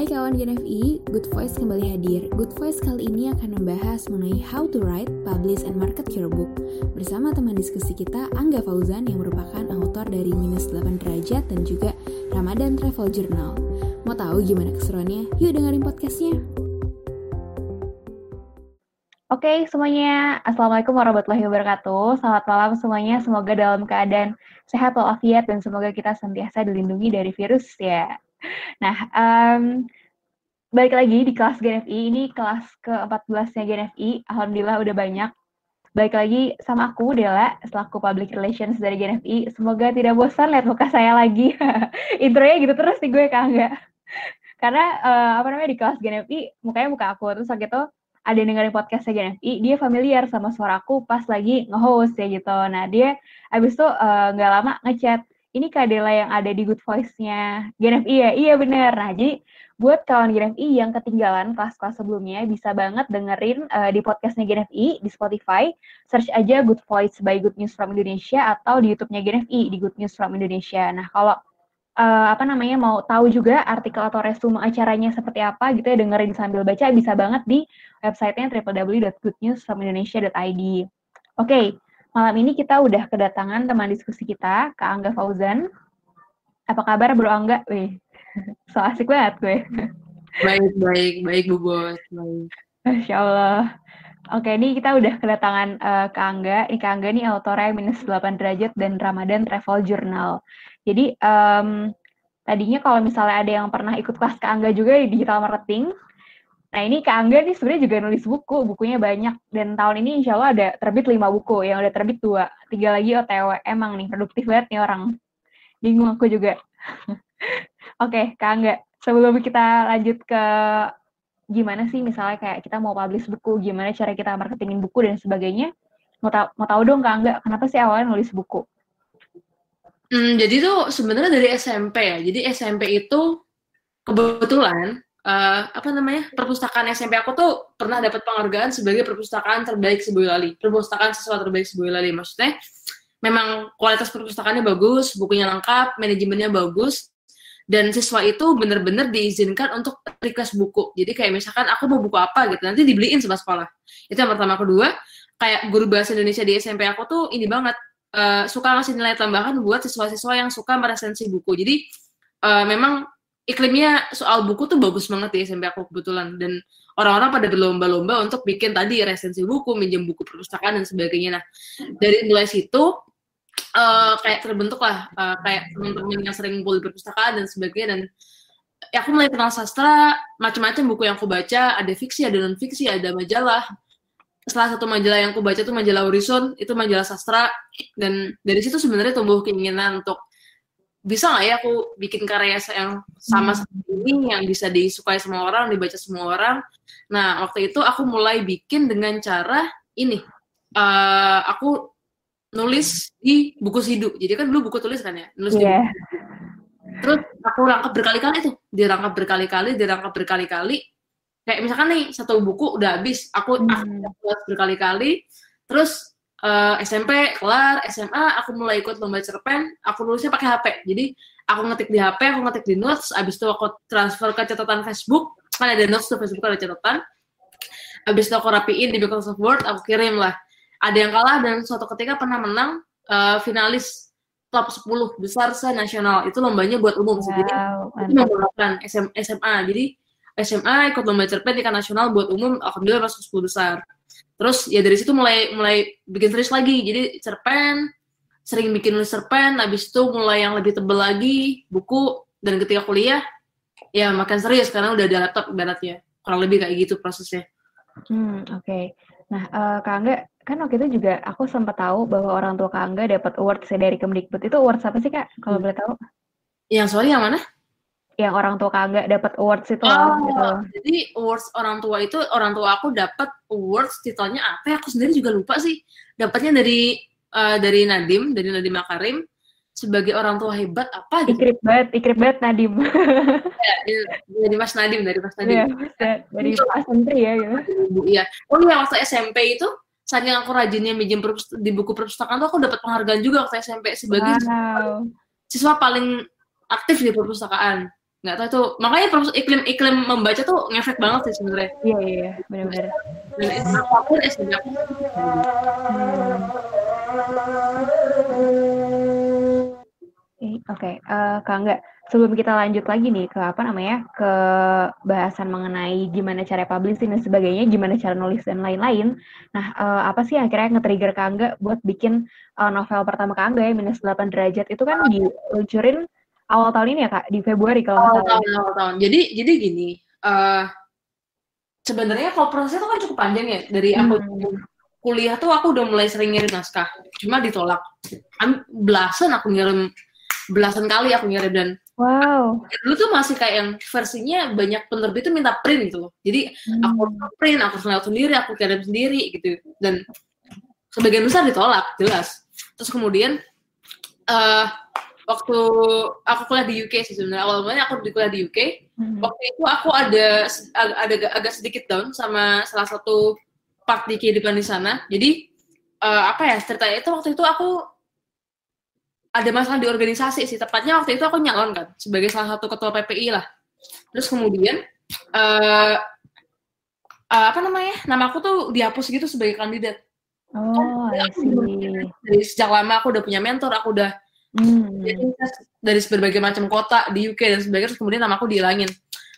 Hai kawan GNFI, Good Voice kembali hadir. Good Voice kali ini akan membahas mengenai how to write, publish, and market your book. Bersama teman diskusi kita, Angga Fauzan yang merupakan autor dari Minus 8 Derajat dan juga Ramadan Travel Journal. Mau tahu gimana keseruannya? Yuk dengerin podcastnya. Oke semuanya, Assalamualaikum warahmatullahi wabarakatuh. Selamat malam semuanya, semoga dalam keadaan sehat walafiat dan semoga kita senantiasa dilindungi dari virus ya. Nah, um, balik lagi di kelas GNFI, ini kelas ke-14-nya GNFI, Alhamdulillah udah banyak. Balik lagi sama aku, Dela, selaku Public Relations dari GNFI. Semoga tidak bosan lihat muka saya lagi. Intronya gitu terus nih gue, Kak Angga. Karena, uh, apa namanya, di kelas GNFI, mukanya muka aku. Terus waktu itu, ada yang dengerin podcastnya GNFI, dia familiar sama suaraku pas lagi nge-host ya gitu. Nah, dia abis itu eh, nggak uh, lama ngechat, ini Kak Dela yang ada di Good Voice-nya GNFI ya? Iya bener. Nah, jadi buat kawan GNFI yang ketinggalan kelas-kelas sebelumnya, bisa banget dengerin uh, di podcastnya GNFI di Spotify. Search aja Good Voice by Good News from Indonesia atau di YouTube-nya GNFI di Good News from Indonesia. Nah, kalau uh, apa namanya mau tahu juga artikel atau resume acaranya seperti apa gitu ya dengerin sambil baca bisa banget di websitenya www.goodnewsfromindonesia.id. Oke, okay, Malam ini kita udah kedatangan teman diskusi kita, Kak Angga Fauzan. Apa kabar Bro Angga? Wih, so asik banget gue. Baik, baik, baik Bu Bos. Baik. Masya Allah. Oke, ini kita udah kedatangan uh, Kak Angga. Ini Kak Angga nih autornya minus 8 derajat dan Ramadan Travel Journal. Jadi, um, tadinya kalau misalnya ada yang pernah ikut kelas Kak Angga juga di digital marketing, Nah ini Kak Angga nih sebenarnya juga nulis buku, bukunya banyak. Dan tahun ini insya Allah ada terbit lima buku, yang udah terbit dua. Tiga lagi OTW. Emang nih, produktif banget nih orang. Bingung aku juga. Oke, okay, Kak Angga. Sebelum kita lanjut ke gimana sih misalnya kayak kita mau publish buku, gimana cara kita marketingin buku dan sebagainya. Mau, ta mau tahu dong Kak Angga, kenapa sih awalnya nulis buku? Hmm, jadi tuh sebenarnya dari SMP ya. Jadi SMP itu kebetulan uh, apa namanya? Perpustakaan SMP aku tuh pernah dapat penghargaan sebagai perpustakaan terbaik Lali perpustakaan siswa terbaik Lali maksudnya memang kualitas perpustakaannya bagus bukunya lengkap manajemennya bagus dan siswa itu benar-benar diizinkan untuk request buku. Jadi kayak misalkan aku mau buku apa gitu nanti dibeliin sama sekolah. Itu yang pertama. Kedua kayak guru bahasa Indonesia di SMP aku tuh ini banget uh, suka ngasih nilai tambahan buat siswa-siswa yang suka meresensi buku. Jadi uh, memang iklimnya soal buku tuh bagus banget di SMP aku kebetulan dan orang-orang pada berlomba-lomba untuk bikin tadi resensi buku, minjem buku perpustakaan dan sebagainya. Nah, dari mulai situ uh, kayak terbentuk lah uh, kayak teman-teman yang sering ngumpul di perpustakaan dan sebagainya dan ya aku mulai kenal sastra, macam-macam buku yang aku baca, ada fiksi, ada non fiksi, ada majalah. Salah satu majalah yang aku baca tuh majalah Horizon, itu majalah sastra dan dari situ sebenarnya tumbuh keinginan untuk bisa nggak ya aku bikin karya yang sama hmm. seperti ini yang bisa disukai semua orang dibaca semua orang nah waktu itu aku mulai bikin dengan cara ini uh, aku nulis di buku sidu jadi kan dulu buku tulis kan ya nulis yeah. di iya. buku. terus aku rangkap berkali-kali tuh dirangkap berkali-kali dirangkap berkali-kali kayak misalkan nih satu buku udah habis aku hmm. aku berkali-kali terus uh, eh, SMP kelar SMA aku mulai ikut lomba cerpen aku nulisnya pakai HP jadi aku ngetik di HP aku ngetik di notes abis itu aku transfer ke catatan Facebook. Kan ada notes tuh Facebook ada catatan. Abis itu aku rapiin di Microsoft Word aku kirim lah. Ada yang kalah dan suatu ketika pernah menang uh, finalis top 10 besar se nasional itu lombanya buat umum wow, jadi itu membanggakan SMA jadi SMA ikut lomba cerpen tingkat nasional buat umum alhamdulillah masuk 10 besar terus ya dari situ mulai mulai bikin serius lagi. Jadi cerpen sering bikin cerpen habis itu mulai yang lebih tebel lagi buku dan ketika kuliah ya makan serius karena udah ada laptop ibaratnya. Kurang lebih kayak gitu prosesnya. Hmm oke. Okay. nah uh, kak Angga kan waktu itu juga aku sempat tahu bahwa orang tua kak Angga dapat award dari Kemdikbud. Itu award apa sih kak? Kalau hmm. boleh tahu? Yang sorry yang mana yang orang tua kagak dapat awards itu oh, gitu. Jadi awards orang tua itu orang tua aku dapat awards titelnya apa ya? Aku sendiri juga lupa sih. Dapatnya dari uh, dari Nadim, dari Nadim Makarim sebagai orang tua hebat apa gitu. Ikrip banget, ikrip banget Nadim. ya, dari Mas Nadim, dari Mas Nadim. Ya, dari Pak Sentri ya gitu. Iya. Oh iya waktu SMP itu saking aku rajinnya minjem di buku perpustakaan tuh aku dapat penghargaan juga waktu SMP sebagai wow. siswa, siswa paling aktif di perpustakaan nggak tahu itu makanya iklim iklim membaca tuh ngefek banget sih sebenarnya iya iya, iya. benar-benar dan apa pun SMP aku Oke, okay. uh, eh, Kak Angga, sebelum kita lanjut lagi nih ke apa namanya, ke bahasan mengenai gimana cara publishing dan sebagainya, gimana cara nulis dan lain-lain. Nah, uh, apa sih akhirnya nge-trigger Kak Angga buat bikin uh, novel pertama Kak Angga ya, minus 8 derajat, itu kan diluncurin awal tahun ini ya Kak, di Februari kalau awal tahun, awal tahun. Jadi, jadi gini, uh, sebenarnya kalau prosesnya itu kan cukup panjang ya, dari aku hmm. kuliah tuh aku udah mulai sering ngirim naskah, cuma ditolak. Belasan aku ngirim belasan kali aku ngirim dan wow dulu tuh masih kayak yang versinya banyak penerbit tuh minta print gitu jadi hmm. aku print aku selalu sendiri aku kirim sendiri gitu dan sebagian besar ditolak jelas terus kemudian uh, waktu aku kuliah di UK sih sebenarnya. Awalnya aku di kuliah di UK hmm. waktu itu aku ada ada agak sedikit down sama salah satu part di kehidupan di sana. Jadi uh, apa ya ceritanya itu waktu itu aku ada masalah di organisasi sih. Tepatnya waktu itu aku nyalon kan sebagai salah satu ketua PPI lah. Terus kemudian uh, uh, apa namanya nama aku tuh dihapus gitu sebagai kandidat. Oh aku dari sejak lama aku udah punya mentor aku udah hmm. dari berbagai macam kota di UK dan sebagainya terus kemudian nama aku dihilangin.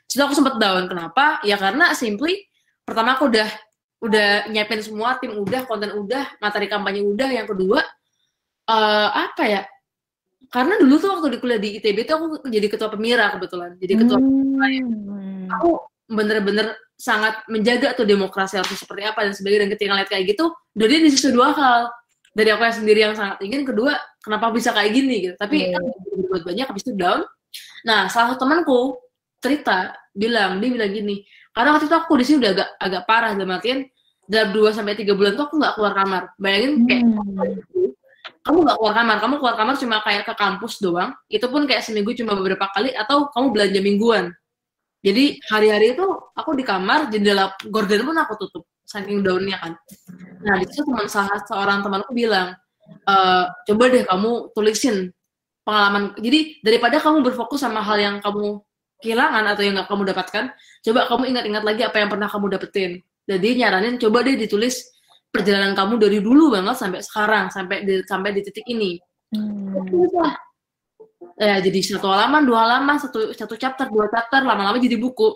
Jadi aku sempet down. Kenapa? Ya karena simply pertama aku udah udah nyiapin semua tim udah konten udah materi kampanye udah. Yang kedua uh, apa ya? Karena dulu tuh waktu di kuliah di ITB tuh aku jadi ketua pemira kebetulan. Jadi ketua hmm. aku bener-bener sangat menjaga tuh demokrasi harus seperti apa dan sebagainya. Dan ketika ngeliat kayak gitu dia di situ dua hal dari aku yang sendiri yang sangat ingin. Kedua kenapa bisa kayak gini gitu tapi yeah. kan berbuat banyak habis itu down nah salah satu temanku cerita bilang dia bilang gini karena waktu itu aku di sini udah agak agak parah dalam artian dalam dua sampai tiga bulan tuh aku nggak keluar kamar bayangin kayak hmm kamu nggak keluar kamar, kamu keluar kamar cuma kayak ke kampus doang, itu pun kayak seminggu cuma beberapa kali, atau kamu belanja mingguan. Jadi hari-hari itu aku di kamar, jendela gorden pun aku tutup, saking daunnya kan. Nah, di situ teman salah seorang temanku bilang, e, coba deh kamu tulisin pengalaman. Jadi daripada kamu berfokus sama hal yang kamu kehilangan atau yang nggak kamu dapatkan, coba kamu ingat-ingat lagi apa yang pernah kamu dapetin. Jadi nyaranin coba deh ditulis perjalanan kamu dari dulu banget sampai sekarang sampai di sampai di titik ini hmm. ya jadi satu halaman dua halaman satu satu chapter dua chapter lama-lama jadi buku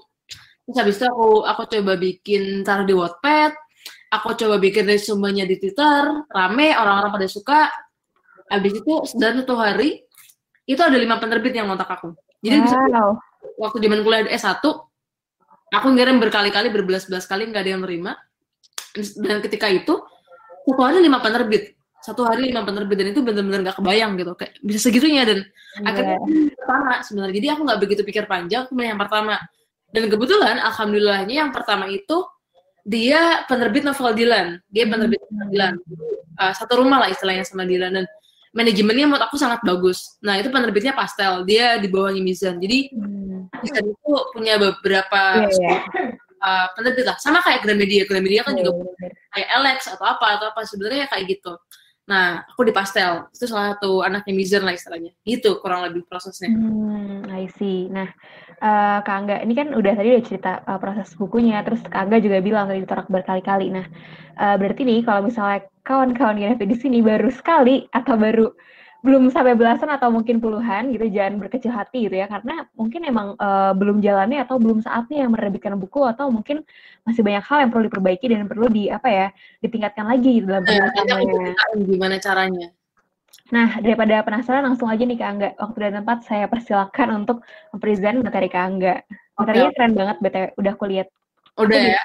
terus habis itu aku aku coba bikin taruh di Wattpad aku coba bikin resumenya di Twitter rame orang-orang pada suka. Habis itu dan satu hari itu ada lima penerbit yang ngontak aku. Jadi wow. waktu zaman kuliah S1 aku ngirim berkali-kali berbelas-belas kali nggak ada yang terima dan ketika itu satu hari lima penerbit. Satu hari lima penerbit dan itu benar-benar nggak kebayang gitu. Kayak bisa segitunya dan yeah. akhirnya pertama sebenarnya. Jadi aku nggak begitu pikir panjang aku yang pertama. Dan kebetulan alhamdulillahnya yang pertama itu dia penerbit novel Dylan. Dia hmm. penerbit novel Dylan. Uh, satu rumah lah istilahnya sama Dylan. Dan manajemennya menurut aku sangat bagus. Nah itu penerbitnya pastel. Dia di bawahnya Mizan. Jadi hmm. Mizan itu punya beberapa yeah, yeah uh, penerbit lah. Sama kayak Gramedia. Gramedia kan juga yeah. kayak Alex atau apa atau apa. Sebenarnya kayak gitu nah aku di pastel. Itu salah satu anaknya Mizan lah istilahnya. Gitu kurang lebih prosesnya. Hmm, I see. Nah uh, Kak Angga ini kan udah tadi udah cerita uh, proses bukunya. Terus Kak Angga juga bilang tadi ditolak berkali-kali. Nah uh, berarti nih kalau misalnya kawan-kawan di sini baru sekali atau baru belum sampai belasan atau mungkin puluhan gitu jangan berkecil hati gitu ya karena mungkin emang uh, belum jalannya atau belum saatnya yang menerbitkan buku atau mungkin masih banyak hal yang perlu diperbaiki dan perlu di apa ya ditingkatkan lagi gitu dalam penulisannya. gimana caranya? Nah, daripada penasaran langsung aja nih Kak Angga. Waktu dan tempat saya persilakan untuk mempresent materi Kak Angga. Materinya okay. keren banget, BTW. Udah aku lihat. Udah ya,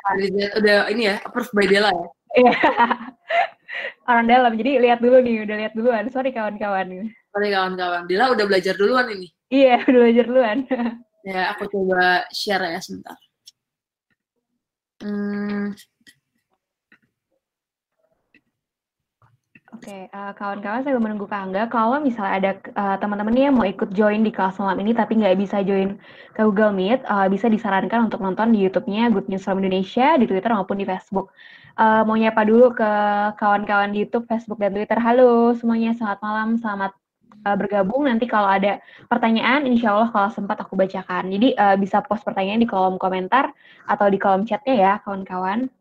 udah ini ya, approved by Dela ya? Iya. orang dalam. Jadi lihat dulu nih, udah lihat duluan. Sorry kawan-kawan. Sorry kawan-kawan. Dila udah belajar duluan ini. Iya, udah belajar duluan. ya, aku coba share ya sebentar. Hmm. Oke, okay, uh, eh, kawan-kawan saya menunggu Kak Angga. Kalau misalnya ada uh, teman-teman yang mau ikut join di kelas malam ini tapi nggak bisa join ke Google Meet, uh, bisa disarankan untuk nonton di YouTube-nya Good News from Indonesia, di Twitter maupun di Facebook. Uh, mau nyapa dulu ke kawan-kawan di YouTube, Facebook, dan Twitter. Halo semuanya, selamat malam, selamat uh, bergabung. Nanti kalau ada pertanyaan, insya Allah kalau sempat aku bacakan. Jadi uh, bisa post pertanyaan di kolom komentar atau di kolom chatnya ya, kawan-kawan.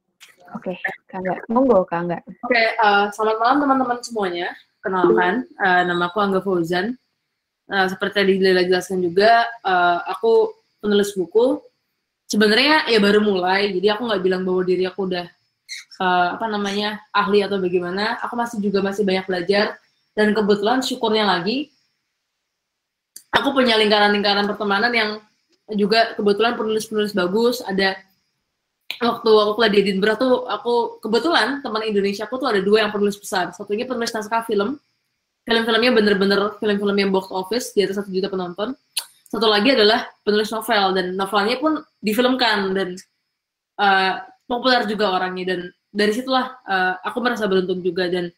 Oke, okay, Kak. Monggo, Kak. Oke, okay, uh, selamat malam teman-teman semuanya. Kenalkan, uh, nama aku Angga Fauzan. Uh, seperti tadi Lila jelaskan juga, uh, aku penulis buku. Sebenarnya ya baru mulai, jadi aku nggak bilang bahwa diri aku udah uh, apa namanya ahli atau bagaimana. Aku masih juga masih banyak belajar dan kebetulan syukurnya lagi aku punya lingkaran-lingkaran pertemanan yang juga kebetulan penulis-penulis bagus ada waktu aku kuliah di Edinburgh tuh aku kebetulan teman Indonesia aku tuh ada dua yang penulis besar. Satunya penulis naskah film. Film-filmnya bener-bener film-film yang box office di atas satu juta penonton. Satu lagi adalah penulis novel dan novelnya pun difilmkan dan uh, populer juga orangnya. Dan dari situlah uh, aku merasa beruntung juga dan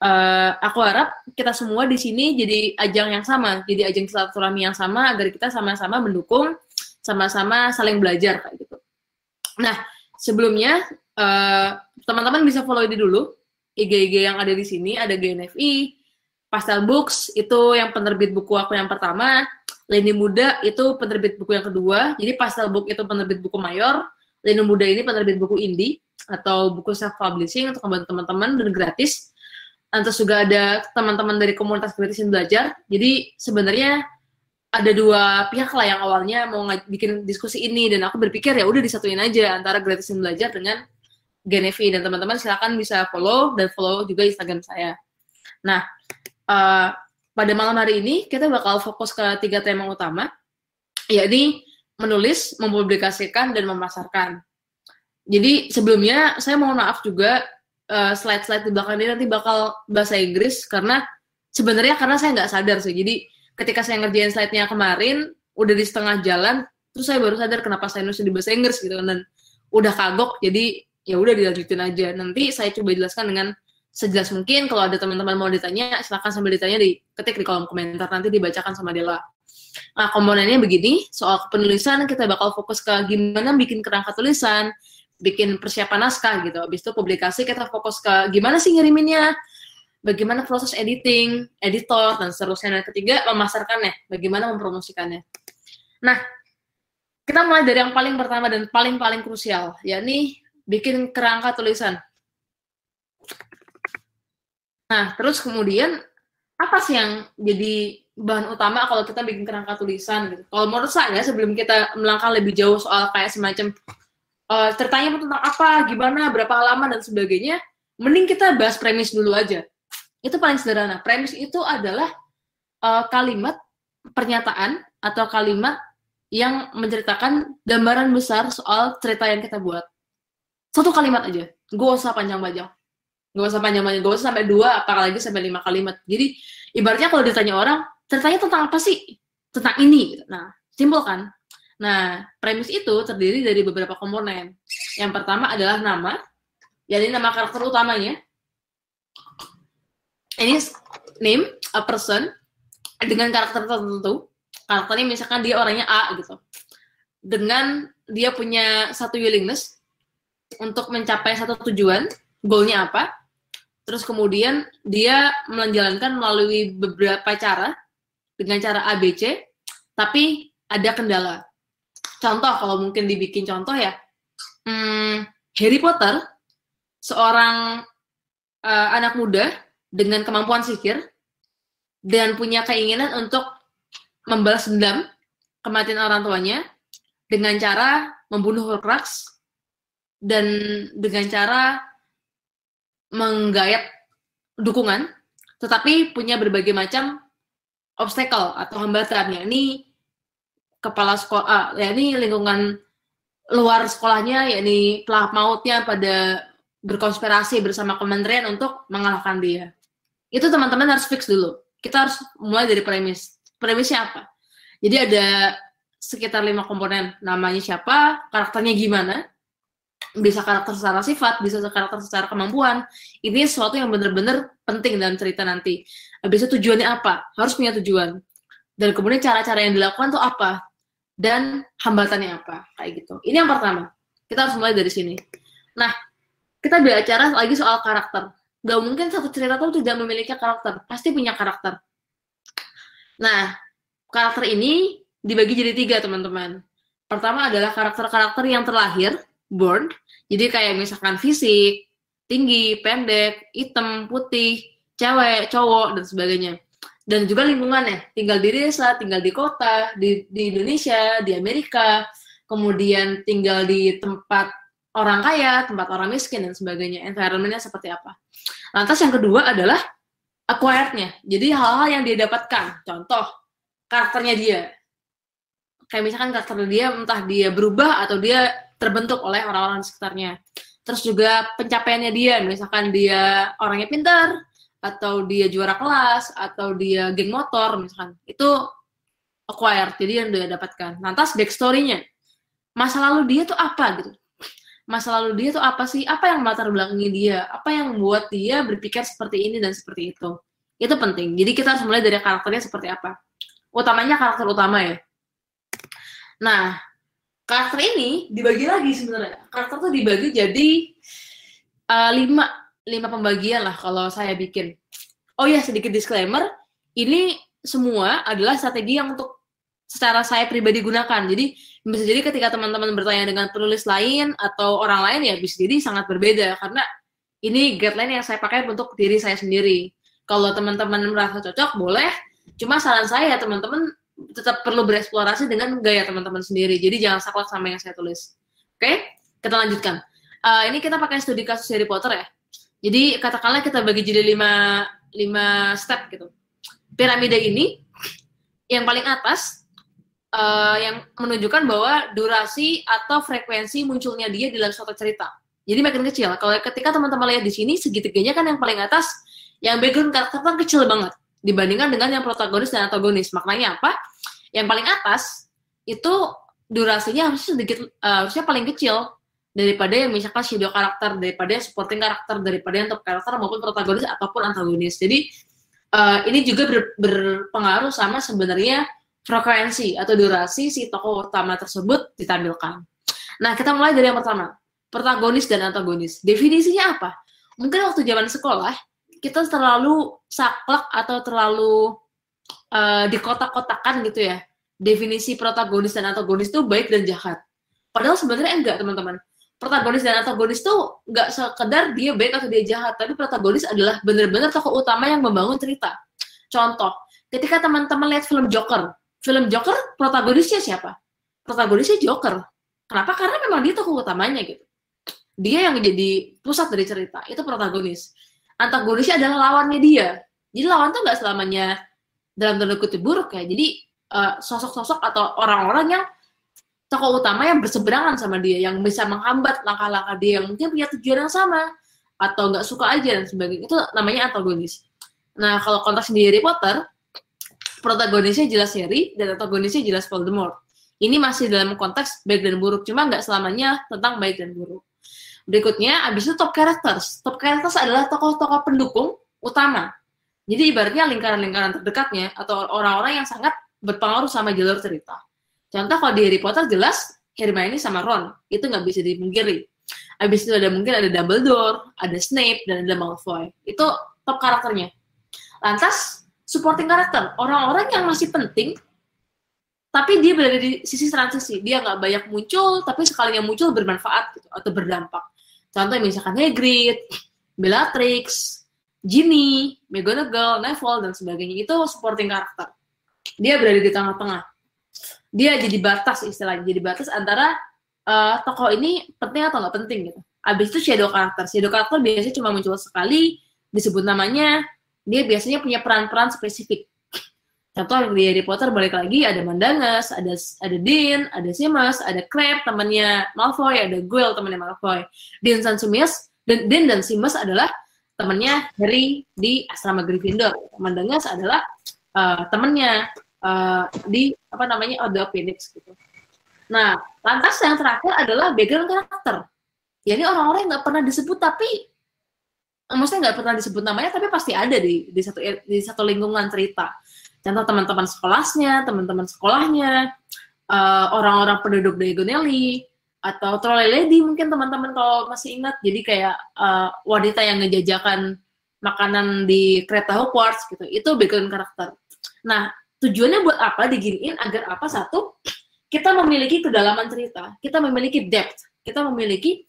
uh, aku harap kita semua di sini jadi ajang yang sama, jadi ajang silaturahmi yang sama agar kita sama-sama mendukung, sama-sama saling belajar kayak gitu. Nah, sebelumnya eh, teman-teman bisa follow ini dulu. IG-IG yang ada di sini, ada GNFI, Pastel Books itu yang penerbit buku aku yang pertama, Leni Muda itu penerbit buku yang kedua, jadi Pastel Book itu penerbit buku mayor, Leni Muda ini penerbit buku indie atau buku self publishing untuk membantu teman-teman dan gratis. Terus juga ada teman-teman dari komunitas kritisin belajar. Jadi sebenarnya ada dua pihak lah yang awalnya mau bikin diskusi ini dan aku berpikir ya udah disatuin aja antara gratisin belajar dengan Genevi dan teman-teman silakan bisa follow dan follow juga Instagram saya. Nah, uh, pada malam hari ini kita bakal fokus ke tiga tema utama, yakni menulis, mempublikasikan, dan memasarkan. Jadi sebelumnya saya mohon maaf juga uh, slide-slide di belakang ini nanti bakal bahasa Inggris karena sebenarnya karena saya nggak sadar sih. Jadi ketika saya ngerjain slide-nya kemarin udah di setengah jalan, terus saya baru sadar kenapa saya nulis di bahasa Inggris gitu dan udah kagok. Jadi ya udah dilanjutin aja. Nanti saya coba jelaskan dengan sejelas mungkin. Kalau ada teman-teman mau ditanya, silahkan sambil ditanya di ketik di kolom komentar nanti dibacakan sama Dela. Nah, komponennya begini, soal penulisan kita bakal fokus ke gimana bikin kerangka tulisan, bikin persiapan naskah gitu. Habis itu publikasi kita fokus ke gimana sih ngiriminnya, bagaimana proses editing, editor, dan seterusnya. Dan ketiga, memasarkannya, bagaimana mempromosikannya. Nah, kita mulai dari yang paling pertama dan paling-paling krusial, yakni bikin kerangka tulisan. Nah, terus kemudian, apa sih yang jadi bahan utama kalau kita bikin kerangka tulisan gitu. Kalau menurut saya sebelum kita melangkah lebih jauh soal kayak semacam uh, tertanya tentang apa, gimana, berapa halaman dan sebagainya, mending kita bahas premis dulu aja. Itu paling sederhana. Premis itu adalah uh, kalimat pernyataan atau kalimat yang menceritakan gambaran besar soal cerita yang kita buat. Satu kalimat aja, gak usah panjang-panjang. Gak usah panjang-panjang, gak usah sampai dua, apalagi sampai lima kalimat. Jadi, ibaratnya kalau ditanya orang, ceritanya tentang apa sih? Tentang ini. Nah, simpel kan? Nah, premis itu terdiri dari beberapa komponen. Yang pertama adalah nama, jadi nama karakter utamanya. Ini name, a person, dengan karakter tertentu. Karakternya misalkan dia orangnya A gitu. Dengan dia punya satu willingness untuk mencapai satu tujuan, goalnya apa. Terus kemudian dia menjalankan melalui beberapa cara, dengan cara ABC, tapi ada kendala contoh kalau mungkin dibikin contoh ya hmm, Harry Potter seorang uh, anak muda dengan kemampuan sihir dan punya keinginan untuk membalas dendam kematian orang tuanya dengan cara membunuh Horcrux dan dengan cara menggayat dukungan tetapi punya berbagai macam obstacle atau hambatan yakni kepala sekolah ah, ya ini lingkungan luar sekolahnya yakni pelahap mautnya pada berkonspirasi bersama kementerian untuk mengalahkan dia. Itu teman-teman harus fix dulu. Kita harus mulai dari premis. Premisnya apa? Jadi ada sekitar lima komponen. Namanya siapa, karakternya gimana, bisa karakter secara sifat, bisa karakter secara kemampuan. Ini sesuatu yang benar-benar penting dalam cerita nanti. Habis itu tujuannya apa? Harus punya tujuan. Dan kemudian cara-cara yang dilakukan tuh apa? dan hambatannya apa kayak gitu. Ini yang pertama. Kita harus mulai dari sini. Nah, kita bicara lagi soal karakter. Gak mungkin satu cerita tuh tidak memiliki karakter, pasti punya karakter. Nah, karakter ini dibagi jadi tiga, teman-teman. Pertama adalah karakter-karakter yang terlahir, born. Jadi kayak misalkan fisik, tinggi, pendek, hitam, putih, cewek, cowok, dan sebagainya. Dan juga lingkungannya, tinggal di desa, tinggal di kota, di, di Indonesia, di Amerika, kemudian tinggal di tempat orang kaya, tempat orang miskin, dan sebagainya. Environmentnya seperti apa. Lantas yang kedua adalah acquired-nya. Jadi hal-hal yang dia dapatkan. Contoh, karakternya dia. Kayak misalkan karakter dia entah dia berubah atau dia terbentuk oleh orang-orang sekitarnya. Terus juga pencapaiannya dia, misalkan dia orangnya pintar, atau dia juara kelas, atau dia geng motor, misalkan. Itu acquired, jadi yang dia dapatkan. Lantas backstory-nya. Masa lalu dia tuh apa gitu masa lalu dia tuh apa sih? Apa yang latar belakangnya dia? Apa yang membuat dia berpikir seperti ini dan seperti itu? Itu penting. Jadi kita harus mulai dari karakternya seperti apa. Utamanya karakter utama ya. Nah, karakter ini dibagi lagi sebenarnya. Karakter tuh dibagi jadi uh, lima lima pembagian lah kalau saya bikin. Oh ya sedikit disclaimer, ini semua adalah strategi yang untuk secara saya pribadi gunakan. Jadi bisa jadi ketika teman-teman bertanya dengan penulis lain atau orang lain ya bisa jadi sangat berbeda karena ini guideline yang saya pakai untuk diri saya sendiri. Kalau teman-teman merasa cocok boleh, cuma saran saya teman-teman tetap perlu bereksplorasi dengan gaya teman-teman sendiri. Jadi jangan saklek sama yang saya tulis. Oke, kita lanjutkan. Uh, ini kita pakai studi kasus Harry Potter ya. Jadi katakanlah kita bagi jadi lima, lima step gitu. Piramida ini yang paling atas uh, yang menunjukkan bahwa durasi atau frekuensi munculnya dia dalam suatu cerita. Jadi makin kecil. Kalau ketika teman-teman lihat di sini segitiganya kan yang paling atas yang background karakter kan kecil banget dibandingkan dengan yang protagonis dan antagonis. Maknanya apa? Yang paling atas itu durasinya harusnya sedikit uh, harusnya paling kecil daripada yang misalkan shadow karakter, daripada yang supporting karakter, daripada yang top karakter maupun protagonis ataupun antagonis. Jadi uh, ini juga ber, berpengaruh sama sebenarnya frekuensi atau durasi si tokoh utama tersebut ditampilkan. Nah, kita mulai dari yang pertama, protagonis dan antagonis. Definisinya apa? Mungkin waktu zaman sekolah, kita terlalu saklek atau terlalu uh, dikotak-kotakan gitu ya. Definisi protagonis dan antagonis itu baik dan jahat. Padahal sebenarnya enggak, teman-teman. Protagonis dan antagonis tuh nggak sekedar dia baik atau dia jahat, tapi protagonis adalah benar-benar tokoh utama yang membangun cerita. Contoh, ketika teman-teman lihat film Joker, film Joker protagonisnya siapa? Protagonisnya Joker. Kenapa? Karena memang dia tokoh utamanya gitu. Dia yang jadi pusat dari cerita. Itu protagonis. Antagonisnya adalah lawannya dia. Jadi lawan tuh nggak selamanya dalam tanda kutip buruk ya. Jadi eh, sosok-sosok atau orang-orang yang tokoh utama yang berseberangan sama dia, yang bisa menghambat langkah-langkah dia, yang mungkin punya tujuan yang sama atau nggak suka aja dan sebagainya. Itu namanya antagonis. Nah, kalau konteks di Harry Potter, protagonisnya jelas Harry dan antagonisnya jelas Voldemort. Ini masih dalam konteks baik dan buruk, cuma nggak selamanya tentang baik dan buruk. Berikutnya, abis itu top characters. Top characters adalah tokoh-tokoh pendukung utama. Jadi ibaratnya lingkaran-lingkaran terdekatnya atau orang-orang yang sangat berpengaruh sama jalur cerita. Contoh kalau di Harry Potter jelas Hermione sama Ron, itu nggak bisa dipungkiri. Abis itu ada mungkin ada Dumbledore, ada Snape, dan ada Malfoy. Itu top karakternya. Lantas supporting karakter. Orang-orang yang masih penting tapi dia berada di sisi transisi. Dia nggak banyak muncul tapi sekalinya muncul bermanfaat gitu atau berdampak. Contoh misalkan Hagrid, Bellatrix, Ginny, McGonagall, Neville dan sebagainya. Itu supporting karakter. Dia berada di tengah-tengah. Dia jadi batas istilahnya. Jadi batas antara uh, tokoh ini penting atau nggak penting gitu. Abis itu shadow karakter shadow karakter biasanya cuma muncul sekali disebut namanya dia biasanya punya peran-peran spesifik. Contoh di Harry Potter balik lagi ada Mandangas, ada ada Dean, ada Seamus, ada Crabbe temannya Malfoy, ada Goyle temannya Malfoy. Dean dan Seamus dan Dean dan Seamus adalah temannya Harry di asrama Gryffindor. Mandangas adalah uh, temannya uh, di apa namanya Order Phoenix gitu. Nah, lantas yang terakhir adalah background karakter. Ini orang-orang yang nggak pernah disebut tapi maksudnya nggak pernah disebut namanya tapi pasti ada di di satu di satu lingkungan cerita. Contoh teman-teman sekolahnya teman-teman sekolahnya uh, orang-orang penduduk Diagonally atau trolley lady mungkin teman-teman kalau masih ingat. Jadi kayak uh, wanita yang ngejajakan makanan di kereta Hogwarts gitu. Itu background karakter. Nah tujuannya buat apa? Diginiin agar apa? Satu kita memiliki kedalaman cerita. Kita memiliki depth. Kita memiliki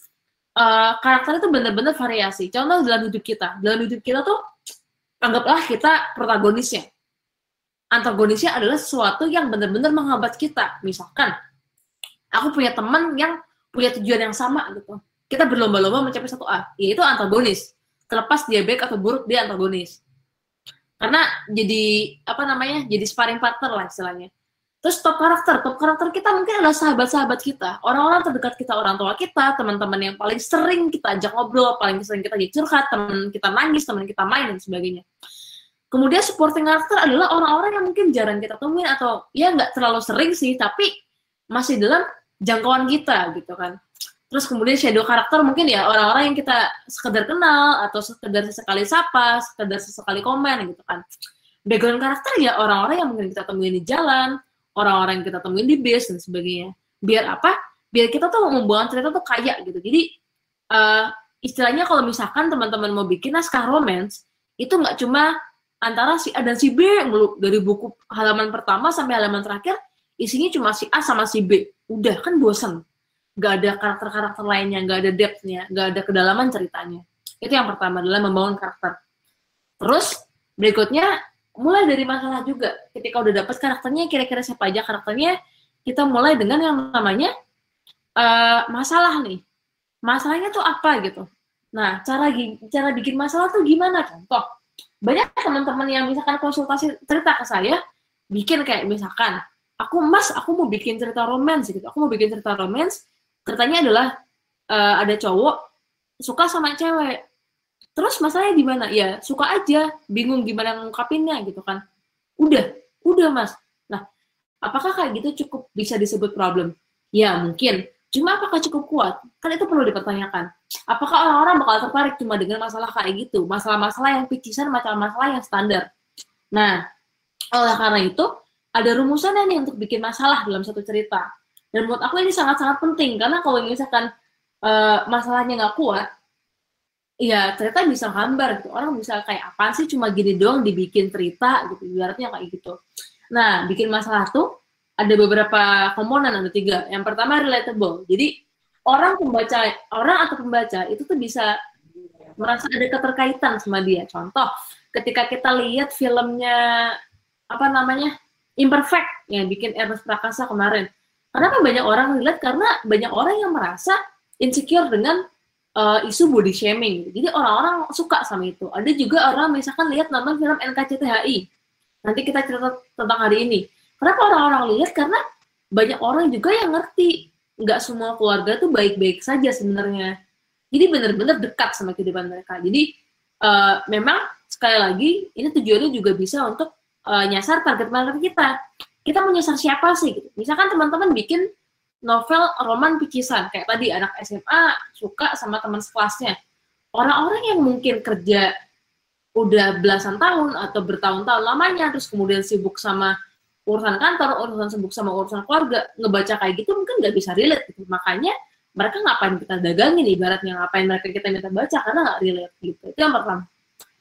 uh, karakter itu benar-benar variasi. Contoh dalam hidup kita. Dalam hidup kita tuh anggaplah kita protagonisnya. Antagonisnya adalah sesuatu yang benar-benar menghambat kita. Misalkan aku punya teman yang punya tujuan yang sama gitu. Kita berlomba-lomba mencapai satu A yaitu antagonis. Terlepas dia baik atau buruk dia antagonis. Karena jadi apa namanya jadi sparring partner lah istilahnya terus top karakter top karakter kita mungkin adalah sahabat-sahabat kita. Orang-orang terdekat kita orang tua kita teman-teman yang paling sering kita ajak ngobrol paling sering kita curhat teman kita nangis teman kita main dan sebagainya. Kemudian supporting karakter adalah orang-orang yang mungkin jarang kita temuin atau ya nggak terlalu sering sih tapi masih dalam jangkauan kita gitu kan. Terus kemudian shadow karakter mungkin ya orang-orang yang kita sekedar kenal atau sekedar sesekali sapa, sekedar sesekali komen gitu kan. Background karakter ya orang-orang yang mungkin kita temuin di jalan, orang-orang yang kita temuin di base dan sebagainya. Biar apa? Biar kita tuh membuang cerita tuh kaya gitu. Jadi uh, istilahnya kalau misalkan teman-teman mau bikin naskah romance, itu nggak cuma antara si A dan si B dari buku halaman pertama sampai halaman terakhir isinya cuma si A sama si B. Udah kan bosan nggak ada karakter-karakter lainnya, nggak ada depth-nya, nggak ada kedalaman ceritanya. Itu yang pertama adalah membangun karakter. Terus berikutnya mulai dari masalah juga. Ketika udah dapat karakternya, kira-kira siapa aja karakternya, kita mulai dengan yang namanya uh, masalah nih. Masalahnya tuh apa gitu. Nah, cara cara bikin masalah tuh gimana? Contoh, banyak teman-teman yang misalkan konsultasi cerita ke saya, bikin kayak misalkan, aku mas, aku mau bikin cerita romans gitu. Aku mau bikin cerita romans, ceritanya adalah uh, ada cowok suka sama cewek terus masalahnya di mana? Ya suka aja bingung gimana ngungkapinnya gitu kan. Udah udah mas. Nah apakah kayak gitu cukup bisa disebut problem? Ya mungkin. Cuma apakah cukup kuat? Kan itu perlu dipertanyakan. Apakah orang-orang bakal tertarik cuma dengan masalah kayak gitu? Masalah-masalah yang picisan macam masalah yang standar. Nah oleh karena itu ada rumusannya nih untuk bikin masalah dalam satu cerita. Dan buat aku ini sangat-sangat penting. Karena kalau misalkan uh, masalahnya nggak kuat, ya cerita bisa hambar gitu. Orang bisa kayak apa sih cuma gini doang dibikin cerita gitu. Ibaratnya kayak gitu. Nah, bikin masalah tuh ada beberapa komponen ada tiga. Yang pertama relatable. Jadi orang pembaca orang atau pembaca itu tuh bisa merasa ada keterkaitan sama dia. Contoh, ketika kita lihat filmnya apa namanya Imperfect yang bikin Ernest Prakasa kemarin, Kenapa banyak orang lihat? Karena banyak orang yang merasa insecure dengan uh, isu body shaming. Jadi orang-orang suka sama itu. Ada juga orang misalkan lihat nonton film NKCTHI. Nanti kita cerita tentang hari ini. Kenapa orang-orang lihat? Karena banyak orang juga yang ngerti. Nggak semua keluarga tuh baik-baik saja sebenarnya. Jadi benar-benar dekat sama kehidupan mereka. Jadi uh, memang sekali lagi ini tujuannya juga bisa untuk uh, nyasar target market kita kita menyasar siapa sih. Misalkan teman-teman bikin novel roman picisan kayak tadi anak SMA suka sama teman sekelasnya. Orang-orang yang mungkin kerja udah belasan tahun atau bertahun-tahun lamanya terus kemudian sibuk sama urusan kantor, urusan sibuk sama urusan keluarga, ngebaca kayak gitu mungkin nggak bisa relate gitu. Makanya mereka ngapain kita dagangin ibaratnya ngapain mereka kita minta baca karena nggak relate gitu. Itu yang pertama.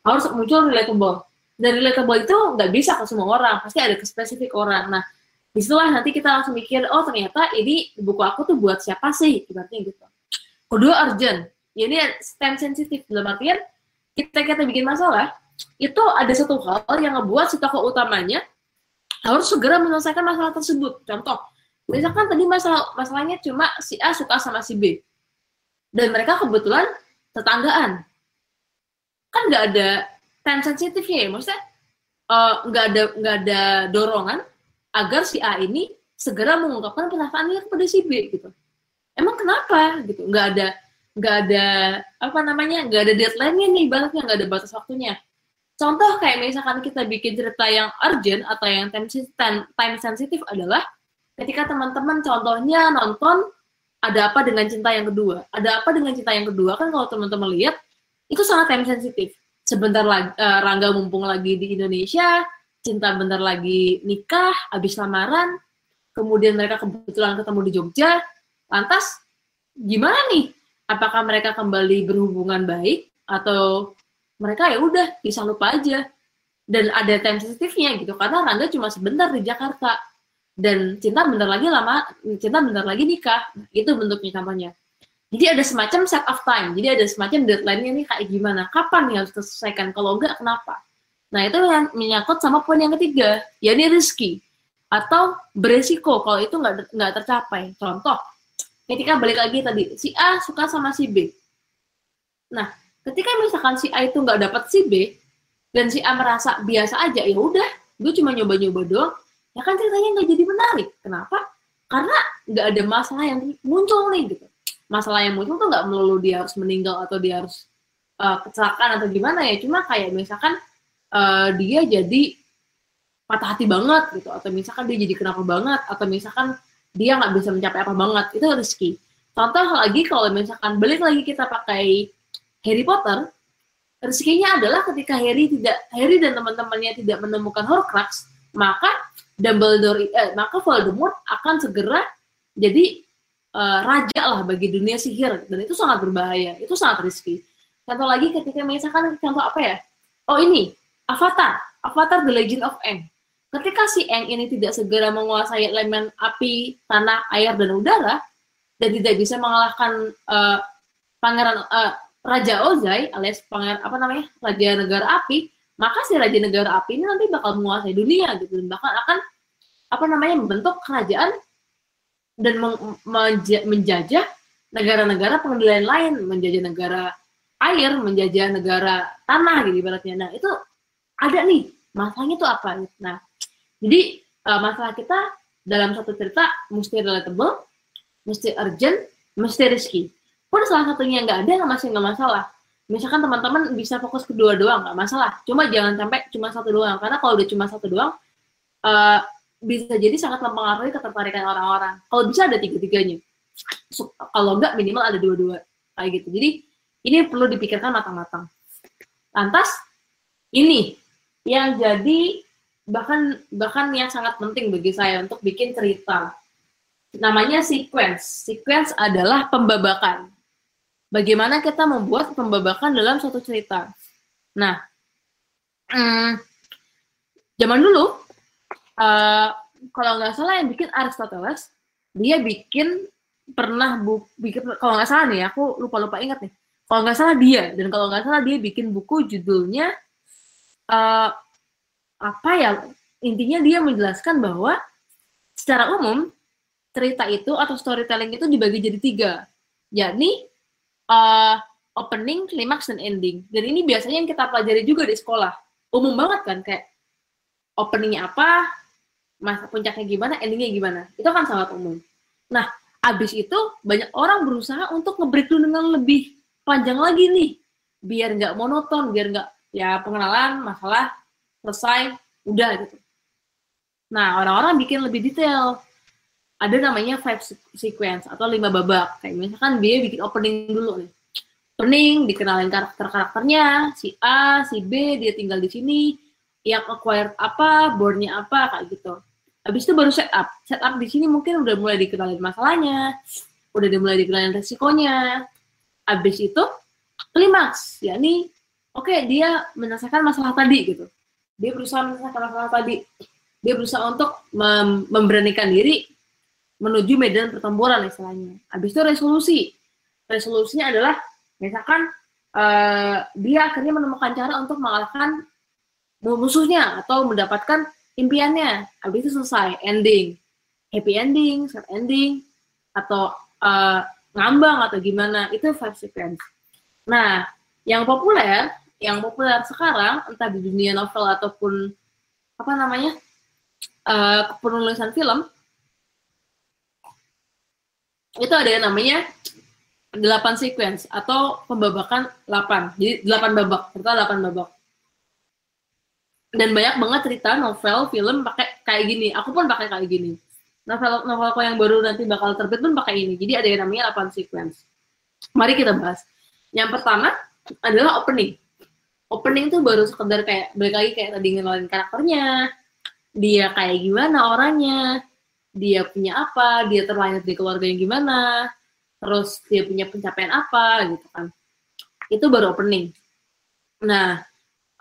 Harus muncul relatable dan relatable itu nggak bisa ke semua orang pasti ada ke spesifik orang nah di situlah nanti kita langsung mikir oh ternyata ini buku aku tuh buat siapa sih? Ibaratnya gitu. Kedua urgent. Ya ini time sensitif. Dalam artian kita kita bikin masalah itu ada satu hal yang ngebuat si tokoh utamanya harus segera menyelesaikan masalah tersebut. Contoh misalkan tadi masalah masalahnya cuma si A suka sama si B dan mereka kebetulan tetanggaan. Kan nggak ada time sensitifnya ya maksudnya eh, nggak uh, ada nggak ada dorongan agar si A ini segera mengungkapkan perasaannya kepada si B gitu. Emang kenapa? Gitu. Nggak ada nggak ada apa namanya nggak ada deadline-nya nih balasnya nggak ada batas waktunya. Contoh kayak misalkan kita bikin cerita yang urgent atau yang time, sensitif adalah ketika teman-teman contohnya nonton ada apa dengan cinta yang kedua. Ada apa dengan cinta yang kedua? Kan kalau teman-teman lihat itu sangat time sensitif sebentar lagi uh, Rangga mumpung lagi di Indonesia, cinta bentar lagi nikah, habis lamaran, kemudian mereka kebetulan ketemu di Jogja, lantas gimana nih? Apakah mereka kembali berhubungan baik atau mereka ya udah bisa lupa aja? dan ada time sensitifnya gitu karena Rangga cuma sebentar di Jakarta. Dan cinta bentar lagi lama cinta bentar lagi nikah. Itu bentuknya contohnya jadi ada semacam set of time. Jadi ada semacam deadline-nya nih kayak gimana? Kapan nih harus diselesaikan kalau enggak kenapa nah itu yang menyangkut sama poin yang ketiga ya ini rezeki atau beresiko kalau itu nggak nggak tercapai. Contoh ketika balik lagi tadi si A suka sama si B. Nah ketika misalkan si A itu nggak dapat si B dan si A merasa biasa aja ya udah gue cuma nyoba-nyoba doang ya kan ceritanya nggak jadi menarik. Kenapa? Karena nggak ada masalah yang muncul nih gitu. Masalah yang muncul tuh nggak melulu dia harus meninggal atau dia harus uh, kecelakaan atau gimana ya cuma kayak misalkan uh, dia jadi patah hati banget gitu atau misalkan dia jadi kenapa banget atau misalkan dia nggak bisa mencapai apa banget itu rezeki contoh lagi kalau misalkan balik lagi kita pakai Harry Potter rezekinya adalah ketika Harry tidak Harry dan teman-temannya tidak menemukan Horcrux, maka Dumbledore eh, maka Voldemort akan segera jadi uh, raja lah bagi dunia sihir dan itu sangat berbahaya, itu sangat risky. Contoh lagi ketika misalkan contoh apa ya? Oh ini Avatar, Avatar The Legend of Aang. Ketika si Aang ini tidak segera menguasai elemen api, tanah, air dan udara dan tidak bisa mengalahkan uh, pangeran uh, Raja Ozai alias pangeran apa namanya Raja Negara Api, maka si Raja Negara Api ini nanti bakal menguasai dunia gitu dan bahkan akan apa namanya membentuk kerajaan dan menjajah negara-negara pengendalian lain, menjajah negara air, menjajah negara tanah gitu ibaratnya. Nah itu ada nih masalahnya itu apa? Nah jadi uh, masalah kita dalam satu cerita mesti relatable, mesti urgent, mesti risky. Pun salah satunya nggak ada nggak masih nggak masalah. Misalkan teman-teman bisa fokus kedua doang nggak masalah. Cuma jangan sampai cuma satu doang karena kalau udah cuma satu doang uh, bisa jadi sangat mempengaruhi ketertarikan orang-orang. Kalau bisa ada tiga-tiganya. So, kalau nggak minimal ada dua-dua kayak gitu. Jadi ini perlu dipikirkan matang-matang. Lantas ini yang jadi bahkan bahkan yang sangat penting bagi saya untuk bikin cerita namanya sequence sequence adalah pembabakan bagaimana kita membuat pembabakan dalam suatu cerita. Nah, hmm, zaman dulu, uh, kalau nggak salah yang bikin Aristoteles, dia bikin pernah bu, bikin kalau nggak salah nih, aku lupa lupa ingat nih. Kalau nggak salah dia dan kalau nggak salah dia bikin buku judulnya uh, apa ya? Intinya dia menjelaskan bahwa secara umum cerita itu atau storytelling itu dibagi jadi tiga, yakni uh, opening, klimaks, dan ending. Dan ini biasanya yang kita pelajari juga di sekolah. Umum banget kan, kayak openingnya apa, masa puncaknya gimana, endingnya gimana. Itu kan sangat umum. Nah, abis itu banyak orang berusaha untuk ngebreak dengan lebih panjang lagi nih. Biar nggak monoton, biar nggak ya pengenalan, masalah, selesai, udah gitu. Nah, orang-orang bikin lebih detail ada namanya five sequence atau lima babak. Kayak misalkan dia bikin opening dulu nih. Opening, dikenalin karakter-karakternya, si A, si B, dia tinggal di sini, yang acquired apa, boardnya apa, kayak gitu. Habis itu baru setup. Setup di sini mungkin udah mulai dikenalin masalahnya, udah mulai dikenalin resikonya. Habis itu klimaks, yakni oke okay, dia menyelesaikan masalah tadi gitu. Dia berusaha menyelesaikan masalah tadi. Dia berusaha untuk mem memberanikan diri menuju medan pertempuran istilahnya. Habis itu resolusi. Resolusinya adalah misalkan uh, dia akhirnya menemukan cara untuk mengalahkan musuhnya atau mendapatkan impiannya. Habis itu selesai, ending. Happy ending, sad ending, atau uh, ngambang atau gimana, itu five sequence. Nah, yang populer, yang populer sekarang, entah di dunia novel ataupun apa namanya, uh, penulisan film, itu ada yang namanya delapan sequence atau pembabakan 8. Jadi 8 babak, serta 8 babak. Dan banyak banget cerita novel, film pakai kayak gini. Aku pun pakai kayak gini. Novel novelku yang baru nanti bakal terbit pun pakai ini. Jadi ada yang namanya 8 sequence. Mari kita bahas. Yang pertama adalah opening. Opening tuh baru sekedar kayak balik lagi kayak tadi ngenalin karakternya, dia kayak gimana orangnya, dia punya apa, dia terlahir di keluarga yang gimana, terus dia punya pencapaian apa gitu kan. Itu baru opening. Nah,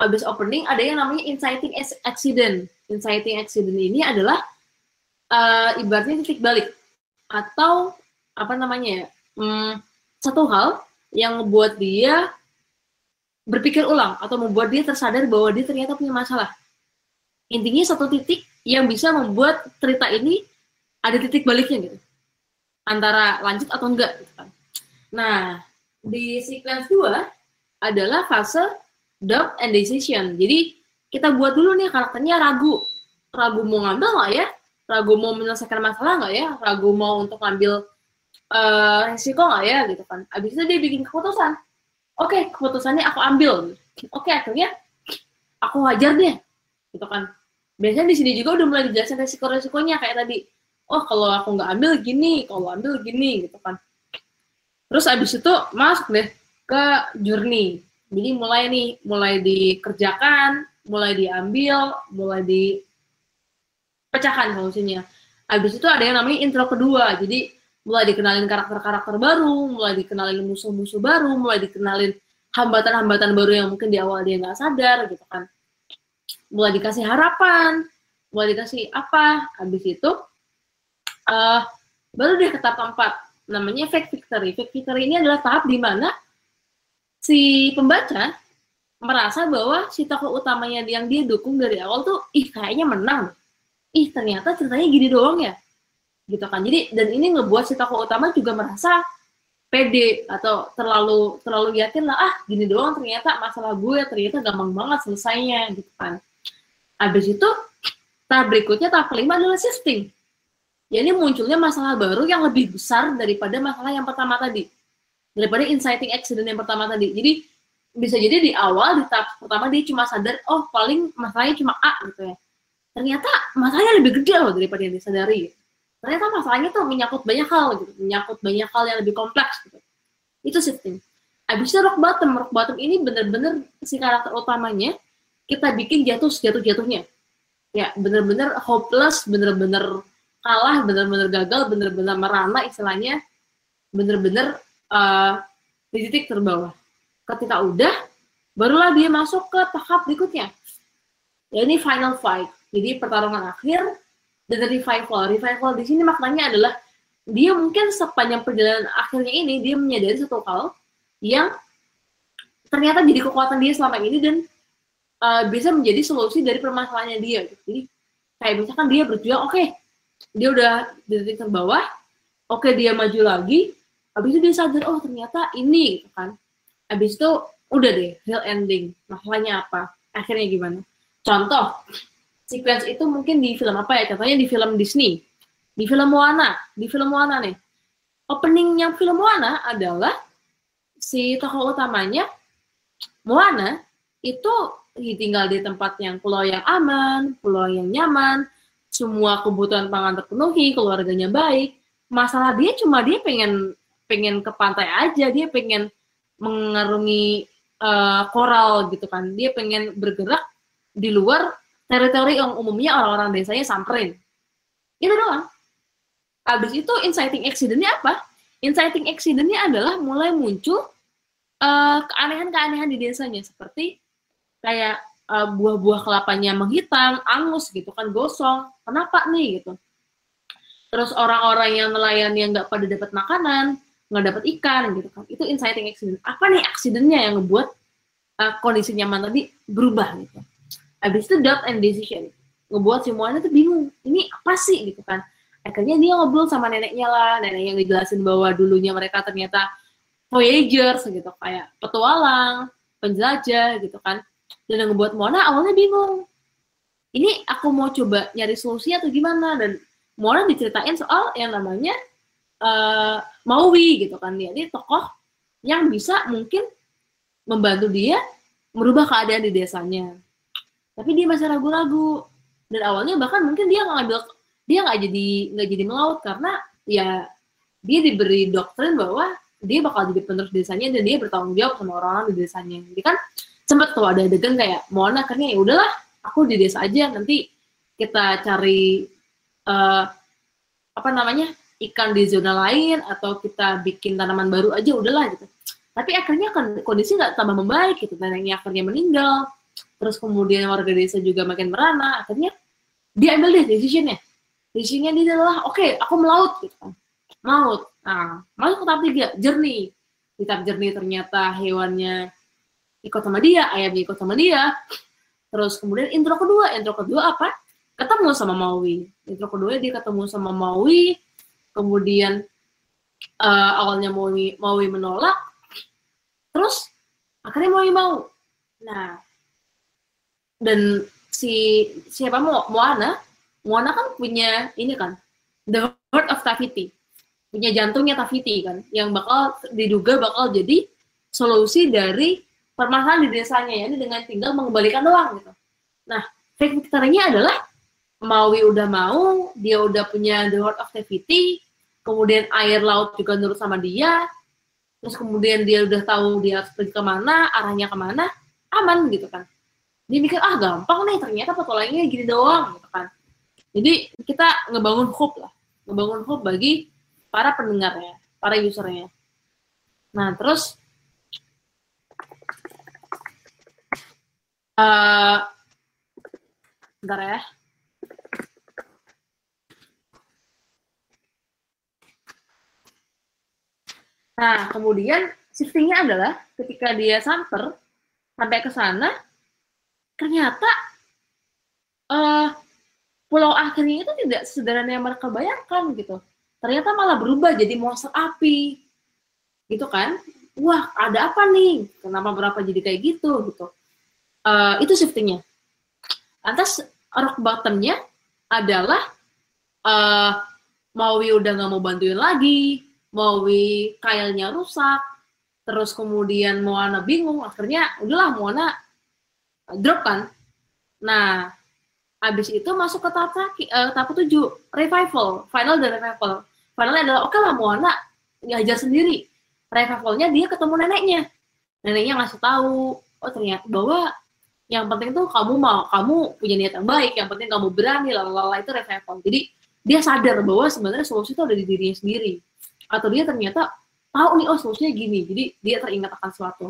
habis opening ada yang namanya inciting accident. Inciting accident ini adalah uh, ibaratnya titik balik atau apa namanya ya, hmm, satu hal yang membuat dia berpikir ulang atau membuat dia tersadar bahwa dia ternyata punya masalah. Intinya satu titik yang bisa membuat cerita ini ada titik baliknya gitu. Antara lanjut atau enggak gitu kan. Nah, di sequence 2 adalah fase doubt and decision. Jadi kita buat dulu nih karakternya ragu. Ragu mau ngambil nggak ya? Ragu mau menyelesaikan masalah nggak ya? Ragu mau untuk ngambil uh, resiko nggak ya gitu kan. Abis itu dia bikin keputusan. Oke, okay, keputusannya aku ambil. Oke, okay, akhirnya aku wajar deh. Gitu kan. Biasanya di sini juga udah mulai dijelasin resiko-resikonya kayak tadi. Oh, kalau aku nggak ambil gini, kalau ambil gini gitu kan. Terus abis itu masuk deh ke journey jadi mulai nih, mulai dikerjakan, mulai diambil, mulai dipecahkan solusinya. Habis itu ada yang namanya intro kedua. Jadi mulai dikenalin karakter-karakter baru, mulai dikenalin musuh-musuh baru, mulai dikenalin hambatan-hambatan baru yang mungkin di awal dia nggak sadar gitu kan. Mulai dikasih harapan, mulai dikasih apa, habis itu uh, baru deh ke tahap keempat, namanya fake victory. Fake victory ini adalah tahap di mana si pembaca merasa bahwa si tokoh utamanya yang dia dukung dari awal tuh ih kayaknya menang ih ternyata ceritanya gini doang ya gitu kan jadi dan ini ngebuat si tokoh utama juga merasa pede atau terlalu terlalu yakin lah ah gini doang ternyata masalah gue ternyata gampang banget selesainya gitu kan habis itu tahap berikutnya tahap kelima adalah shifting ya ini munculnya masalah baru yang lebih besar daripada masalah yang pertama tadi daripada inciting accident yang pertama tadi. Jadi bisa jadi di awal di tahap pertama dia cuma sadar oh paling masalahnya cuma A gitu ya. Ternyata masalahnya lebih gede loh daripada yang disadari. Ternyata masalahnya tuh menyangkut banyak hal gitu, menyangkut banyak hal yang lebih kompleks gitu. Itu shifting. Abis itu rock bottom, rock bottom ini bener-bener si karakter utamanya kita bikin jatuh sejatuh-jatuhnya. Ya, bener-bener hopeless, bener-bener kalah, bener-bener gagal, bener-bener merana istilahnya, bener-bener uh, di titik terbawah. Ketika udah, barulah dia masuk ke tahap berikutnya. Ya ini final fight. Jadi pertarungan akhir dan revival. Revival di sini maknanya adalah dia mungkin sepanjang perjalanan akhirnya ini dia menyadari satu hal yang ternyata jadi kekuatan dia selama ini dan uh, bisa menjadi solusi dari permasalahannya dia. Jadi kayak misalkan dia berjuang, oke, okay, dia udah di titik terbawah, oke okay, dia maju lagi, habis itu dia sadar oh ternyata ini gitu kan habis itu udah deh real ending masalahnya apa akhirnya gimana contoh sequence itu mungkin di film apa ya? Contohnya di film Disney. Di film Moana. Di film Moana nih. Openingnya film Moana adalah si tokoh utamanya Moana itu tinggal di tempat yang pulau yang aman, pulau yang nyaman, semua kebutuhan pangan terpenuhi, keluarganya baik. Masalah dia cuma dia pengen pengen ke pantai aja. Dia pengen mengarungi uh, koral gitu kan. Dia pengen bergerak di luar teritori yang umumnya orang-orang desanya samperin. Itu doang. Habis itu inciting accidentnya apa? Inciting accidentnya adalah mulai muncul uh, keanehan-keanehan di desanya. Seperti kayak uh, buah-buah kelapanya menghitam, angus gitu kan, gosong. Kenapa nih gitu? Terus orang-orang yang nelayan yang nggak pada dapat makanan, nggak dapet ikan gitu kan. Itu inciting accident. Apa nih accidentnya yang ngebuat uh, kondisi nyaman tadi berubah gitu habis itu doubt and decision. Ngebuat semuanya tuh bingung. Ini apa sih gitu kan. Akhirnya dia ngobrol sama neneknya lah. Nenek yang ngejelasin bahwa dulunya mereka ternyata voyagers gitu. Kayak petualang penjelajah gitu kan. Dan ngebuat Mona awalnya bingung. Ini aku mau coba nyari solusi atau gimana? Dan Mona diceritain soal yang namanya uh, Maui gitu kan. Dia tokoh yang bisa mungkin membantu dia merubah keadaan di desanya tapi dia masih ragu-ragu. Dan awalnya bahkan mungkin dia nggak ngambil dia nggak jadi nggak jadi melaut karena ya dia diberi doktrin bahwa dia bakal jadi penerus desanya dan dia bertanggung jawab sama orang-orang di desanya. Jadi kan sempat tuh ada adegan kayak Mona akhirnya ya udahlah aku di desa aja nanti kita cari uh, apa namanya ikan di zona lain atau kita bikin tanaman baru aja udahlah gitu. Tapi akhirnya kan kondisi nggak tambah membaik gitu neneknya akhirnya meninggal terus kemudian warga desa juga makin merana, akhirnya dia ambil deh decisionnya. Decisionnya dia adalah, oke, okay, aku melaut gitu kan. Melaut. Nah, masuk ke tahap tiga, jernih. Di tahap jernih ternyata hewannya ikut sama dia, ayamnya ikut sama dia. Terus kemudian intro kedua, intro kedua apa? Ketemu sama Maui. Intro kedua dia ketemu sama Maui, kemudian uh, awalnya Maui, Maui menolak, terus akhirnya Maui mau. Nah, dan si siapa mau Moana? Moana kan punya ini kan the heart of Tafiti punya jantungnya Tafiti kan yang bakal diduga bakal jadi solusi dari permasalahan di desanya ya ini dengan tinggal mengembalikan doang gitu. Nah fake victory-nya adalah Maui udah mau dia udah punya the heart of Tafiti kemudian air laut juga nurut sama dia terus kemudian dia udah tahu dia harus pergi ke mana arahnya ke mana aman gitu kan dia mikir ah gampang nih ternyata petualangannya gini doang gitu kan. Jadi kita ngebangun hope lah. Ngebangun hope bagi para pendengarnya para usernya. Nah terus uh, bentar ya. Nah, kemudian shiftingnya adalah ketika dia samper sampai ke sana, ternyata uh, pulau akhirnya itu tidak sederhana yang mereka bayangkan gitu. Ternyata malah berubah jadi monster api, gitu kan? Wah, ada apa nih? Kenapa berapa jadi kayak gitu gitu? Uh, itu shiftingnya. Lantas rock bottomnya adalah uh, Maui udah nggak mau bantuin lagi, Maui kailnya rusak, terus kemudian Moana bingung, akhirnya udahlah Moana drop kan. Nah, habis itu masuk ke tahap uh, tahap tujuh revival, final dan revival. Finalnya adalah oke okay lah Moana ngajar sendiri. Revivalnya dia ketemu neneknya. Neneknya ngasih tahu, oh ternyata bahwa yang penting tuh kamu mau kamu punya niat yang baik, yang penting kamu berani, lalala itu revival. Jadi dia sadar bahwa sebenarnya solusi itu ada di dirinya sendiri. Atau dia ternyata tahu nih oh solusinya gini, jadi dia teringat akan sesuatu.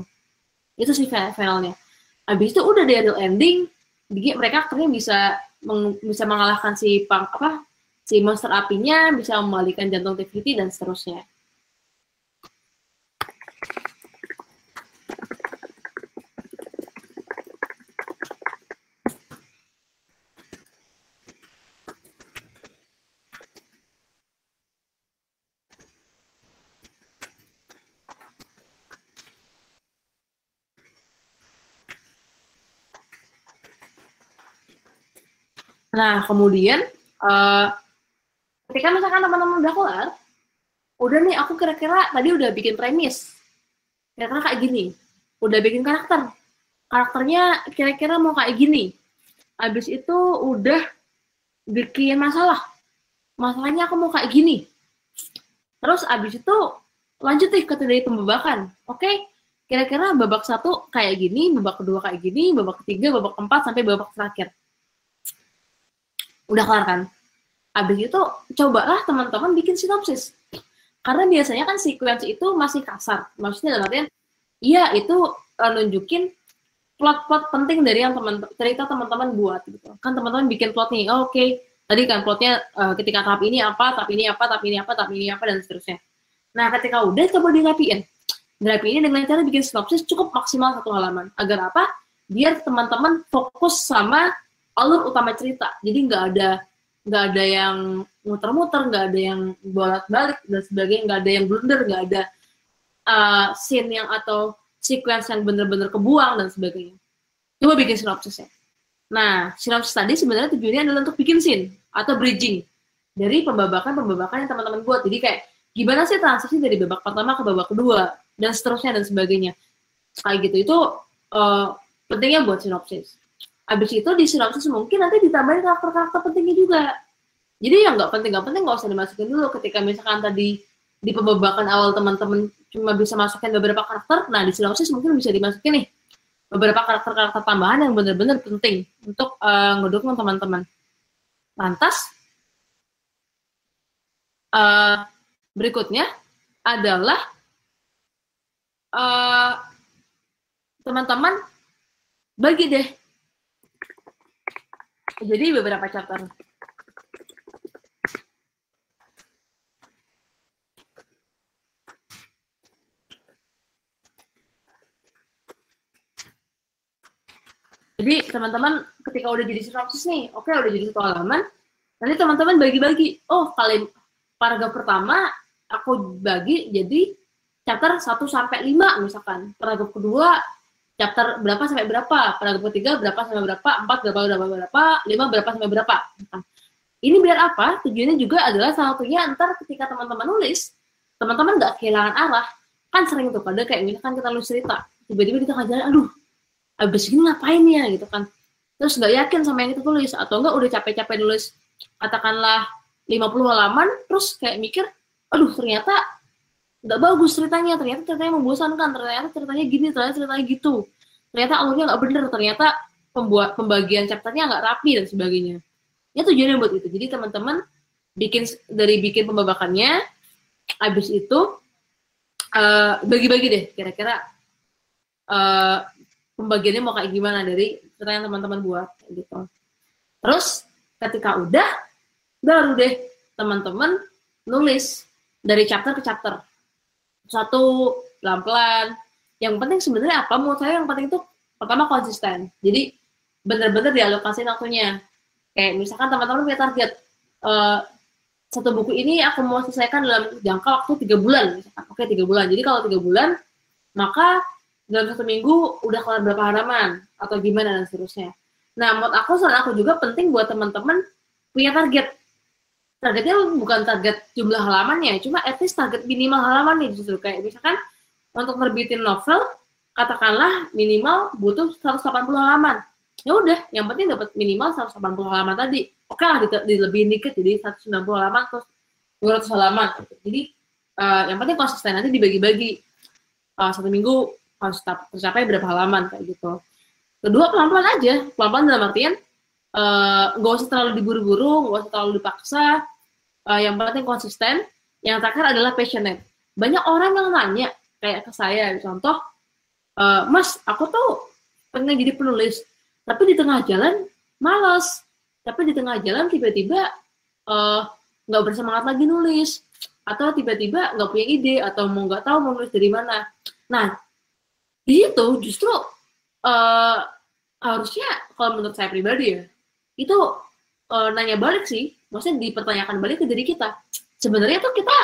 Itu sih finalnya habis itu udah real ending mereka akhirnya bisa meng, bisa mengalahkan si pang apa si monster apinya bisa membalikan jantung Tivity dan seterusnya Nah, kemudian uh, ketika misalkan teman-teman udah kelar, udah nih aku kira-kira tadi udah bikin premis. Kira-kira kayak gini. Udah bikin karakter. Karakternya kira-kira mau kayak gini. Habis itu udah bikin masalah. Masalahnya aku mau kayak gini. Terus abis itu lanjut nih ke dari pembabakan. Oke, okay? kira-kira babak satu kayak gini, babak kedua kayak gini, babak ketiga, babak keempat, sampai babak terakhir udah kelar kan? Habis itu cobalah teman-teman bikin sinopsis. Karena biasanya kan sequence itu masih kasar. Maksudnya dalam artian iya itu uh, nunjukin plot-plot penting dari yang teman cerita teman-teman buat gitu. Kan teman-teman bikin plot nih oh, oke. Okay. tadi kan plotnya uh, ketika tahap ini apa tahap ini apa tahap ini apa tahap ini apa dan seterusnya. Nah ketika udah coba dirapiin. Dirapiin dengan cara bikin sinopsis cukup maksimal satu halaman. Agar apa? Biar teman-teman fokus sama alur utama cerita. Jadi nggak ada nggak ada yang muter-muter nggak ada yang bolak-balik dan sebagainya nggak ada yang blunder nggak ada uh, scene yang atau sequence yang bener-bener kebuang dan sebagainya. Coba bikin sinopsisnya. Nah sinopsis tadi sebenarnya tujuannya adalah untuk bikin scene atau bridging dari pembabakan-pembabakan yang teman-teman buat. Jadi kayak gimana sih transisi dari babak pertama ke babak kedua dan seterusnya dan sebagainya. Kayak gitu. Itu uh, pentingnya buat sinopsis Abis itu di sinopsis mungkin nanti ditambahin karakter-karakter pentingnya juga. Jadi yang nggak penting nggak penting nggak usah dimasukin dulu. Ketika misalkan tadi di pembabakan awal teman-teman cuma bisa masukin beberapa karakter, nah di sinopsis mungkin bisa dimasukin nih beberapa karakter-karakter tambahan yang benar-benar penting untuk uh, ngedukung teman-teman. Lantas uh, berikutnya adalah uh, teman-teman bagi deh. Jadi beberapa chapter. Jadi teman-teman ketika udah jadi sinopsis nih, oke okay, udah jadi satu halaman, nanti teman-teman bagi-bagi. Oh, kalian paragraf pertama aku bagi jadi chapter 1 sampai 5 misalkan. Paragraf kedua chapter berapa sampai berapa, paragraf ketiga berapa sampai berapa, empat berapa berapa berapa, lima berapa sampai berapa. Ini biar apa? Tujuannya juga adalah salah satunya antar ketika teman-teman nulis, teman-teman nggak kehilangan arah. Kan sering tuh pada kayak misalkan kita nulis cerita, tiba-tiba di tengah jalan, aduh abis ini ngapain ya gitu kan terus nggak yakin sama yang kita tulis atau enggak udah capek-capek nulis katakanlah 50 halaman terus kayak mikir aduh ternyata nggak bagus ceritanya. Ternyata ceritanya membosankan. Ternyata ceritanya gini ternyata ceritanya gitu. Ternyata alurnya nggak bener. Ternyata pembuat pembagian chapternya nggak rapi dan sebagainya. Ya tujuannya buat itu. Jadi teman-teman bikin dari bikin pembabakannya abis itu uh, bagi-bagi deh. Kira-kira uh, pembagiannya mau kayak gimana dari cerita teman-teman buat gitu. Terus ketika udah baru deh teman-teman nulis dari chapter ke chapter. Satu pelan-pelan. Yang penting sebenarnya apa? Menurut saya yang penting itu pertama konsisten. Jadi benar-benar dialokasi waktunya. Kayak misalkan teman-teman punya target uh, satu buku ini aku mau selesaikan dalam jangka waktu tiga bulan. Oke tiga bulan. Jadi kalau tiga bulan maka dalam satu minggu udah kelar berapa halaman atau gimana dan seterusnya. Nah, menurut aku saran aku juga penting buat teman-teman punya target. Targetnya bukan target jumlah halamannya, cuma at least target minimal halaman nih justru kayak misalkan untuk terbitin novel katakanlah minimal butuh 180 halaman. Ya udah, yang penting dapat minimal 180 halaman tadi. Oke lah, di, lebih dikit jadi 190 halaman terus 200 halaman. Jadi uh, yang penting konsisten nanti dibagi-bagi uh, satu minggu harus tercapai berapa halaman kayak gitu. Kedua pelan-pelan aja, pelan-pelan dalam artian eh, nggak uh, usah terlalu diburu-buru, nggak usah terlalu dipaksa. Uh, yang penting konsisten. Yang terakhir adalah passionate. Banyak orang yang nanya kayak ke saya, contoh, uh, Mas, aku tuh pengen jadi penulis, tapi di tengah jalan malas, tapi di tengah jalan tiba-tiba nggak uh, bersemangat lagi nulis, atau tiba-tiba nggak punya ide atau mau nggak tahu mau nulis dari mana. Nah, di situ justru uh, harusnya kalau menurut saya pribadi ya itu uh, nanya balik sih maksudnya dipertanyakan balik ke diri kita sebenarnya tuh kita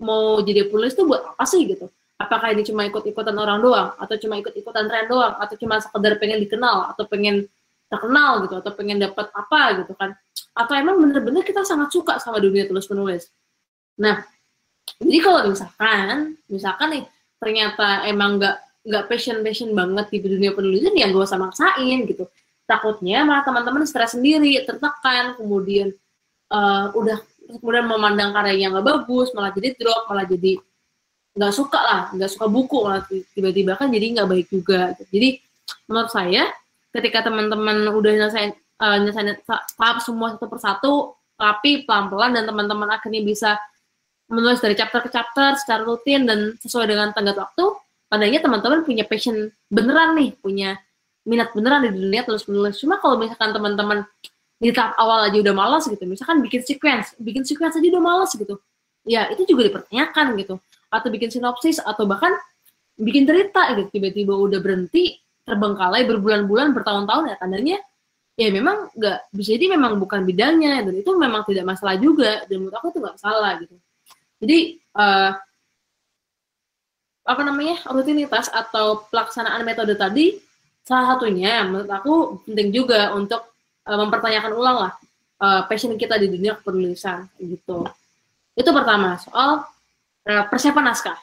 mau jadi penulis tuh buat apa sih? Gitu. Apakah ini cuma ikut-ikutan orang doang atau cuma ikut-ikutan tren doang atau cuma sekedar pengen dikenal atau pengen terkenal gitu atau pengen dapat apa gitu kan? Atau emang bener-bener kita sangat suka sama dunia tulis penulis nah jadi kalau misalkan misalkan nih ternyata emang nggak nggak passion passion banget di dunia penulisan ya gak usah maksain gitu. Takutnya malah teman-teman stres sendiri tertekan kemudian uh, udah kemudian memandang karya yang nggak bagus malah jadi drop malah jadi nggak suka lah nggak suka buku malah tiba-tiba kan jadi nggak baik juga jadi menurut saya ketika teman-teman udah nyelesain uh, nyelesain tahap semua satu persatu tapi pelan-pelan dan teman-teman akhirnya bisa menulis dari chapter ke chapter secara rutin dan sesuai dengan tenggat waktu tandanya teman-teman punya passion beneran nih, punya minat beneran di dunia terus menulis. Cuma kalau misalkan teman-teman di tahap awal aja udah malas gitu, misalkan bikin sequence, bikin sequence aja udah malas gitu, ya itu juga dipertanyakan gitu. Atau bikin sinopsis, atau bahkan bikin cerita gitu, tiba-tiba udah berhenti, terbengkalai berbulan-bulan, bertahun-tahun ya tandanya ya memang nggak bisa jadi memang bukan bidangnya. Dan itu memang tidak masalah juga. Dan menurut aku itu nggak salah gitu. Jadi uh, apa namanya rutinitas atau pelaksanaan metode tadi salah satunya menurut aku penting juga untuk uh, mempertanyakan ulang lah uh, passion kita di dunia penulisan gitu. Itu pertama soal uh, persiapan naskah.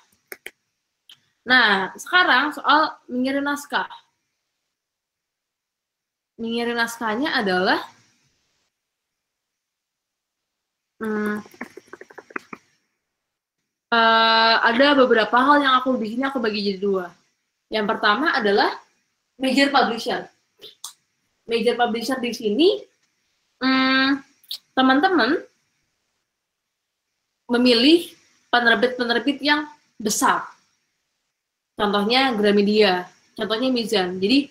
Nah sekarang soal mengirim naskah. Mengirim naskahnya adalah hmm, uh, ada beberapa hal yang aku sini aku bagi jadi dua. Yang pertama adalah major publisher. Major publisher di sini hmm, teman-teman memilih penerbit-penerbit yang besar. Contohnya Gramedia, contohnya Mizan. Jadi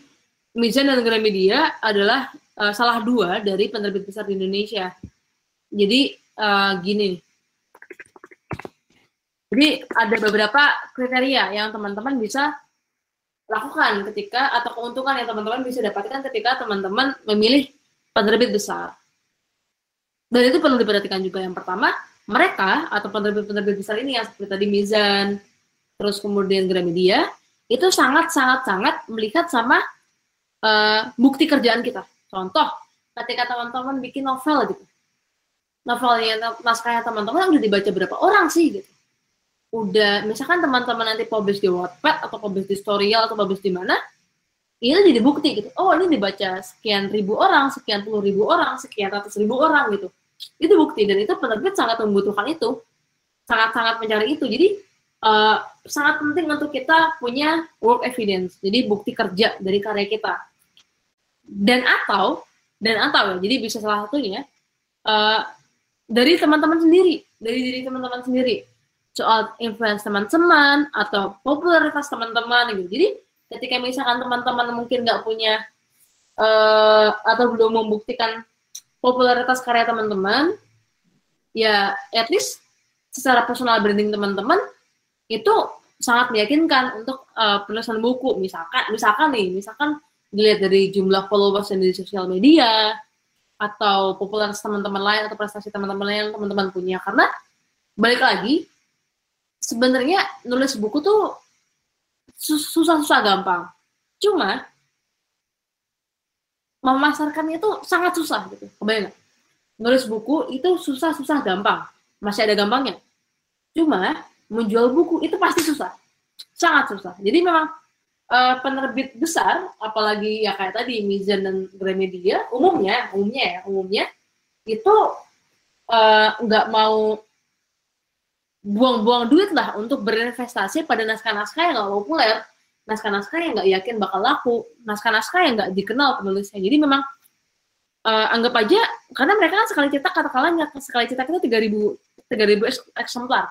Mizan dan Gramedia adalah uh, salah dua dari penerbit besar di Indonesia. Jadi uh, gini, jadi ada beberapa kriteria yang teman-teman bisa lakukan ketika atau keuntungan yang teman-teman bisa dapatkan ketika teman-teman memilih penerbit besar. Dan itu perlu diperhatikan juga yang pertama, mereka atau penerbit-penerbit besar ini yang seperti tadi Mizan, terus kemudian Gramedia, itu sangat-sangat-sangat melihat sama uh, bukti kerjaan kita. Contoh, ketika teman-teman bikin novel gitu. Novelnya, naskahnya teman-teman udah dibaca berapa orang sih gitu. Udah, misalkan teman-teman nanti publish di Wattpad atau publish di Storyal atau publish di mana, ini jadi bukti gitu. Oh, ini dibaca sekian ribu orang, sekian puluh ribu orang, sekian ratus ribu orang gitu. Itu bukti dan itu penerbit sangat membutuhkan itu. Sangat-sangat mencari itu. Jadi uh, sangat penting untuk kita punya work evidence. Jadi bukti kerja dari karya kita dan atau dan atau ya jadi bisa salah satunya uh, dari teman-teman sendiri dari diri teman-teman sendiri soal influence teman-teman atau popularitas teman-teman gitu. Jadi ketika misalkan teman-teman mungkin nggak punya uh, atau belum membuktikan popularitas karya teman-teman ya at least secara personal branding teman-teman itu sangat meyakinkan untuk uh, penulisan buku. Misalkan misalkan nih misalkan dilihat dari jumlah followers yang di sosial media atau popularitas teman-teman lain atau prestasi teman-teman lain yang teman-teman punya. Karena balik lagi sebenarnya nulis buku tuh susah-susah gampang. Cuma memasarkan itu sangat susah gitu. Kebayang nulis buku itu susah-susah gampang. Masih ada gampangnya. Cuma menjual buku itu pasti susah. Sangat susah. Jadi memang uh, penerbit besar, apalagi ya kayak tadi Mizan dan Gramedia, umumnya, umumnya ya, umumnya itu eh, nggak uh, mau buang-buang duit lah untuk berinvestasi pada naskah-naskah yang nggak populer, naskah-naskah yang nggak yakin bakal laku, naskah-naskah yang nggak dikenal penulisnya. Jadi memang uh, anggap aja karena mereka kan sekali cetak katakanlah sekali cetak itu tiga ribu tiga ribu eksemplar.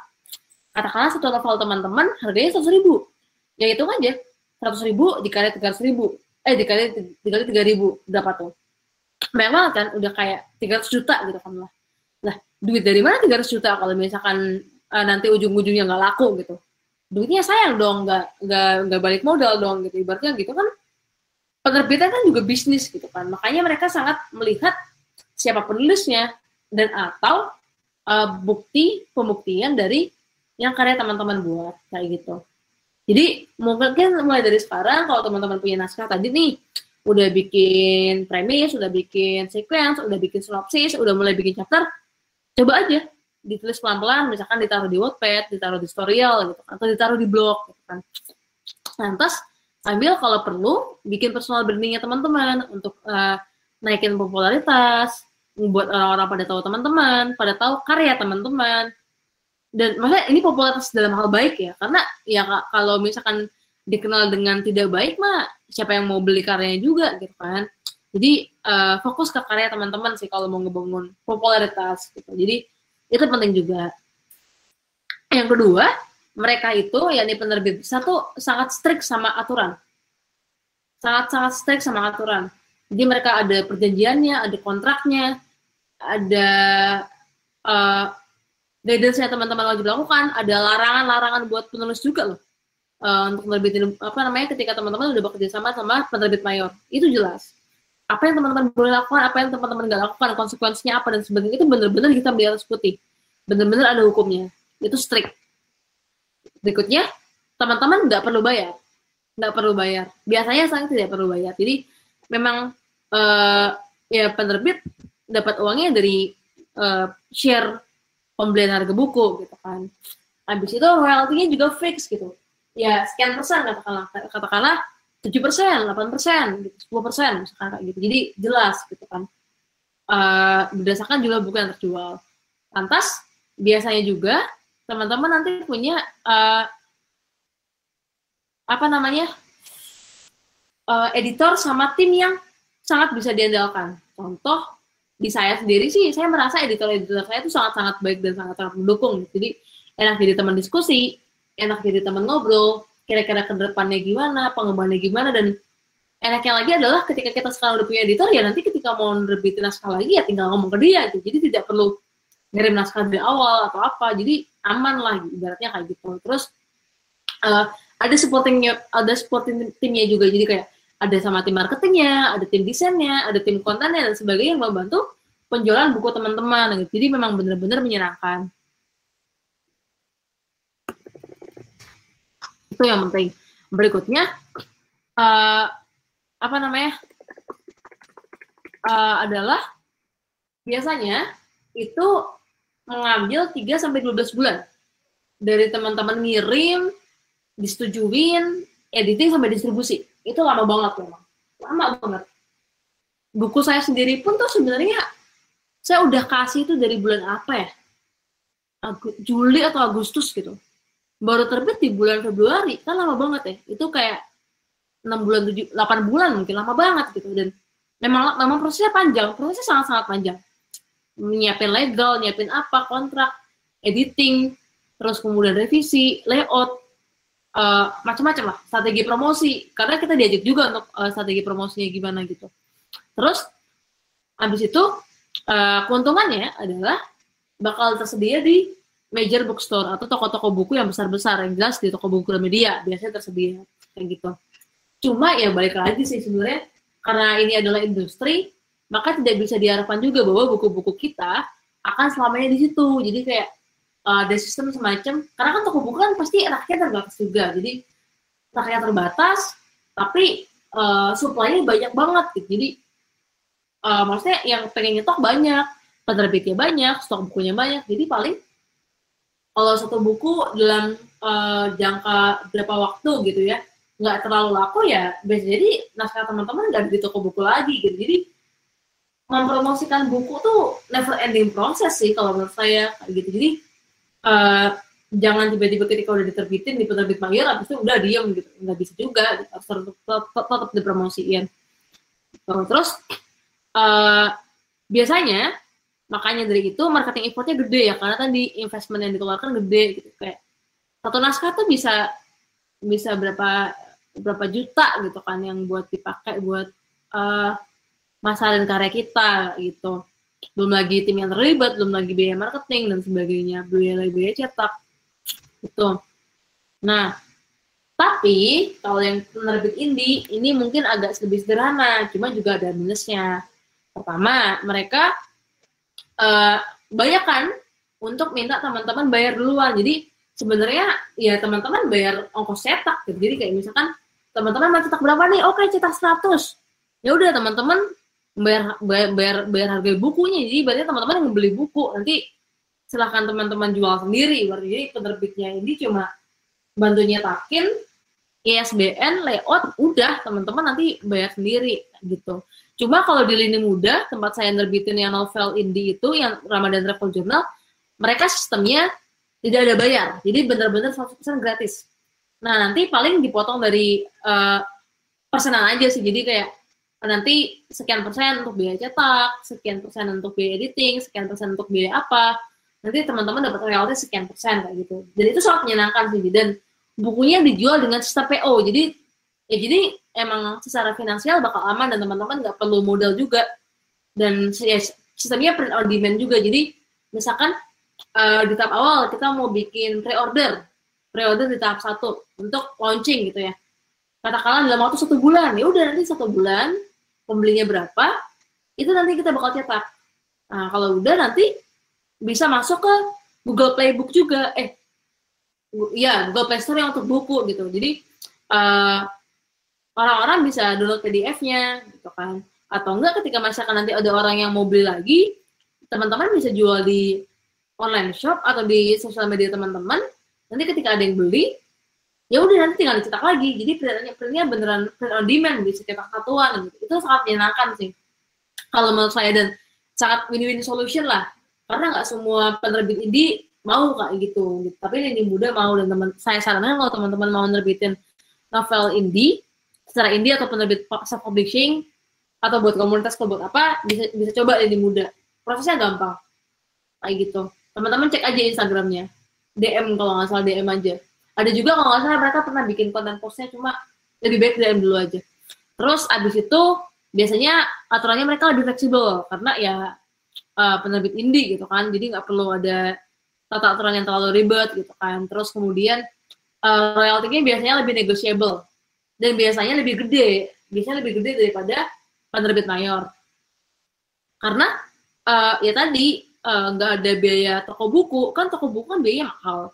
Katakanlah satu novel teman-teman harganya seratus ribu, ya itu aja. seratus ribu dikali tiga ratus ribu. Eh dikali dikali tiga ribu. Berapa tuh? Memang kan udah kayak tiga ratus juta gitu kan lah. Lah duit dari mana tiga ratus juta? Kalau misalkan uh, nanti ujung-ujungnya nggak laku gitu. Duitnya sayang dong nggak nggak nggak balik modal dong gitu. Ibaratnya gitu kan penerbitan kan juga bisnis gitu kan. Makanya mereka sangat melihat siapa penulisnya dan atau uh, bukti pembuktian dari yang karya teman-teman buat kayak gitu. Jadi mungkin mulai dari sekarang kalau teman-teman punya naskah tadi nih udah bikin premis, udah bikin sequence, udah bikin sinopsis, udah mulai bikin chapter, coba aja ditulis pelan-pelan, misalkan ditaruh di Wattpad, ditaruh di Storyal gitu, atau ditaruh di blog gitu kan. Lantas sambil kalau perlu bikin personal brandingnya teman-teman untuk uh, naikin popularitas, membuat orang-orang pada tahu teman-teman, pada tahu karya teman-teman, dan maksudnya ini popularitas dalam hal baik ya karena ya kalau misalkan dikenal dengan tidak baik mah siapa yang mau beli karyanya juga gitu kan. Jadi uh, fokus ke karya teman-teman sih kalau mau ngebangun popularitas gitu. Jadi itu penting juga. Yang kedua mereka itu yakni penerbit satu sangat strict sama aturan. Sangat sangat strict sama aturan. Jadi mereka ada perjanjiannya ada kontraknya ada uh, guidance-nya teman-teman wajib lakukan, ada larangan-larangan buat penulis juga loh. Uh, untuk menerbitin apa namanya ketika teman-teman udah bekerja sama sama penerbit mayor. Itu jelas apa yang teman-teman boleh lakukan apa yang teman-teman nggak lakukan konsekuensinya apa dan sebagainya itu benar-benar kita di atas putih. Benar-benar ada hukumnya. Itu strict. Berikutnya teman-teman nggak perlu bayar. Nggak perlu bayar. Biasanya saya tidak perlu bayar. Jadi memang uh, ya penerbit dapat uangnya dari uh, share pembelian harga buku gitu kan. Habis itu royaltinya juga fix gitu. Ya sekian persen katakanlah katakanlah tujuh persen, delapan persen, sepuluh persen gitu. Jadi jelas gitu kan. Uh, berdasarkan jumlah buku yang terjual. Lantas biasanya juga teman-teman nanti punya uh, apa namanya uh, editor sama tim yang sangat bisa diandalkan. Contoh di saya sendiri sih saya merasa editor-editor saya itu sangat-sangat baik dan sangat-sangat mendukung. Jadi enak jadi teman diskusi, enak jadi teman ngobrol, kira-kira ke depannya gimana, pengembangannya gimana dan enaknya lagi adalah ketika kita sekarang udah punya editor ya nanti ketika mau nerbitin naskah lagi ya tinggal ngomong ke dia gitu. Jadi tidak perlu ngirim naskah dari awal atau apa jadi aman lah ibaratnya kayak gitu. Terus uh, ada supportingnya ada supporting timnya juga. Jadi kayak ada sama tim marketingnya ada tim desainnya ada tim kontennya dan sebagainya yang membantu penjualan buku teman-teman gitu. jadi memang benar-benar menyenangkan itu yang penting. Berikutnya uh, apa namanya? Uh, adalah biasanya itu mengambil 3 sampai 12 bulan. Dari teman-teman ngirim disetujuin editing sampai distribusi. Itu lama banget memang. Lama banget. Buku saya sendiri pun tuh sebenarnya saya udah kasih itu dari bulan apa ya? Juli atau Agustus gitu baru terbit di bulan Februari. Kan lama banget ya. Itu kayak enam bulan tujuh delapan bulan mungkin. Lama banget gitu. Dan memang memang prosesnya panjang. Prosesnya sangat sangat panjang. Nyiapin legal nyiapin apa kontrak editing terus kemudian revisi layout uh, macam-macam lah. Strategi promosi. Karena kita diajak juga untuk uh, strategi promosinya gimana gitu. Terus habis itu uh, keuntungannya adalah bakal tersedia di major bookstore atau toko-toko buku yang besar-besar yang jelas di toko buku media biasanya tersedia kayak gitu. Cuma ya balik lagi sih sebenarnya karena ini adalah industri maka tidak bisa diharapkan juga bahwa buku-buku kita akan selamanya di situ. Jadi kayak uh, ada sistem semacam karena kan toko buku kan pasti rakyat terbatas juga. Jadi rakyat terbatas tapi uh, supply-nya banyak banget gitu. Jadi uh, maksudnya yang pengen nyetok banyak, penerbitnya banyak, stok bukunya banyak. Jadi paling kalau satu buku dalam uh, jangka berapa waktu gitu ya nggak terlalu laku ya bisa jadi naskah teman-teman nggak di toko buku lagi gitu. Jadi mempromosikan buku tuh never ending proses sih kalau menurut saya gitu. Jadi uh, jangan tiba-tiba ketika udah diterbitin di penerbit mayor habis itu udah diem gitu. Nggak bisa juga harus tetap, tetap, tetap dipromosiin. Terus uh, biasanya makanya dari itu marketing effortnya gede ya karena tadi investment yang dikeluarkan gede gitu kayak satu naskah tuh bisa bisa berapa berapa juta gitu kan yang buat dipakai buat uh, masalah dan karya kita gitu. Belum lagi tim yang terlibat belum lagi biaya marketing dan sebagainya biaya biaya cetak gitu. Nah tapi kalau yang penerbit indie ini mungkin agak lebih sederhana cuma juga ada minusnya. Pertama mereka uh, banyak kan untuk minta teman-teman bayar duluan. Jadi sebenarnya ya teman-teman bayar ongkos cetak gitu. Jadi kayak misalkan teman-teman mau cetak berapa nih? Oke, cetak 100. Ya udah teman-teman bayar, bayar bayar bayar harga bukunya. Jadi berarti teman-teman yang beli buku nanti silahkan teman-teman jual sendiri. Berarti jadi penerbitnya ini cuma bantu nyetakin ISBN, layout, udah teman-teman nanti bayar sendiri gitu. Cuma kalau di lini muda, tempat saya nerbitin yang novel indie itu, yang Ramadan Travel Journal, mereka sistemnya tidak ada bayar. Jadi benar-benar 100% gratis. Nah, nanti paling dipotong dari uh, persenan aja sih. Jadi kayak nanti sekian persen untuk biaya cetak, sekian persen untuk biaya editing, sekian persen untuk biaya apa. Nanti teman-teman dapat royalti sekian persen kayak gitu. Dan itu sangat menyenangkan sih. Dan bukunya dijual dengan sistem PO. Jadi ya jadi emang secara finansial bakal aman dan teman-teman nggak perlu modal juga. Dan ya, sistemnya print on demand juga. Jadi misalkan uh, di tahap awal kita mau bikin pre-order. Pre-order di tahap satu untuk launching gitu ya. Katakanlah dalam waktu satu bulan. Ya udah nanti satu bulan pembelinya berapa itu nanti kita bakal cetak. Nah kalau udah nanti bisa masuk ke Google Playbook juga. Eh ya Google Play Store yang untuk buku gitu. Jadi uh, orang-orang bisa download PDF-nya gitu kan. Atau enggak ketika misalkan nanti ada orang yang mau beli lagi teman-teman bisa jual di online shop atau di sosial media teman-teman. Nanti ketika ada yang beli ya udah nanti tinggal dicetak lagi. Jadi printnya printnya beneran print on demand bisa cetak satuan gitu. itu sangat menyenangkan sih. Kalau menurut saya dan sangat win-win solution lah. Karena nggak semua penerbit ini mau kayak gitu, gitu. tapi ini muda mau dan teman saya sarankan kalau teman-teman mau nerbitin novel indie secara indie atau penerbit self publishing atau buat komunitas atau buat apa bisa bisa coba ini muda. Prosesnya gampang. Kayak gitu. Teman-teman cek aja instagramnya. Dm kalau nggak salah dm aja. Ada juga kalau nggak salah mereka pernah bikin konten postnya cuma lebih baik dm dulu aja. Terus abis itu biasanya aturannya mereka lebih fleksibel karena ya uh, penerbit indie gitu kan, jadi nggak perlu ada tata aturan yang terlalu ribet gitu kan. Terus kemudian uh, royaltinya biasanya lebih negotiable dan biasanya lebih gede, biasanya lebih gede daripada penerbit mayor. Karena uh, ya tadi nggak uh, ada biaya toko buku, kan toko buku kan biaya mahal,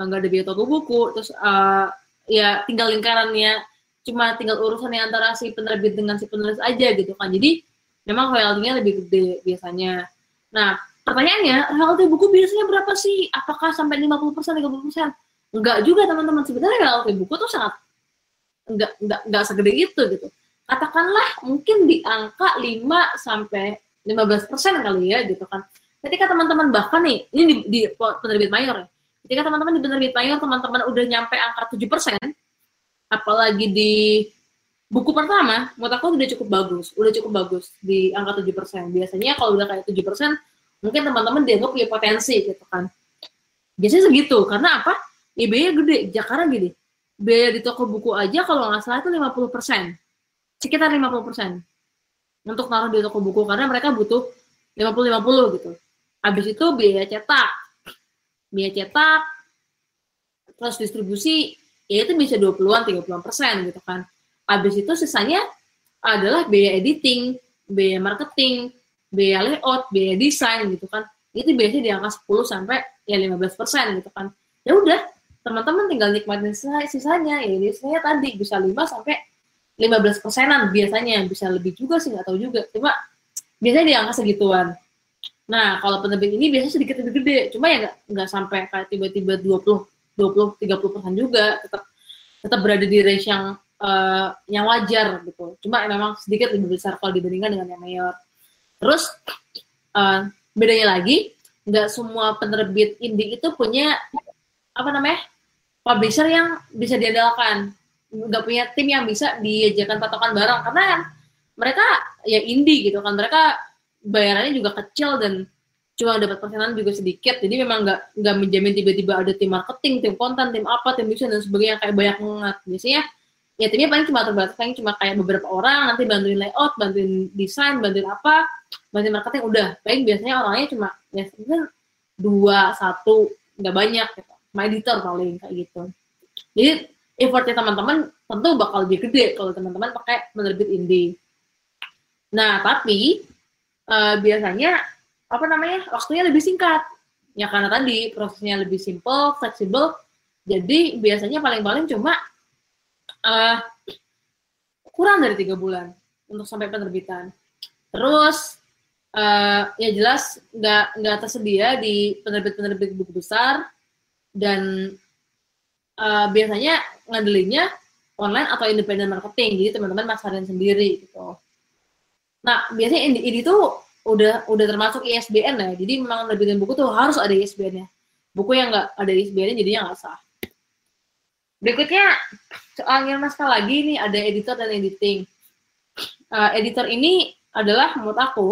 nggak ada biaya toko buku, terus uh, ya tinggal lingkarannya cuma tinggal urusannya antara si penerbit dengan si penulis aja gitu kan. Jadi memang royaltinya lebih gede biasanya. Nah, pertanyaannya, royalti buku biasanya berapa sih? Apakah sampai 50%, 30%? Enggak juga teman-teman. Sebenarnya royalti buku tuh sangat enggak enggak enggak segede itu gitu. Katakanlah mungkin di angka 5 sampai 15% kali ya gitu kan. Ketika teman-teman bahkan nih, ini di, di penerbit mayor ya. Ketika teman-teman di penerbit mayor teman-teman udah nyampe angka 7%, apalagi di buku pertama, menurut aku udah cukup bagus, udah cukup bagus di angka 7%. Biasanya kalau udah kayak 7%, mungkin teman-teman dianggap punya potensi gitu kan. Biasanya segitu, karena apa? Biaya gede, Jakarta gini. Biaya di toko buku aja kalau nggak salah itu 50%. Sekitar 50%. Untuk naruh di toko buku, karena mereka butuh 50-50 gitu. Habis itu biaya cetak. Biaya cetak, terus distribusi, ya itu bisa 20-an, 30-an persen gitu kan. Habis itu sisanya adalah biaya editing, biaya marketing, biaya layout, biaya desain gitu kan. Itu biasanya di angka 10 sampai ya 15 persen gitu kan. Ya udah, teman-teman tinggal nikmatin sisanya. Ya sisanya tadi bisa 5 sampai 15 persenan biasanya. Bisa lebih juga sih, nggak tahu juga. Cuma biasanya di angka segituan. Nah, kalau penerbit ini biasanya sedikit lebih gede. Cuma ya nggak sampai kayak tiba-tiba 20 20-30 persen juga tetap tetap berada di range yang uh, yang wajar gitu. Cuma memang sedikit lebih besar kalau dibandingkan dengan yang mayor. Terus uh, bedanya lagi, nggak semua penerbit indie itu punya apa namanya publisher yang bisa diandalkan. Nggak punya tim yang bisa diajarkan patokan barang karena kan mereka ya indie gitu kan. Mereka bayarannya juga kecil dan cuma dapat persenan juga sedikit. Jadi memang nggak nggak menjamin tiba-tiba ada tim marketing tim konten tim apa tim desain dan sebagainya. Kayak banyak banget biasanya ya timnya paling cuma terbatas. Paling cuma kayak beberapa orang. Nanti bantuin layout bantuin desain bantuin apa bantuin marketing. Udah. Paling biasanya orangnya cuma ya dua satu. Nggak banyak gitu sama editor paling kayak gitu. Jadi effortnya teman-teman tentu bakal lebih gede kalau teman-teman pakai menerbit indie. Nah tapi uh, biasanya apa namanya waktunya lebih singkat. Ya karena tadi prosesnya lebih simple fleksibel. Jadi biasanya paling-paling cuma uh, kurang dari tiga bulan untuk sampai penerbitan. Terus uh, ya jelas nggak nggak tersedia di penerbit-penerbit buku besar dan uh, biasanya ngandelinnya online atau independent marketing jadi teman-teman masarin sendiri gitu nah biasanya ini, ini tuh udah udah termasuk ISBN ya. Jadi memang nerbitin buku tuh harus ada ISBN-nya. Buku yang nggak ada ISBN-nya jadinya nggak sah. Berikutnya soal naskah lagi nih ada editor dan editing. Uh, editor ini adalah menurut aku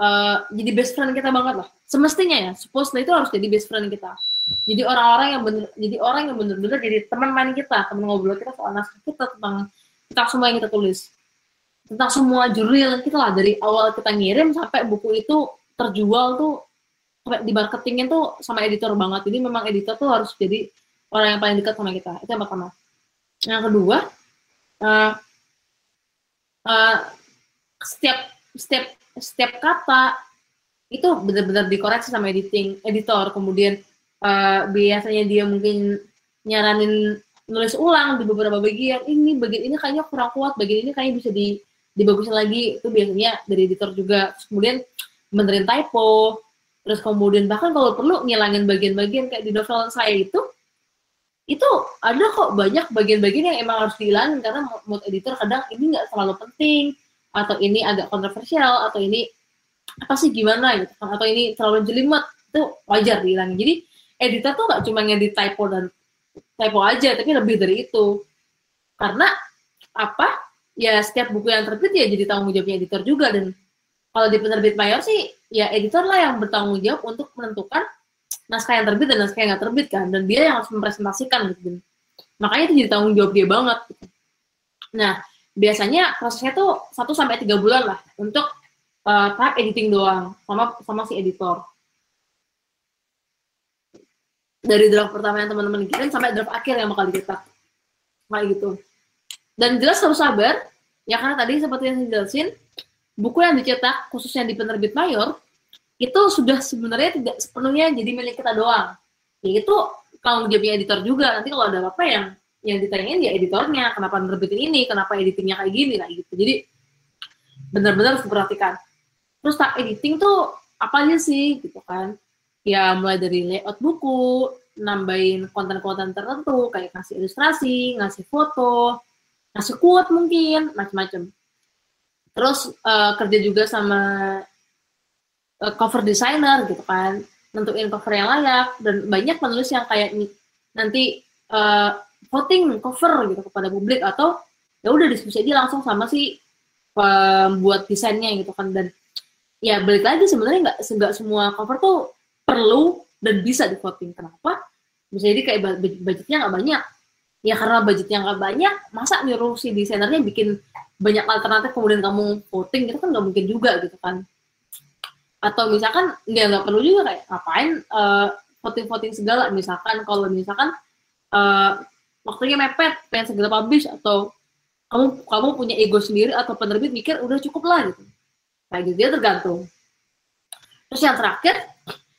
uh, jadi best friend kita banget lah. Semestinya ya, supposedly itu harus jadi best friend kita. Jadi orang-orang yang bener, jadi orang yang bener-bener jadi teman main kita, teman ngobrol kita soal naskah kita tentang tentang semua yang kita tulis. Tentang semua jurnal kita lah dari awal kita ngirim sampai buku itu terjual tuh sampai di marketingnya tuh sama editor banget. Jadi memang editor tuh harus jadi orang yang paling dekat sama kita itu yang pertama. Yang kedua uh, uh, setiap setiap setiap kata itu benar-benar dikoreksi sama editing editor. Kemudian uh, biasanya dia mungkin nyaranin nulis ulang di beberapa bagian ini bagian ini kayaknya kurang kuat bagian ini kayaknya bisa di dibagusin lagi. Itu biasanya dari editor juga. Terus kemudian benerin typo. Terus kemudian bahkan kalau perlu ngilangin bagian-bagian kayak di novel saya itu itu ada kok banyak bagian-bagian yang emang harus dihilangin karena mood editor kadang ini nggak terlalu penting atau ini agak kontroversial atau ini apa sih gimana gitu atau ini terlalu jelimet itu wajar dihilangin. Jadi editor tuh nggak cuma ngedit typo dan typo aja tapi lebih dari itu. Karena apa? Ya setiap buku yang terbit ya jadi tanggung jawabnya editor juga. Dan kalau di penerbit mayor sih ya editor lah yang bertanggung jawab untuk menentukan naskah yang terbit dan naskah yang nggak terbit kan. Dan dia yang harus mempresentasikan gitu makanya itu jadi tanggung jawab dia banget. Nah biasanya prosesnya tuh 1 sampai tiga bulan lah untuk uh, tahap editing doang sama sama si editor. Dari draft pertama yang teman-teman kirim sampai draft akhir yang bakal dicetak. Kayak gitu. Dan jelas harus sabar, ya karena tadi seperti yang saya jelasin, buku yang dicetak khususnya di penerbit mayor itu sudah sebenarnya tidak sepenuhnya jadi milik kita doang. Ya itu kalau jawabnya editor juga. Nanti kalau ada apa-apa yang yang ditanyain ya editornya, kenapa nerbitin ini, kenapa editingnya kayak gini, kayak gitu. Jadi benar-benar harus perhatikan. Terus tak editing tuh apa aja sih gitu kan? Ya mulai dari layout buku, nambahin konten-konten tertentu, kayak ngasih ilustrasi, ngasih foto, ngasih quote mungkin, macam-macam. Terus uh, kerja juga sama uh, cover designer gitu kan, nentuin cover yang layak dan banyak penulis yang kayak nanti uh, voting cover gitu kepada publik atau ya udah diskusi aja langsung sama si pembuat desainnya gitu kan dan ya balik lagi sebenarnya nggak semua cover tuh perlu dan bisa di voting kenapa? Bisa jadi kayak budgetnya nggak banyak. Ya karena budgetnya nggak banyak masa nyuruh si desainernya bikin banyak alternatif kemudian kamu voting? Itu kan nggak mungkin juga gitu kan. Atau misalkan nggak nggak perlu juga kayak ngapain uh, voting voting segala? Misalkan kalau misalkan uh, waktunya mepet pengen segera publish atau kamu kamu punya ego sendiri atau penerbit mikir udah cukup lah gitu. Kayak gitu dia tergantung. Terus yang terakhir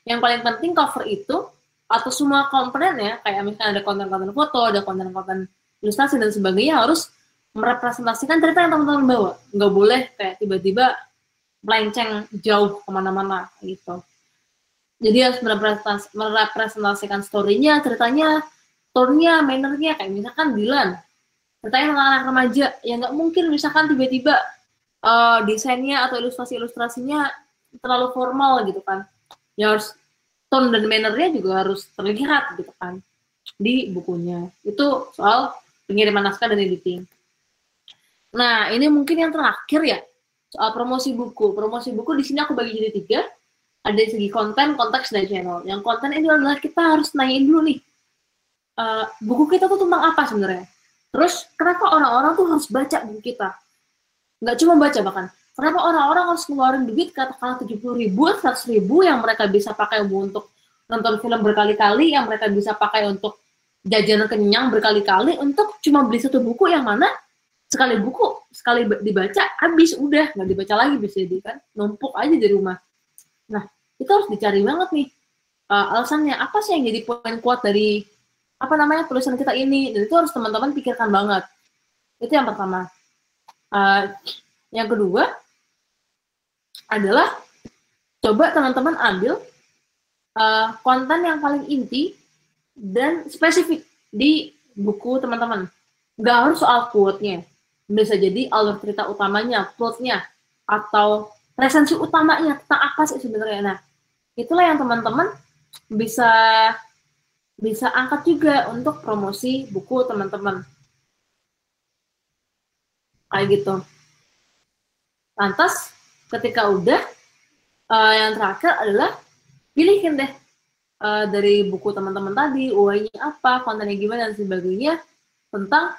yang paling penting cover itu atau semua komponen ya kayak misalnya ada konten-konten foto ada konten-konten ilustrasi dan sebagainya harus merepresentasikan cerita yang teman-teman bawa. Nggak boleh kayak tiba-tiba melenceng jauh ke mana-mana gitu. Jadi harus merepresentasikan story-nya ceritanya tone-nya, manner-nya kayak misalkan Dilan. Ceritanya tentang anak remaja yang nggak mungkin misalkan tiba-tiba uh, desainnya atau ilustrasi-ilustrasinya terlalu formal gitu kan ya harus tone dan mannernya juga harus terlihat gitu kan di bukunya itu soal pengiriman naskah dan editing nah ini mungkin yang terakhir ya soal promosi buku promosi buku di sini aku bagi jadi tiga ada segi konten konteks dan channel yang konten ini adalah kita harus nanyain dulu nih uh, buku kita tuh tentang apa sebenarnya? Terus kenapa orang-orang tuh harus baca buku kita? Nggak cuma baca bahkan. Kenapa orang-orang harus ngeluarin duit katakanlah tujuh puluh ribu, seratus ribu yang mereka bisa pakai untuk nonton film berkali-kali, yang mereka bisa pakai untuk jajanan kenyang berkali-kali, untuk cuma beli satu buku yang mana sekali buku sekali dibaca habis udah. Nggak dibaca lagi bisa jadi kan numpuk aja di rumah. Nah itu harus dicari banget nih uh, alasannya. Apa sih yang jadi poin kuat dari apa namanya tulisan kita ini? Dan itu harus teman-teman pikirkan banget. Itu yang pertama. Uh, yang kedua adalah coba teman-teman ambil uh, konten yang paling inti dan spesifik di buku teman-teman nggak harus soal quote-nya bisa jadi alur cerita utamanya plotnya atau resensi utamanya tentang apa sih sebenarnya nah itulah yang teman-teman bisa bisa angkat juga untuk promosi buku teman-teman. Kayak gitu. Lantas, ketika udah, uh, yang terakhir adalah pilihin deh uh, dari buku teman-teman tadi, UI-nya apa, kontennya gimana, dan sebagainya, tentang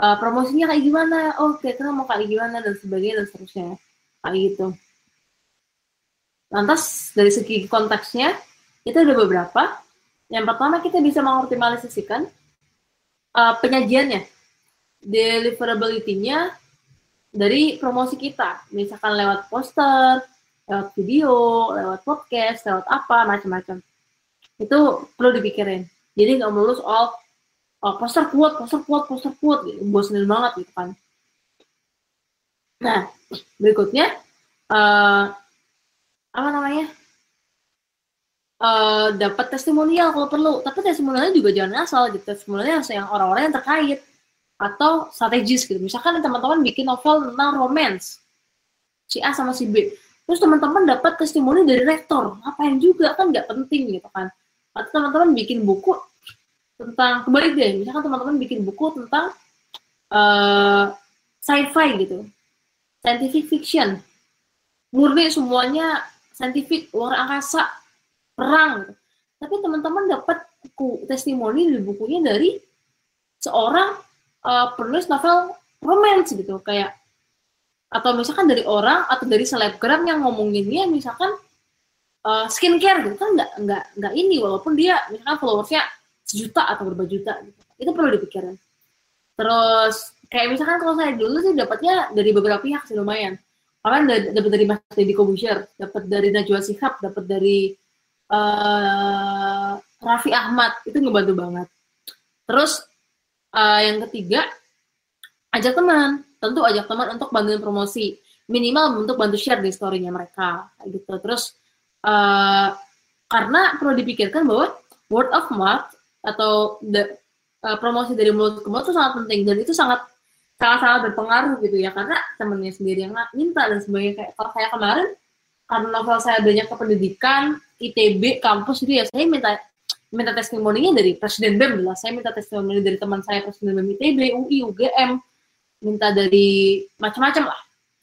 uh, promosinya kayak gimana, oh kira-kira mau kayak gimana, dan sebagainya, dan seterusnya. Kayak gitu. Lantas, dari segi konteksnya, itu ada beberapa, yang pertama kita bisa mengoptimalisasikan uh, penyajiannya, deliverability-nya dari promosi kita, misalkan lewat poster, lewat video, lewat podcast, lewat apa, macam-macam. Itu perlu dipikirin. Jadi nggak melulu soal oh, poster kuat, poster kuat, poster kuat, gitu. bosenin banget gitu kan. Nah, berikutnya, uh, apa namanya? uh, dapat testimonial kalau perlu tapi testimonialnya juga jangan asal gitu testimonialnya yang orang-orang yang terkait atau strategis gitu. Misalkan teman-teman bikin novel tentang romance. Si A sama si B. Terus teman-teman dapat testimoni dari rektor. Ngapain juga? Kan nggak penting gitu kan. Atau teman-teman bikin buku tentang kebalik deh misalkan teman-teman bikin buku tentang uh, sci-fi gitu. Scientific fiction. Murni semuanya scientific luar angkasa perang. Gitu. Tapi teman-teman dapat testimoni di bukunya dari seorang uh, penulis novel romance gitu kayak atau misalkan dari orang atau dari selebgram yang ngomonginnya misalkan uh, skincare gitu kan nggak nggak nggak ini walaupun dia misalkan followersnya sejuta atau berapa juta gitu. itu perlu dipikirin. Terus kayak misalkan kalau saya dulu sih dapatnya dari beberapa pihak sih lumayan. Kalian dapat dari Mas Deddy Kobusher dapat dari Najwa Shihab dapat dari uh, Raffi Ahmad itu ngebantu banget. Terus uh, yang ketiga ajak teman. Tentu ajak teman untuk bantuin promosi. Minimal untuk bantu share di storynya mereka gitu. Terus uh, karena perlu dipikirkan bahwa word of mouth atau the, uh, promosi dari mulut ke mulut itu sangat penting. Dan itu sangat sangat-sangat berpengaruh gitu ya. Karena temennya sendiri yang minta dan sebagainya. Kayak kalau saya kemarin karena novel saya banyak ke pendidikan ITB kampus itu ya saya minta minta testimoninya dari presiden BEM lah. Saya minta testimoni dari teman saya presiden BEM ITB UI UGM minta dari macam-macam lah.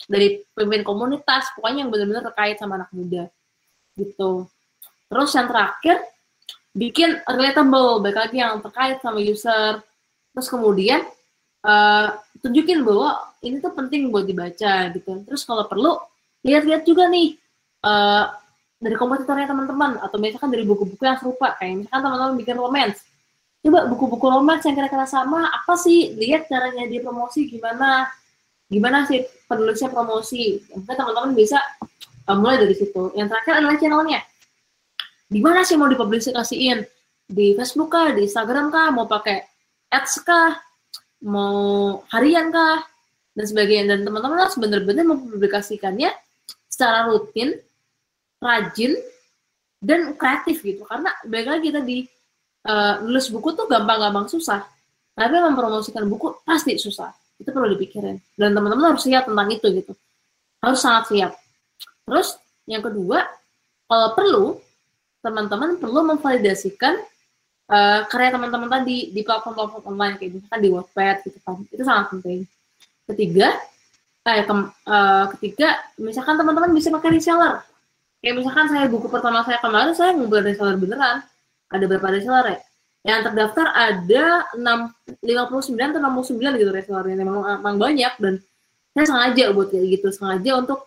Dari pemimpin komunitas pokoknya yang benar-benar terkait sama anak muda. Gitu. Terus yang terakhir bikin relatable. Baik lagi yang terkait sama user. Terus kemudian uh, tunjukin bahwa ini tuh penting buat dibaca gitu. Terus kalau perlu lihat-lihat juga nih uh, dari kompetitornya teman-teman. Atau misalkan dari buku-buku yang serupa. Kayak misalkan teman-teman bikin romance. Coba buku-buku romance yang kira-kira sama apa sih? Lihat caranya dia promosi gimana? Gimana sih penulisnya promosi? Mungkin teman-teman bisa uh, mulai dari situ. Yang terakhir adalah channelnya. Di mana sih mau dipublikasiin? Di Facebook kah? Di Instagram kah? Mau pakai ads kah? Mau harian kah? Dan sebagainya. Dan teman-teman harus benar-benar mempublikasikannya secara rutin rajin dan kreatif gitu. Karena baik lagi tadi uh, nulis buku tuh gampang-gampang susah. Tapi mempromosikan buku pasti susah. Itu perlu dipikirin. Dan teman-teman harus siap tentang itu gitu. Harus sangat siap. Terus yang kedua kalau perlu teman-teman perlu memvalidasikan uh, karya teman-teman tadi di platform-platform online kayak misalkan di Wattpad gitu kan. Itu sangat penting. Ketiga eh ke, uh, ketiga misalkan teman-teman bisa pakai reseller kayak misalkan saya buku pertama saya kemarin saya ngumpulin reseller beneran ada berapa reseller ya yang terdaftar ada 6, 59 atau 69 gitu resellernya memang, memang banyak dan saya sengaja buat kayak gitu sengaja untuk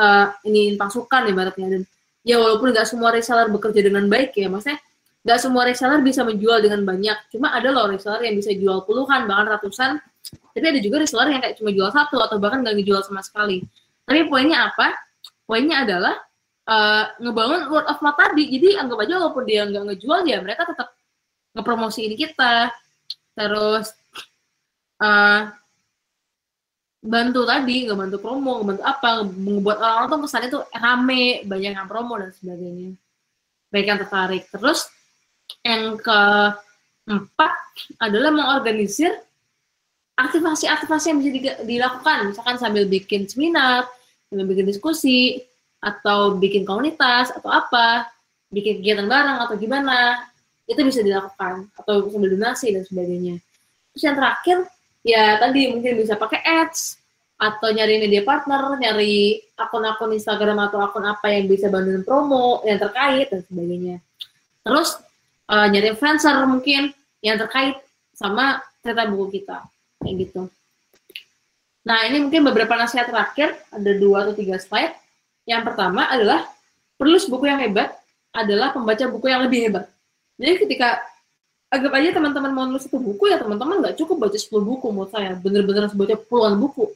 uh, ini pasukan ibaratnya dan ya walaupun nggak semua reseller bekerja dengan baik ya maksudnya nggak semua reseller bisa menjual dengan banyak. Cuma ada loh reseller yang bisa jual puluhan, bahkan ratusan. Tapi ada juga reseller yang kayak cuma jual satu atau bahkan nggak ngejual sama sekali. Tapi poinnya apa? Poinnya adalah uh, ngebangun word of mouth tadi. Jadi anggap aja walaupun dia nggak ngejual ya mereka tetap ngepromosiin kita. Terus uh, bantu tadi, nggak bantu promo, nggak bantu apa, membuat orang-orang tuh kesannya tuh rame, banyak yang promo dan sebagainya. Baik yang tertarik. Terus yang keempat adalah mengorganisir aktivasi-aktivasi yang bisa dilakukan, misalkan sambil bikin seminar, sambil bikin diskusi, atau bikin komunitas, atau apa, bikin kegiatan bareng, atau gimana, itu bisa dilakukan, atau sambil donasi, dan sebagainya. Terus yang terakhir, ya tadi mungkin bisa pakai ads, atau nyari media partner, nyari akun-akun Instagram atau akun apa yang bisa bantuin promo yang terkait dan sebagainya. Terus uh, nyari influencer mungkin yang terkait sama cerita buku kita kayak gitu. Nah ini mungkin beberapa nasihat terakhir ada dua atau tiga slide. Yang pertama adalah penulis buku yang hebat adalah pembaca buku yang lebih hebat. Jadi ketika anggap aja teman-teman mau nulis satu buku ya teman-teman nggak cukup baca 10 buku menurut saya. Bener-bener harus baca puluhan buku.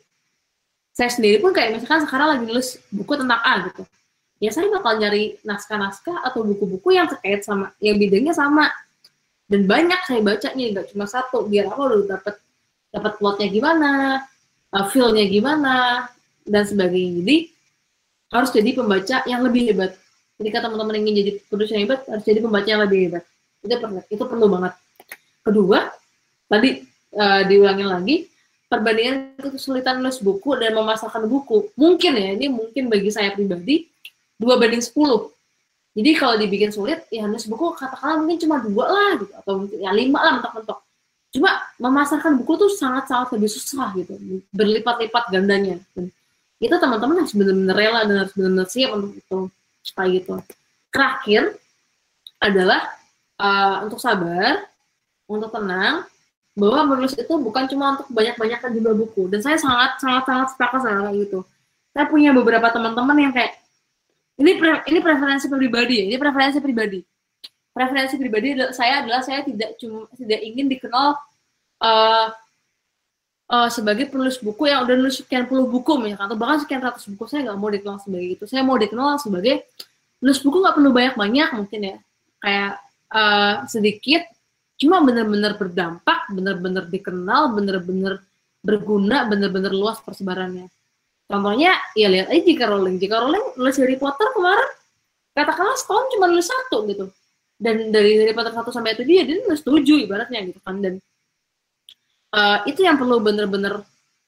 Saya sendiri pun kayak misalkan sekarang lagi nulis buku tentang A gitu. Ya saya bakal nyari naskah-naskah atau buku-buku yang terkait sama yang bidangnya sama. Dan banyak saya baca nih nggak cuma satu. Biar aku udah dapat dapat plotnya gimana uh, feel-nya gimana dan sebagainya. Jadi harus jadi pembaca yang lebih hebat. Ketika teman-teman ingin jadi penulis yang hebat harus jadi pembaca yang lebih hebat. Itu perlu itu perlu banget. Kedua tadi uh, diulangin lagi perbandingan kesulitan nulis buku dan memasarkan buku. Mungkin ya ini mungkin bagi saya pribadi dua banding sepuluh. Jadi kalau dibikin sulit ya nulis buku katakanlah mungkin cuma dua lah gitu atau mungkin ya lima lah mentok-mentok. Cuma memasarkan buku tuh sangat-sangat lebih susah gitu berlipat-lipat gandanya. dan itu teman-teman harus benar-benar rela dan harus benar-benar siap untuk itu supaya gitu. Terakhir adalah uh, untuk sabar untuk tenang bahwa menulis itu bukan cuma untuk banyak-banyakkan jumlah buku. Dan saya sangat sangat sangat sepakat sama gitu. Saya punya beberapa teman-teman yang kayak ini pre, ini preferensi pribadi ya ini preferensi pribadi. Preferensi pribadi saya adalah saya tidak cuma tidak ingin dikenal uh, uh, sebagai penulis buku yang udah nulis sekian puluh buku misalkan atau bahkan sekian ratus buku saya nggak mau dikenal sebagai itu. Saya mau dikenal sebagai penulis buku nggak perlu banyak-banyak mungkin ya. Kayak uh, sedikit cuma benar-benar berdampak benar-benar dikenal benar-benar berguna benar-benar luas persebarannya. Contohnya ya lihat aja jika Rowling. Jika Rowling nulis Harry Potter kemarin katakanlah setahun cuma nulis satu gitu. Dan dari Harry Potter satu sampai itu dia dia nulis tujuh ibaratnya gitu kan. Dan uh, itu yang perlu bener-bener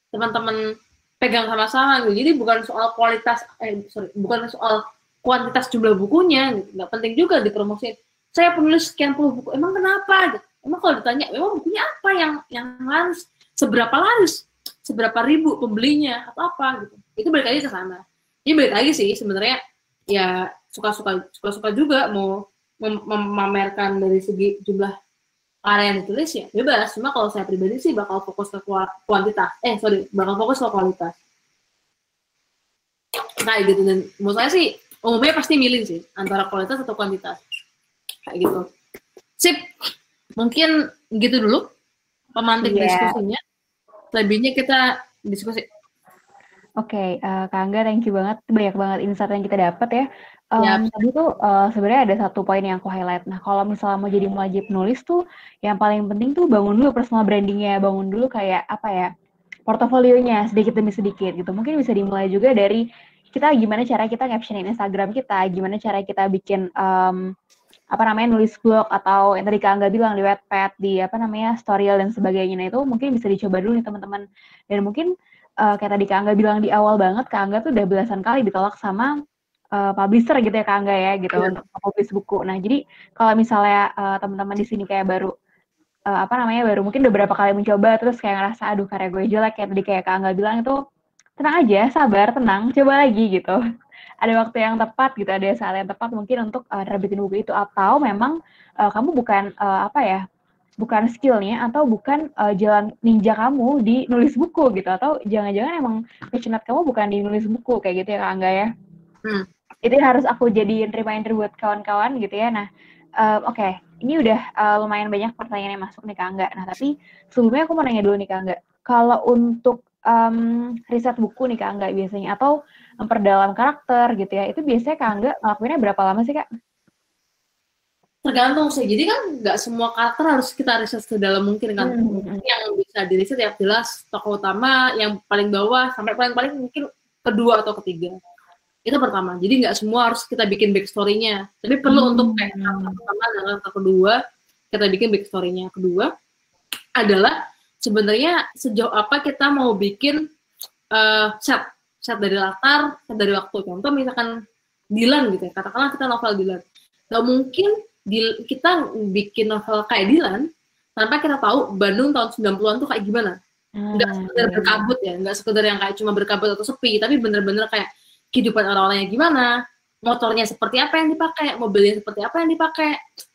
teman-teman pegang sama-sama gitu. Jadi bukan soal kualitas, eh sorry, bukan soal kuantitas jumlah bukunya, gitu. nggak penting juga dipromosin. Saya penulis sekian puluh buku, emang kenapa? Gitu. Emang kalau ditanya, emang bukunya apa yang yang laris? Seberapa laris? Seberapa ribu pembelinya atau apa gitu? Itu balik lagi ke sana. Ini balik lagi sih sebenarnya ya suka-suka suka-suka juga mau mem memamerkan dari segi jumlah karya yang ditulis ya bebas. Cuma kalau saya pribadi sih bakal fokus ke kuantitas. Eh sorry bakal fokus ke kualitas. Kayak gitu. Dan menurut saya sih umumnya pasti milih sih antara kualitas atau kuantitas. Kayak gitu. Sip. Mungkin gitu dulu pemantik yeah. diskusinya. Lebihnya kita diskusi. Oke, okay, uh, eh, Kak Angga, thank you banget. Banyak banget insight yang kita dapat ya. Um, yep. Tadi tuh uh, sebenarnya ada satu poin yang aku highlight. Nah, kalau misalnya mau jadi wajib nulis tuh, yang paling penting tuh bangun dulu personal brandingnya, bangun dulu kayak apa ya, portofolionya sedikit demi sedikit gitu. Mungkin bisa dimulai juga dari kita gimana cara kita ngaptionin Instagram kita, gimana cara kita bikin um, apa namanya nulis blog atau yang tadi Kak Angga bilang di Wattpad, di apa namanya storyal dan sebagainya. Nah, itu mungkin bisa dicoba dulu nih teman-teman. Dan mungkin uh, kayak tadi Kak Angga bilang di awal banget, Kak Angga tuh udah belasan kali ditolak sama uh, publisher gitu ya Kak Angga ya gitu yeah. untuk publish buku. Nah jadi kalau misalnya uh, teman-teman di sini kayak baru uh, apa namanya baru mungkin udah berapa kali mencoba terus kayak ngerasa aduh karya gue jelek kayak tadi kayak Kak Angga bilang itu tenang aja, sabar, tenang, coba lagi gitu. ada waktu yang tepat gitu, ada saat yang tepat mungkin untuk uh, terbitin buku itu atau memang uh, kamu bukan uh, apa ya bukan skillnya atau bukan uh, jalan ninja kamu di nulis buku gitu atau jangan-jangan emang passionate kamu bukan di nulis buku kayak gitu ya kak Angga ya hmm. Itu harus aku jadiin reminder buat kawan-kawan gitu ya nah uh, oke okay. ini udah uh, lumayan banyak pertanyaan yang masuk nih kak Angga nah tapi sebelumnya aku mau nanya dulu nih kak Angga kalau untuk um, riset buku nih kak Angga biasanya atau memperdalam karakter gitu ya itu biasanya kak Angga ngelakuinnya berapa lama sih kak? tergantung sih jadi kan nggak semua karakter harus kita riset sedalam mungkin kan hmm. hmm, hmm. yang bisa diriset ya jelas tokoh utama yang paling bawah sampai paling paling mungkin kedua atau ketiga itu pertama. Jadi nggak semua harus kita bikin backstory-nya. Tapi perlu hmm. untuk kayak karakter pertama dan karakter kedua kita bikin backstory-nya. Kedua adalah sebenarnya sejauh apa kita mau bikin uh, set set dari latar set dari waktu. Contoh misalkan Dilan gitu ya. Katakanlah kita novel Dilan nggak mungkin di, kita bikin novel kayak Dilan tanpa kita tahu Bandung tahun 90-an tuh kayak gimana. Enggak hmm. sekedar berkabut ya, enggak sekedar yang kayak cuma berkabut atau sepi, tapi bener-bener kayak kehidupan orang-orangnya gimana, motornya seperti apa yang dipakai, mobilnya seperti apa yang dipakai,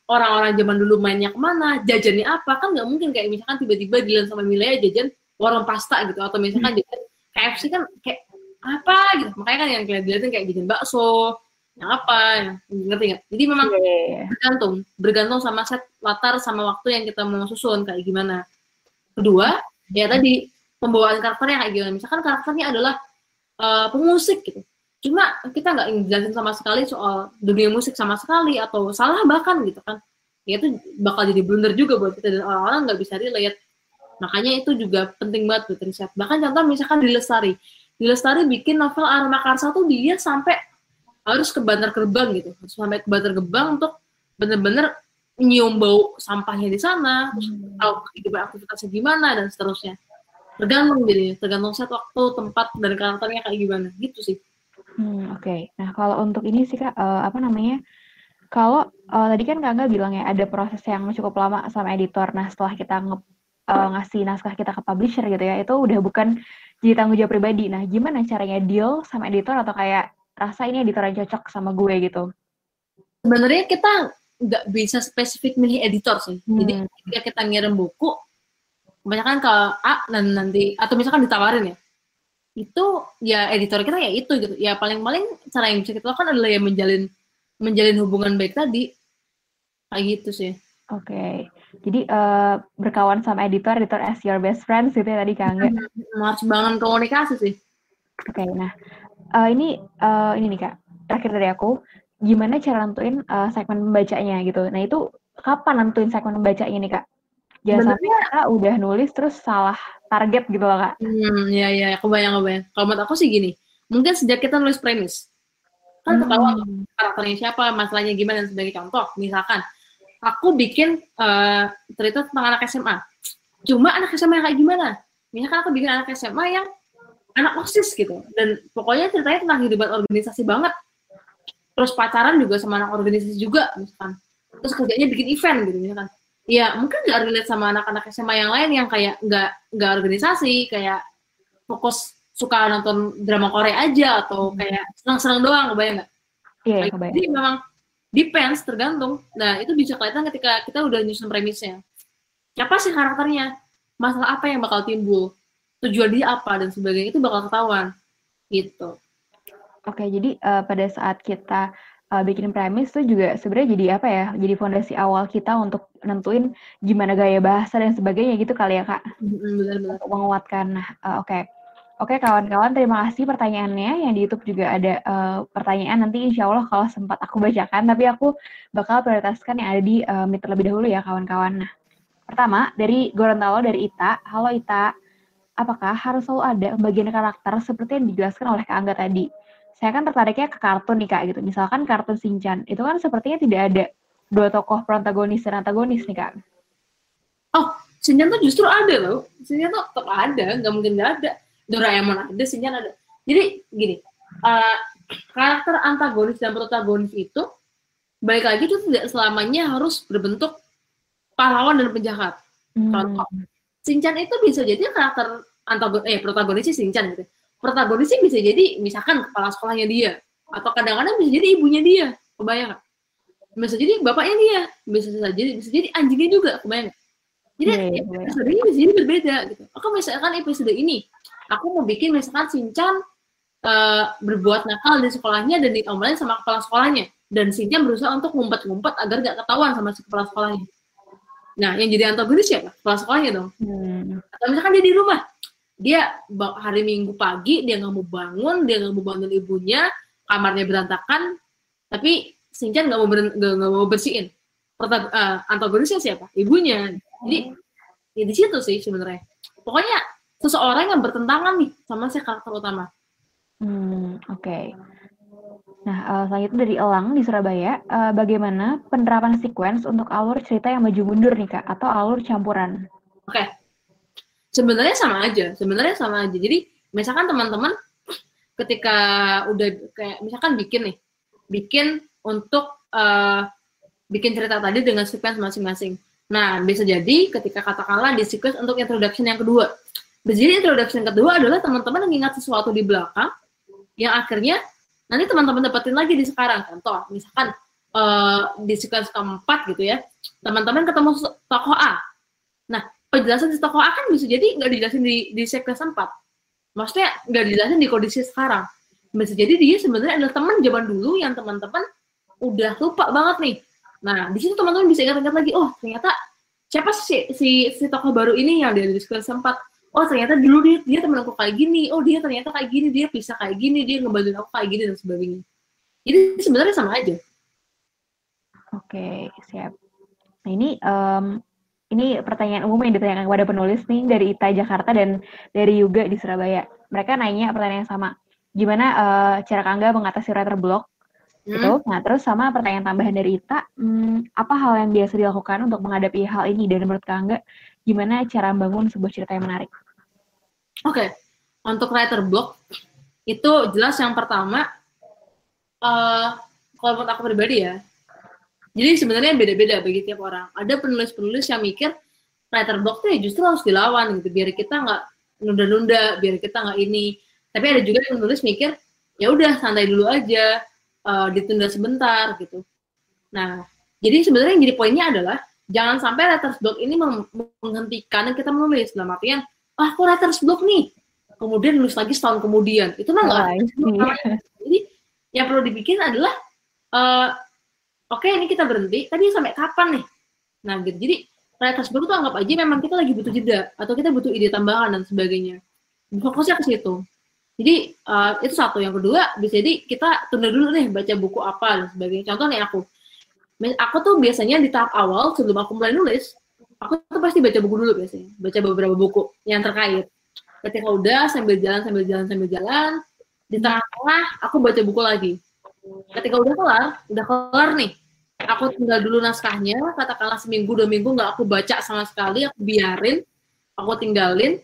orang-orang zaman dulu mainnya ke mana, jajannya apa, kan nggak mungkin kayak misalkan tiba-tiba Dilan sama Milea jajan warung pasta gitu, atau misalkan hmm. jajan KFC kan kayak apa gitu, makanya kan yang kayak Dilan kayak jajan bakso, yang apa yang ngerti nggak jadi memang yeah. Iya, iya. bergantung bergantung sama set latar sama waktu yang kita mau susun kayak gimana kedua ya tadi pembawaan karakternya kayak gimana misalkan karakternya adalah uh, pemusik gitu cuma kita nggak jelasin sama sekali soal dunia musik sama sekali atau salah bahkan gitu kan. Ya itu bakal jadi blunder juga buat kita dan orang-orang nggak bisa relate. Makanya itu juga penting banget buat riset. Bahkan contoh misalkan di Lestari. Di Lestari bikin novel Arma Karsa tuh dia sampai harus ke Bantar Gerbang gitu. Harus sampai ke Bantar Gerbang untuk bener-bener nyium bau sampahnya di sana terus hmm. tahu kehidupan aktivitasnya gimana dan seterusnya. Tergantung jadi tergantung set waktu tempat dan karakternya kayak gimana. Gitu sih hmm, oke okay. nah kalau untuk ini sih kak uh, apa namanya kalau uh, tadi kan kak bilang ya ada proses yang cukup lama sama editor nah setelah kita nge uh, ngasih naskah kita ke publisher gitu ya itu udah bukan jadi tanggung jawab pribadi nah gimana caranya deal sama editor atau kayak rasa ini editor yang cocok sama gue gitu? Sebenarnya kita nggak bisa spesifik milih editor sih. Hmm. Jadi ketika kita ngirim buku, kebanyakan ke A dan nanti atau misalkan ditawarin ya itu ya editor kita ya itu gitu. Ya paling-paling cara yang bisa kita lakukan adalah ya menjalin menjalin hubungan baik tadi. Kayak gitu sih. Oke. Okay. jadi uh, berkawan sama editor editor as your best friends gitu ya tadi kang harus bangun komunikasi sih. Oke okay, nah uh, ini uh, ini nih kak. Terakhir dari aku. Gimana cara nentuin uh, segmen pembacanya gitu. Nah itu kapan nentuin segmen pembacanya nih kak jangan sampai kita udah nulis terus salah target gitu loh kak. Hmm, ya ya, kebayang kebayang. Kalau menurut aku sih gini, mungkin sejak kita nulis premis, kan hmm. ketahuan karakternya siapa, masalahnya gimana dan sebagai contoh, misalkan aku bikin uh, cerita tentang anak SMA, cuma anak SMA yang kayak gimana? Misalkan aku bikin anak SMA yang anak osis gitu, dan pokoknya ceritanya tentang kehidupan organisasi banget, terus pacaran juga sama anak organisasi juga, misalkan, terus kerjanya bikin event gitu, misalkan ya mungkin nggak relate sama anak-anak SMA yang lain yang kayak nggak nggak organisasi kayak fokus suka nonton drama Korea aja atau hmm. kayak senang-senang doang kebayang nggak? Iya yeah, kebayang. Jadi memang depends tergantung. Nah itu bisa kelihatan ketika kita udah nyusun premisnya. Siapa sih karakternya? Masalah apa yang bakal timbul? Tujuan dia apa dan sebagainya itu bakal ketahuan gitu. Oke, jadi uh, pada saat kita uh, bikin premis tuh juga sebenarnya jadi apa ya? Jadi fondasi awal kita untuk nentuin gimana gaya bahasa dan sebagainya gitu kali ya kak? Benar-benar. Untuk menguatkan. Nah, uh, oke. Okay. Oke kawan-kawan, terima kasih pertanyaannya. Yang di YouTube juga ada uh, pertanyaan. Nanti insya Allah kalau sempat aku bacakan, tapi aku bakal prioritaskan yang ada di uh, Meet terlebih dahulu ya kawan-kawan. Nah, pertama dari Gorontalo dari Ita. Halo Ita, apakah harus selalu ada bagian karakter seperti yang dijelaskan oleh Kak Angga tadi? Saya kan tertariknya ke kartun nih kak gitu. Misalkan kartun Shinchan, itu kan sepertinya tidak ada dua tokoh protagonis dan antagonis nih kak. Oh, Shinchan tuh justru ada loh. Shinchan tuh tetap ada, nggak mungkin nggak ada. Doraemon ada, Shinchan ada. Jadi gini, uh, karakter antagonis dan protagonis itu baik lagi itu tidak selamanya harus berbentuk pahlawan dan penjahat. Hmm. Contoh, Shinchan itu bisa jadi karakter antagonis eh protagonisnya Shinchan gitu protagonisnya bisa jadi misalkan kepala sekolahnya dia atau kadang-kadang bisa jadi ibunya dia kebayang gak? bisa jadi bapaknya dia bisa jadi bisa jadi anjingnya juga kebayang gak? jadi yeah, yeah, iya. episode ini bisa jadi berbeda gitu oke misalkan episode ini aku mau bikin misalkan Sinchan uh, berbuat nakal di sekolahnya dan diomelin sama kepala sekolahnya dan Sinchan berusaha untuk ngumpet-ngumpet agar gak ketahuan sama si kepala sekolahnya nah yang jadi antagonis siapa kepala sekolahnya dong hmm. atau misalkan dia di rumah dia hari Minggu pagi dia nggak mau bangun, dia nggak mau bangun ibunya, kamarnya berantakan, tapi Shinchan nggak mau nggak mau bersihin. Uh, antagonisnya siapa? Ibunya. Jadi ya di situ sih sebenarnya. Pokoknya seseorang yang bertentangan nih sama si karakter utama. Hmm, oke. Okay. Nah, uh, selanjutnya dari Elang di Surabaya, uh, bagaimana penerapan sequence untuk alur cerita yang maju mundur nih kak, atau alur campuran? Oke, okay sebenarnya sama aja sebenarnya sama aja. Jadi misalkan teman-teman ketika udah kayak misalkan bikin nih bikin untuk uh, bikin cerita tadi dengan sequence masing-masing. Nah bisa jadi ketika katakanlah di sequence untuk introduction yang kedua. Jadi introduction yang kedua adalah teman-teman mengingat sesuatu di belakang yang akhirnya nanti teman-teman dapetin lagi di sekarang. Contoh misalkan uh, di sequence keempat gitu ya teman-teman ketemu tokoh A penjelasan di toko A kan bisa jadi nggak dijelasin di di sektor sempat. Maksudnya nggak dijelasin di kondisi sekarang. Bisa jadi dia sebenarnya adalah teman zaman dulu yang teman-teman udah lupa banget nih. Nah, di situ teman-teman bisa ingat-ingat lagi, oh ternyata siapa sih si, si tokoh baru ini yang dia di sekolah sempat. Oh ternyata dulu dia dia teman aku kayak gini. Oh dia ternyata kayak gini, dia bisa kayak gini, dia ngebantuin aku kayak gini dan sebagainya. Jadi sebenarnya sama aja. Oke, siap. Nah, ini um, ini pertanyaan umum yang ditanyakan kepada penulis nih dari Ita Jakarta dan dari Yuga di Surabaya. Mereka nanya pertanyaan yang sama. Gimana uh, cara Kangga mengatasi writer block? Hmm. Gitu. Nah, terus sama pertanyaan tambahan dari Ita, hmm, apa hal yang biasa dilakukan untuk menghadapi hal ini? Dan menurut Kangga, gimana cara membangun sebuah cerita yang menarik? Oke, okay. untuk writer block, itu jelas yang pertama, uh, kalau menurut aku pribadi ya, jadi sebenarnya beda-beda bagi tiap orang. Ada penulis-penulis yang mikir writer block tuh ya justru harus dilawan gitu, biar kita nggak nunda-nunda, biar kita nggak ini. Tapi ada juga penulis mikir ya udah santai dulu aja, uh, ditunda sebentar gitu. Nah, jadi sebenarnya yang jadi poinnya adalah jangan sampai writer's block ini menghentikan kita menulis dalam artian ah aku writer's block nih kemudian nulis lagi setahun kemudian itu mah nggak iya. jadi yang perlu dibikin adalah uh, oke okay, ini kita berhenti. Tapi sampai kapan nih? Nah gitu. Jadi writer's block itu anggap aja memang kita lagi butuh jeda atau kita butuh ide tambahan dan sebagainya. Fokusnya ke situ. Jadi uh, itu satu. Yang kedua bisa jadi kita tunda dulu nih baca buku apa dan sebagainya. Contoh nih aku. Aku tuh biasanya di tahap awal sebelum aku mulai nulis aku tuh pasti baca buku dulu biasanya. Baca beberapa buku yang terkait. Ketika udah sambil jalan sambil jalan sambil jalan di tengah-tengah aku baca buku lagi. Ketika udah kelar udah kelar nih aku tinggal dulu naskahnya katakanlah seminggu dua minggu nggak aku baca sama sekali aku biarin aku tinggalin.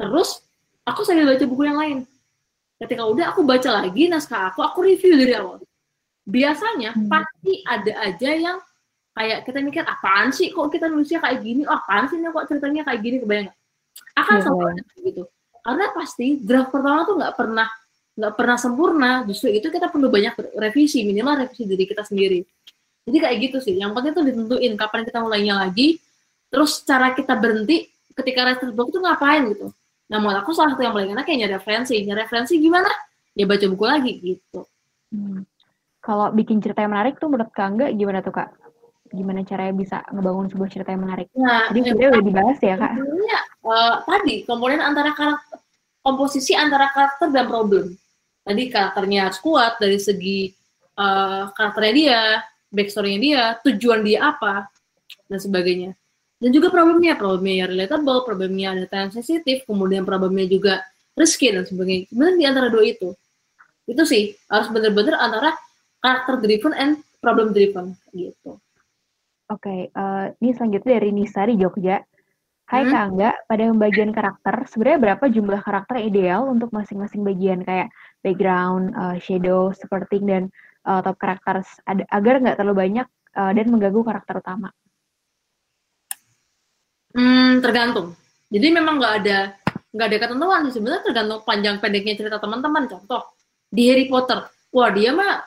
Terus aku sambil baca buku yang lain. Ketika udah aku baca lagi naskah aku aku review dari awal. Biasanya hmm. pasti ada aja yang kayak kita mikir apaan sih kok kita nulisnya kayak gini? Oh, apaan sih kok ceritanya kayak gini? Kebayang akan yeah, selalu yeah. gitu. Karena pasti draft pertama tuh nggak pernah nggak pernah sempurna. Justru itu kita perlu banyak revisi minimal revisi diri kita sendiri jadi kayak gitu sih yang penting tuh ditentuin kapan kita mulainya lagi terus cara kita berhenti ketika writer's block itu ngapain gitu nah menurut aku salah satu yang paling enak kayaknya referensi nyari referensi gimana ya baca buku lagi gitu hmm. kalau bikin cerita yang menarik tuh menurut kak enggak gimana tuh kak gimana caranya bisa ngebangun sebuah cerita yang menarik. Nah, Jadi sebenarnya udah dibahas ya kak. Sebenarnya uh, tadi komponen antara karakter, komposisi antara karakter dan problem. Tadi karakternya harus kuat dari segi uh, karakternya dia, backstory-nya dia, tujuan dia apa, dan sebagainya. Dan juga problemnya, problemnya ya relatable, problemnya ada time sensitif, kemudian problemnya juga risky dan sebagainya. Sebenarnya di antara dua itu. Itu sih, harus benar-benar antara karakter driven and problem driven gitu. Oke, okay, uh, eh, ini selanjutnya dari Nisa di Jogja. Hai hmm? Kak Angga, pada pembagian karakter, sebenarnya berapa jumlah karakter ideal untuk masing-masing bagian kayak background, uh, shadow, supporting, dan uh, top karakter agar nggak terlalu banyak uh, dan mengganggu karakter utama? Hmm, tergantung. Jadi memang nggak ada nggak ada ketentuan sih sebenarnya tergantung panjang pendeknya cerita teman-teman. Contoh di Harry Potter, wah dia mah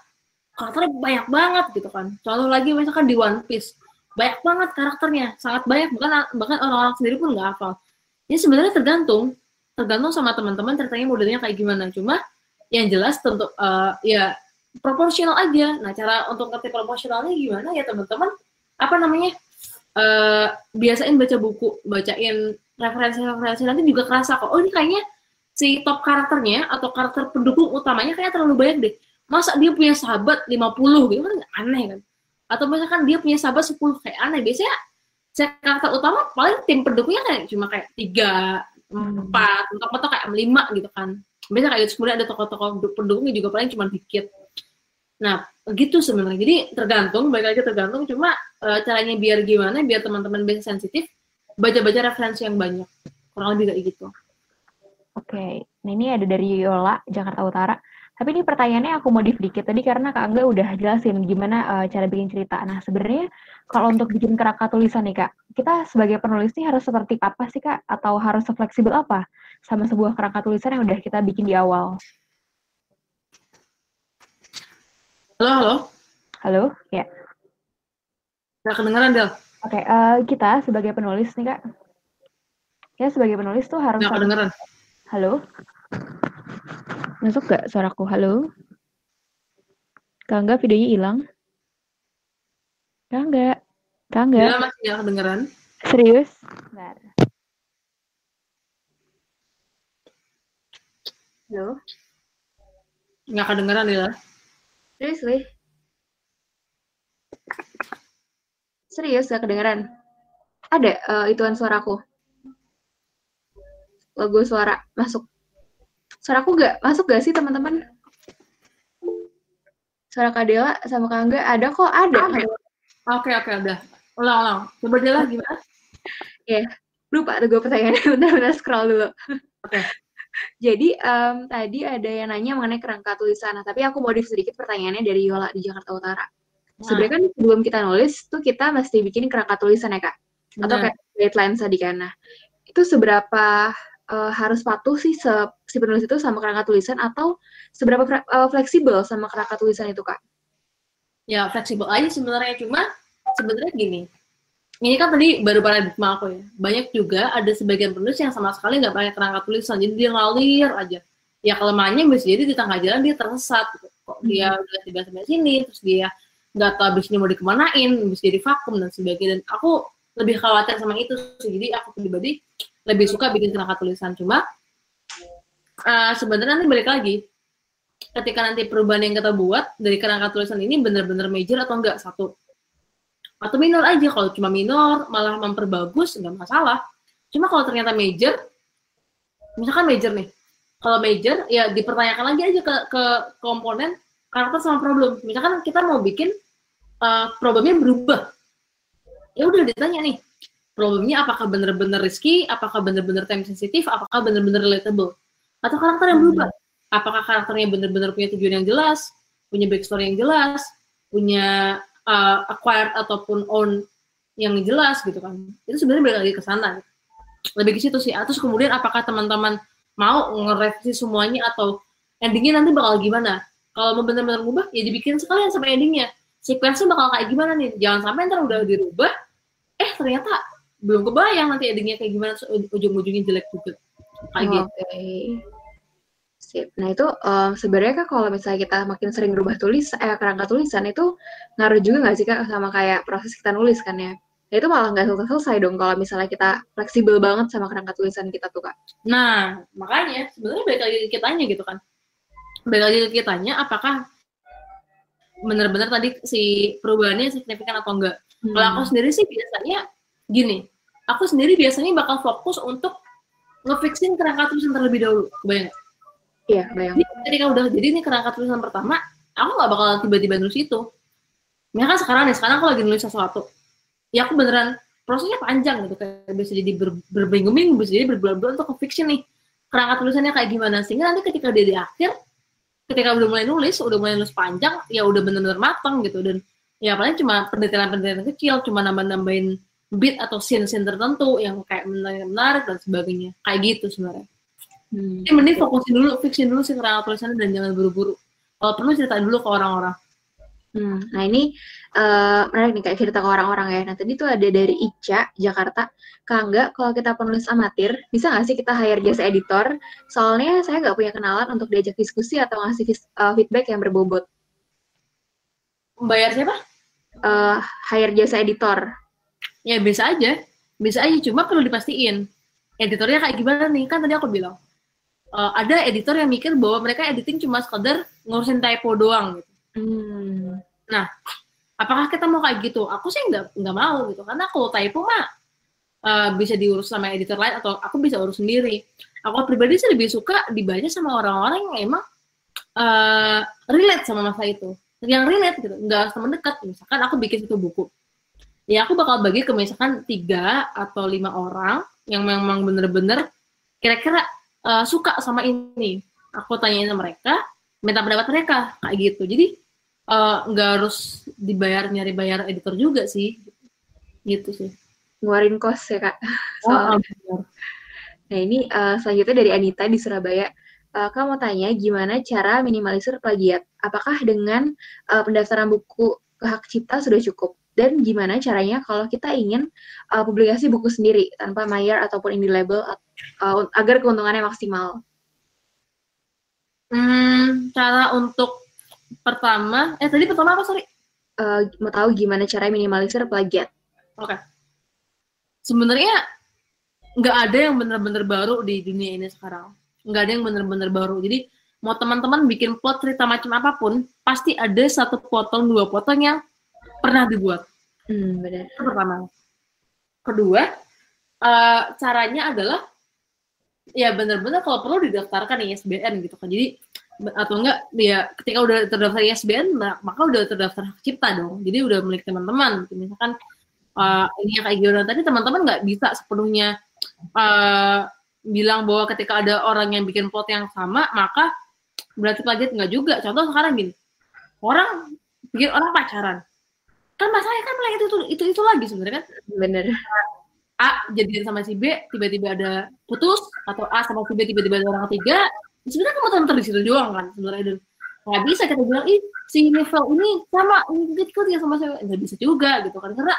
karakternya banyak banget gitu kan. Contoh lagi misalkan di One Piece, banyak banget karakternya sangat banyak bahkan bahkan orang-orang sendiri pun nggak hafal ini sebenarnya tergantung tergantung sama teman-teman ceritanya modelnya kayak gimana cuma yang jelas tentu uh, ya proporsional aja. Nah cara untuk ngerti proporsionalnya gimana? Ya teman-teman apa namanya? Uh, biasain baca buku bacain referensi-referensi nanti juga kerasa kok. Oh ini kayaknya si top karakternya atau karakter pendukung utamanya kayak terlalu banyak deh. Masa dia punya sahabat 50 gitu? Kan aneh kan? Atau misalkan dia punya sahabat 10 kayak aneh. Biasanya karakter utama paling tim pendukungnya kayak cuma kayak tiga empat mentok-mentok kayak lima gitu kan. Biasanya kayak gitu kemudian ada tokoh-tokoh pendukungnya juga paling cuma dikit nah gitu sebenarnya jadi tergantung baik lagi tergantung cuma e, caranya biar gimana biar teman-teman bisa sensitif baca-baca referensi yang banyak kurang lebih kayak gitu oke okay. nah ini ada dari Yola Jakarta Utara tapi ini pertanyaannya aku modif dikit tadi karena Kak Angga udah jelasin gimana uh, cara bikin cerita. Nah, sebenarnya kalau untuk bikin kerangka tulisan nih Kak, kita sebagai penulis nih harus seperti apa sih Kak? Atau harus fleksibel apa sama sebuah kerangka tulisan yang udah kita bikin di awal? Halo, halo. Halo, ya. Nggak kedengeran, Del. Oke, okay, uh, eh, kita sebagai penulis nih Kak, ya sebagai penulis tuh harus... Nggak kedengeran. Halo? Masuk gak suaraku? Halo? Kak videonya hilang? Kak Kak Angga? Ya, masih gak kedengeran. Serius? Bentar. Halo? Nggak kedengeran, ya? Serius, Lih? Serius, gak kedengeran? Ada uh, ituan suaraku. Logo suara masuk. Suara aku gak masuk gak sih teman-teman? Suara Kak Dela sama Kak Angga ada kok, ada. Oke, oke, udah. Ulang, ulang. Coba Dela gimana? ya, yeah. lupa tuh gue pertanyaannya. Bentar-bentar scroll dulu. Oke. Okay. Jadi um, tadi ada yang nanya mengenai kerangka tulisan, nah, tapi aku modif sedikit pertanyaannya dari Yola di Jakarta Utara. Nah. Sebenarnya kan sebelum kita nulis tuh kita mesti bikin kerangka tulisan ya kak, atau kayak guidelines tadi kan. Nah, itu seberapa uh, harus patuh sih se si penulis itu sama kerangka tulisan atau seberapa uh, fleksibel sama kerangka tulisan itu kak? Ya fleksibel aja sebenarnya cuma sebenarnya gini ini kan tadi baru paradigma aku ya. Banyak juga ada sebagian penulis yang sama sekali nggak pakai kerangka tulisan, jadi dia ngalir aja. Ya kelemahannya bisa jadi di tengah jalan dia tersesat. Gitu. Kok dia Hmm. udah tiba sampai sini, terus dia nggak tahu abis ini mau dikemanain, bisa jadi vakum dan sebagainya. Dan aku lebih khawatir sama itu sih. Jadi aku pribadi lebih suka bikin kerangka tulisan. Cuma eh, sebenarnya nanti balik lagi, ketika nanti perubahan yang kita buat dari kerangka tulisan ini benar-benar major atau enggak satu atau minor aja kalau cuma minor malah memperbagus nggak masalah. Cuma kalau ternyata major misalkan major nih. Kalau major ya dipertanyakan lagi aja ke, ke komponen karakter sama problem. Misalkan kita mau bikin uh, problemnya berubah. Ya udah ditanya nih problemnya apakah benar-benar risky apakah benar-benar time sensitif apakah benar-benar relatable? Atau karakter yang berubah? Apakah karakternya benar-benar punya tujuan yang jelas punya backstory yang jelas punya uh, acquired ataupun own yang jelas gitu kan. Itu sebenarnya balik lagi ke sana. Lebih ke situ sih. Terus kemudian apakah teman-teman mau ngerevisi semuanya atau endingnya nanti bakal gimana? Kalau mau benar-benar ngubah ya dibikin sekalian sama endingnya. Sequence bakal kayak gimana nih? Jangan sampai ntar udah dirubah eh ternyata belum kebayang nanti endingnya kayak gimana ujung-ujungnya jelek juga. Kayak gitu. Oke. Sip. Nah itu em, sebenarnya kan kalau misalnya kita makin sering berubah tulis, eh kerangka tulisan itu ngaruh juga nggak sih kak sama kayak proses kita nulis kan ya? Nah itu malah nggak selesai-selesai dong kalau misalnya kita fleksibel banget sama kerangka tulisan kita tuh kak. Nah, makanya sebenarnya balik lagi ke kitanya gitu kan. Balik lagi ke kitanya apakah benar-benar tadi si perubahannya signifikan atau enggak. Hmm. Kalau aku sendiri sih biasanya gini, aku sendiri biasanya bakal fokus untuk ngefixin kerangka tulisan terlebih dahulu. Kebayang nggak? Iya, bayang. Jadi ketika udah jadi ini kerangka tulisan pertama, aku nggak bakal tiba-tiba nulis itu. Misalkan sekarang nih, sekarang aku lagi nulis sesuatu. Ya aku beneran prosesnya panjang gitu kayak bisa jadi ber, berminggu-minggu, bisa jadi berbulan-bulan untuk fiction nih. Kerangka tulisannya kayak gimana sehingga nanti ketika dia di akhir ketika udah mulai nulis, udah mulai nulis panjang, ya udah bener-bener matang gitu dan ya paling cuma pendetailan-pendetailan kecil, cuma nambah-nambahin beat atau scene-scene tertentu yang kayak menarik dan sebagainya. Kayak gitu sebenarnya. Hmm. Jadi mending fokusin dulu, fixin dulu sih kerangka tulisannya dan jangan buru-buru. Kalau perlu cerita dulu ke orang-orang. Hmm, Nah ini eh menarik nih kayak cerita ke orang-orang ya. Nah tadi tuh ada dari Ica, Jakarta. Kak Angga, kalau kita penulis amatir, bisa nggak sih kita hire jasa editor? Soalnya saya nggak punya kenalan untuk diajak diskusi atau ngasih eh, feedback yang berbobot. Bayar siapa? Eh hire jasa editor. Ya bisa aja. Bisa aja, cuma perlu dipastiin. Editornya kayak gimana nih? Kan tadi aku bilang. Eh, ada editor yang mikir bahwa mereka editing cuma sekedar ngurusin typo doang gitu. Hmm. Apakah kita mau kayak gitu? Aku sih nggak nggak mau gitu. Karena kalau typo mah eh, bisa diurus sama editor lain atau aku bisa urus sendiri. Aku pribadi sih lebih suka dibaca sama orang-orang yang emang eh, relate sama masa itu. Yang relate gitu, nggak harus teman dekat. Misalkan aku bikin satu buku. Ya aku bakal bagi ke misalkan tiga atau lima orang yang memang bener-bener kira-kira eh, suka sama ini. Aku tanyain sama mereka, minta pendapat mereka kayak gitu. Jadi eh, nggak harus dibayar nyari bayar editor juga sih, gitu sih. Ngeluarin kos ya kak. Oh, benar. Nah ini eh, selanjutnya dari Anita di Surabaya. Eh, Kak mau tanya gimana cara minimalisir plagiat? Apakah dengan eh, pendaftaran buku ke hak cipta sudah cukup? Dan gimana caranya kalau kita ingin eh, publikasi buku sendiri tanpa Mayer ataupun indie label eh, agar keuntungannya maksimal? Hmm, cara untuk pertama, eh tadi pertama apa sorry? Eh, mau tahu gimana cara minimalisir plagiat? Oke. Sebenarnya nggak ada yang benar-benar baru di dunia ini sekarang. Nggak ada yang benar-benar baru. Jadi mau teman-teman bikin plot cerita macam apa pun, pasti ada satu potong dua potong yang pernah dibuat. Hmm, benar. Itu pertama. Kedua, eh, caranya adalah ya benar-benar kalau perlu didaftarkan di ISBN gitu kan. Jadi atau enggak ya ketika udah terdaftar ISBN nah, maka udah terdaftar hak cipta dong. Jadi udah milik teman-teman. Gitu. Misalkan eh, ini yang kayak gimana tadi teman-teman nggak bisa sepenuhnya eh, bilang bahwa ketika ada orang yang bikin plot yang sama maka berarti plagiat nggak juga. Contoh sekarang gini, orang bikin orang pacaran kan masalahnya kan mulai itu, itu itu itu lagi sebenarnya. Kan Benar. A jadian sama si B tiba-tiba ada putus atau A sama si B tiba-tiba ada orang ketiga sebenarnya kamu tonton di situ doang kan sebenarnya dan nggak bisa kita bilang ih si novel ini sama ini gitu ya sama saya nggak bisa juga gitu kan karena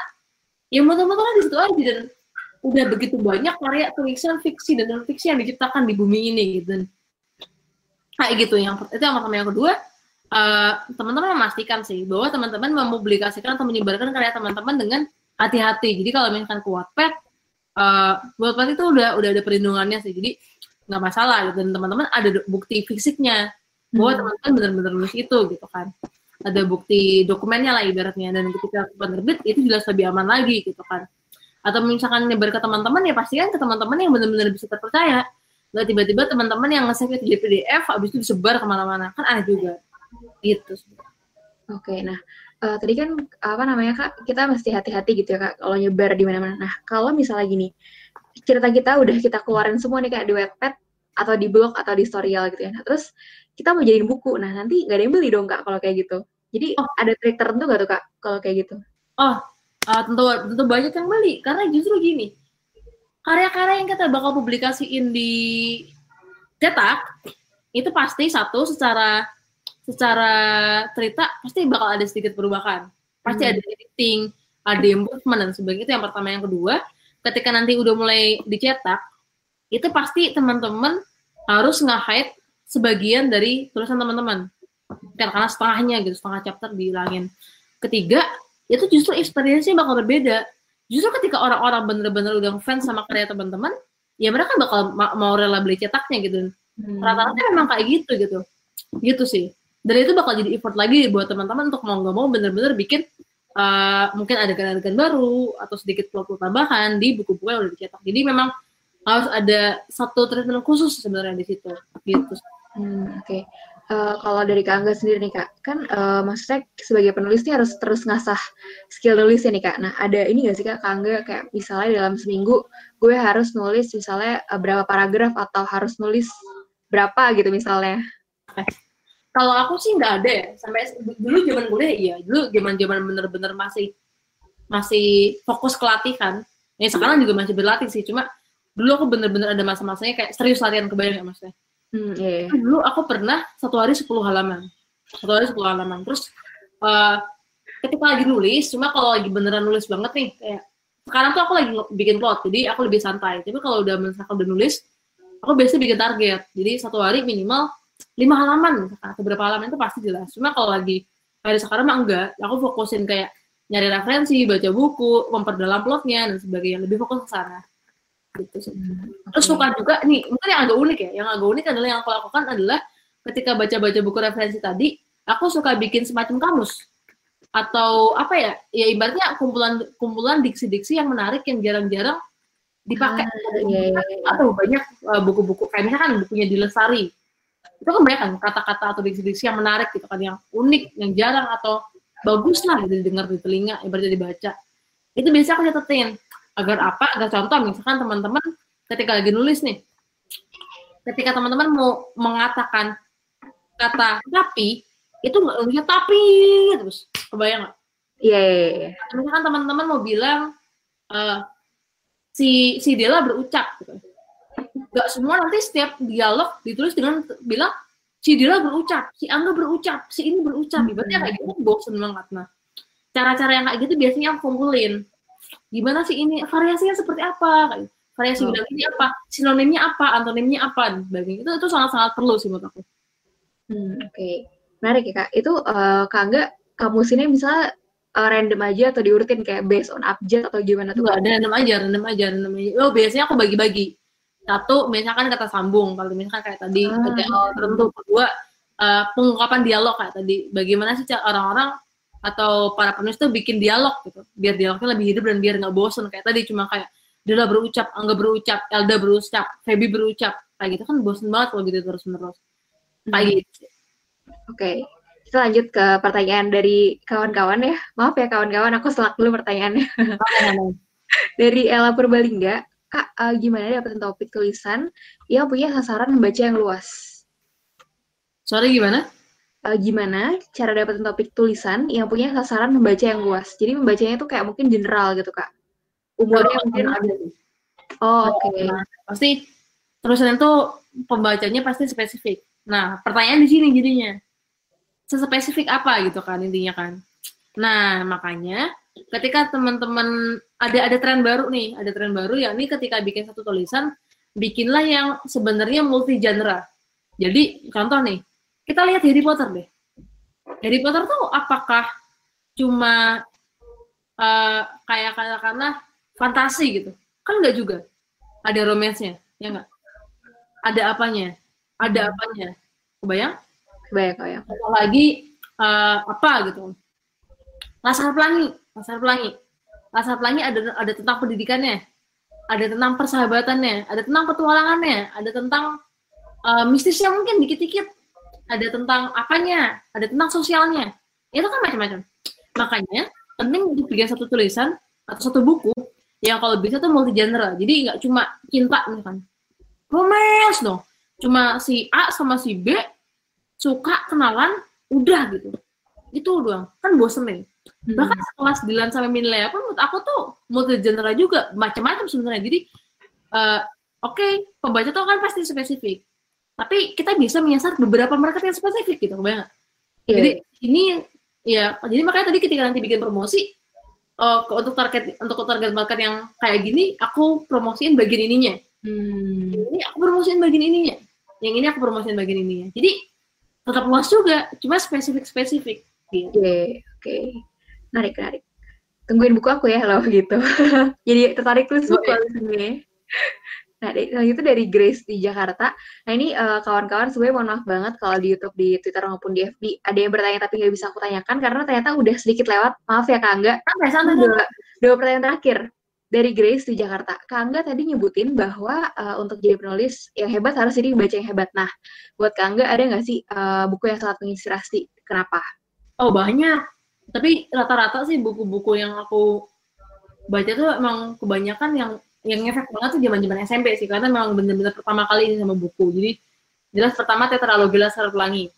ya moto-moto di situ aja dan udah begitu banyak karya tulisan fiksi dan non fiksi yang diciptakan di bumi ini gitu. Kayak gitu yang itu yang pertama yang kedua uh, teman-teman memastikan sih bahwa teman-teman mempublikasikan atau menyebarkan karya teman-teman dengan hati-hati. Jadi kalau misalkan ke Wattpad uh, Wattpad itu udah udah ada perlindungannya sih. Jadi nggak masalah gitu. dan teman-teman ada bukti fisiknya bahwa hmm. teman-teman benar-benar nulis itu gitu kan. Ada bukti dokumennya lah ibaratnya. Dan ketika penerbit itu jelas lebih aman lagi gitu kan. Atau misalkan nyebar ke teman-teman ya pastikan ke teman-teman yang benar-benar bisa terpercaya. Nggak tiba-tiba teman-teman yang nge-save itu di PDF habis itu disebar ke mana-mana. Kan aneh juga gitu oke nah uh, tadi kan apa namanya kak? Kita mesti hati-hati gitu ya kak kalau nyebar di mana-mana. Nah kalau misalnya gini cerita kita udah kita keluarin semua nih kayak di webpad atau di blog atau di storyal gitu ya. Nah, terus kita mau jadiin buku. Nah nanti nggak ada yang beli dong kak kalau kayak gitu. Jadi oh. ada trik tertentu gak tuh kak kalau kayak gitu? Oh, uh, tentu tentu banyak yang beli. Karena justru gini karya-karya yang kita bakal publikasiin di cetak itu pasti satu secara secara cerita pasti bakal ada sedikit perubahan. Pasti hmm. ada editing ada improvement dan sebagainya. Itu yang pertama. Yang kedua ketika nanti udah mulai dicetak itu pasti teman-teman harus nge-hide sebagian dari tulisan teman-teman. Karena setengahnya gitu setengah chapter dihilangin ketiga itu justru experience-nya bakal berbeda. Justru ketika orang-orang bener-bener udah fans sama karya teman-teman ya mereka bakal ma mau rela beli cetaknya gitu. Hmm. rata-rata memang kayak gitu gitu. Gitu sih dan itu bakal jadi effort lagi buat teman-teman untuk mau nggak mau bener-bener bikin uh, mungkin adegan-adegan baru atau sedikit plot tambahan di buku-buku yang udah dicetak jadi memang harus ada satu treatment khusus sebenarnya di situ gitu hmm, oke okay uh, kalau dari Kak Angga sendiri nih Kak, kan uh, maksudnya sebagai penulis nih harus terus ngasah skill nulisnya nih Kak. Nah ada ini gak sih Kak, Kak Angga kayak misalnya dalam seminggu gue harus nulis misalnya uh, berapa paragraf atau harus nulis berapa gitu misalnya? Kalau aku sih nggak ada ya, sampai dulu zaman kuliah iya, dulu zaman zaman bener-bener masih masih fokus ke latihan. Ya sekarang juga masih berlatih sih, cuma dulu aku bener-bener ada masa-masanya kayak serius latihan kebayang ya maksudnya Hmm, yeah. Dulu aku pernah satu hari 10 halaman. Satu hari 10 halaman. Terus uh, ketika lagi nulis, cuma kalau lagi beneran nulis banget nih, kayak sekarang tuh aku lagi bikin plot, jadi aku lebih santai. Tapi kalau udah misalkan udah nulis, aku biasanya bikin target. Jadi satu hari minimal lima halaman, atau berapa halaman itu pasti jelas. Cuma kalau lagi hari sekarang mah enggak, aku fokusin kayak nyari referensi, baca buku, memperdalam plotnya dan sebagainya. Lebih fokus ke sana. Gitu sih. Hmm, Terus suka juga nih, mungkin yang agak unik ya, yang agak unik adalah yang aku lakukan adalah ketika baca-baca buku referensi tadi, aku suka bikin semacam kamus. Atau apa ya, ya ibaratnya kumpulan kumpulan diksi-diksi yang menarik yang jarang-jarang dipakai. Ah, iya, iya, iya. atau banyak uh, buku-buku kayak misalkan bukunya di Lesari itu kan banyak kan kata-kata atau diksi-diksi yang menarik gitu kan yang unik yang jarang atau bagus lah gitu didengar di telinga ibaratnya dibaca. Itu biasa aku catetin. Agar apa? Agar contoh misalkan teman-teman ketika lagi nulis nih ketika teman-teman mau mengatakan kata tapi itu nggak tapi terus. Kebayang nggak? Iya yeah, yeah, yeah. misalkan teman-teman mau bilang uh, si si Dela berucap gitu nggak semua nanti setiap dialog ditulis dengan bilang si Dela berucap si Angga berucap si ini berucap. Ibaratnya kayak gitu bosen banget nah. Cara-cara yang kayak gitu biasanya aku kumpulin. Gimana sih ini variasinya seperti apa? Variasi oh. bilang ini apa sinonimnya apa antonimnya apa sebagainya. Itu itu sangat sangat perlu sih menurut aku. Hmm, oke. Okay. menarik ya kak. Itu uh, kak enggak kamus ini misalnya uh, random aja atau diurutin kayak based on abjad atau gimana tuh Enggak, random aja random aja random aja. Oh biasanya aku bagi-bagi satu misalkan kata sambung kalau misalkan kayak tadi ah. ada tertentu. Kedua uh, pengungkapan dialog kayak tadi. Bagaimana sih orang-orang atau para penulis tuh bikin dialog gitu biar dialognya lebih hidup dan biar nggak bosen. Kayak tadi cuma kayak Dela berucap, Angga berucap, Elda berucap, Feby berucap. Kayak gitu kan bosen banget kalau gitu terus menerus kayak hmm. gitu. Oke okay. kita lanjut ke pertanyaan dari kawan-kawan ya. Maaf ya kawan-kawan aku selak dulu pertanyaannya. Dari Ella Purbalingga kak uh, gimana dapetin topik tulisan yang punya sasaran membaca yang luas sorry gimana uh, gimana cara dapetin topik tulisan yang punya sasaran membaca yang luas. Jadi membacanya itu kayak mungkin general gitu kak. Umurnya oh, mungkin ada. Oh oke. Okay. Nah, pasti tulisan itu pembacanya pasti spesifik. Nah pertanyaan di sini jadinya sespesifik apa gitu kan intinya kan. Nah makanya ketika teman-teman ada ada tren baru nih, ada tren baru ya ini ketika bikin satu tulisan, bikinlah yang sebenarnya multi genre. Jadi contoh nih, kita lihat Harry Potter deh. Harry Potter tuh apakah cuma uh, kayak katakanlah fantasi gitu? Kan enggak juga. Ada romansnya, ya enggak? Ada apanya? Ada apanya? Kebayang? Kebayang, kebayang. Lagi uh, apa gitu? Laskar Pelangi, Laskar Pelangi. Laskar Pelangi ada ada tentang pendidikannya, ada tentang persahabatannya, ada tentang petualangannya, ada tentang uh, mistisnya mungkin dikit-dikit, ada tentang apanya, ada tentang sosialnya. Itu kan macam-macam. Makanya penting untuk bikin satu tulisan atau satu buku yang kalau bisa tuh multi genre. Jadi nggak cuma cinta misalkan. Romance dong. Cuma si A sama si B suka kenalan udah gitu. Itu doang. Kan bosen nih. Hmm. Bahkan kelas Dilan sampai Minlea pun menurut aku tuh multi genre juga macam-macam sebenarnya. Jadi uh, oke, okay, pembaca tuh kan pasti spesifik tapi kita bisa menyasar beberapa market yang spesifik gitu banget yeah. jadi ini ya jadi makanya tadi ketika nanti bikin promosi uh, untuk target untuk target market yang kayak gini aku promosiin bagian ininya hmm. ini aku promosiin bagian ininya yang ini aku promosiin bagian ininya jadi tetap luas juga cuma spesifik spesifik gitu. oke okay, oke okay. Menarik menarik tungguin buku aku ya kalau gitu jadi tertarik tulis buku ini Nah, itu dari Grace di Jakarta. Nah, ini uh, kawan-kawan sebenarnya mohon maaf banget kalau di YouTube, di Twitter maupun di FB ada yang bertanya tapi nggak bisa aku tanyakan karena ternyata udah sedikit lewat. Maaf ya Kak Angga. Sampai sana dua, dua pertanyaan terakhir dari Grace di Jakarta. Kak Angga tadi nyebutin bahwa uh, untuk jadi penulis yang hebat harus jadi baca yang hebat. Nah, buat Kak Angga ada nggak sih uh, buku yang sangat menginspirasi? Kenapa? Oh banyak. Tapi rata-rata sih buku-buku yang aku baca tuh emang kebanyakan yang yang ngefek banget tuh zaman zaman SMP sih. Karena memang bener-bener pertama kali ini sama buku. Jadi jelas pertama tetralogi Laskar Pelangi.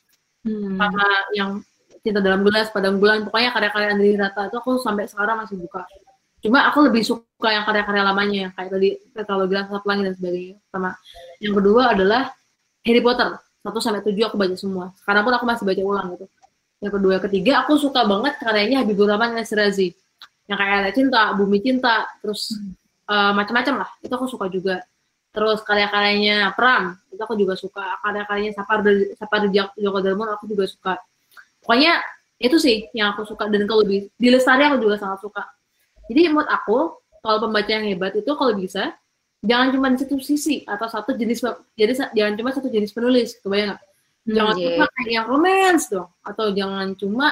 Hmm. sama yang cinta dalam gelas padang bulan. Pokoknya karya-karya Andri Rata itu aku sampai sekarang masih buka. Cuma aku lebih suka yang karya-karya lamanya kayak tadi tetralogi Laskar Pelangi dan sebagainya. Sama yang kedua adalah Harry Potter. Satu sampai tujuh aku baca semua. Sekarang pun aku masih baca ulang gitu yang kedua ketiga aku suka banget karyanya Habibur Rahman Nasirazi yang kayak cinta bumi cinta terus hmm. uh, macam-macam lah. Itu aku suka juga. Terus karya-karyanya Pram itu aku juga suka. Karya-karyanya Sapar Sapar Joko Darmon aku juga suka. Pokoknya itu sih yang aku suka. Dan kalau di, di Lestari aku juga sangat suka. Jadi menurut aku kalau pembaca yang hebat itu kalau bisa jangan cuma di satu sisi atau satu jenis jadi jangan cuma satu jenis penulis. Kebayang nggak jangan yeah. cuma kayak yang romance dong atau jangan cuma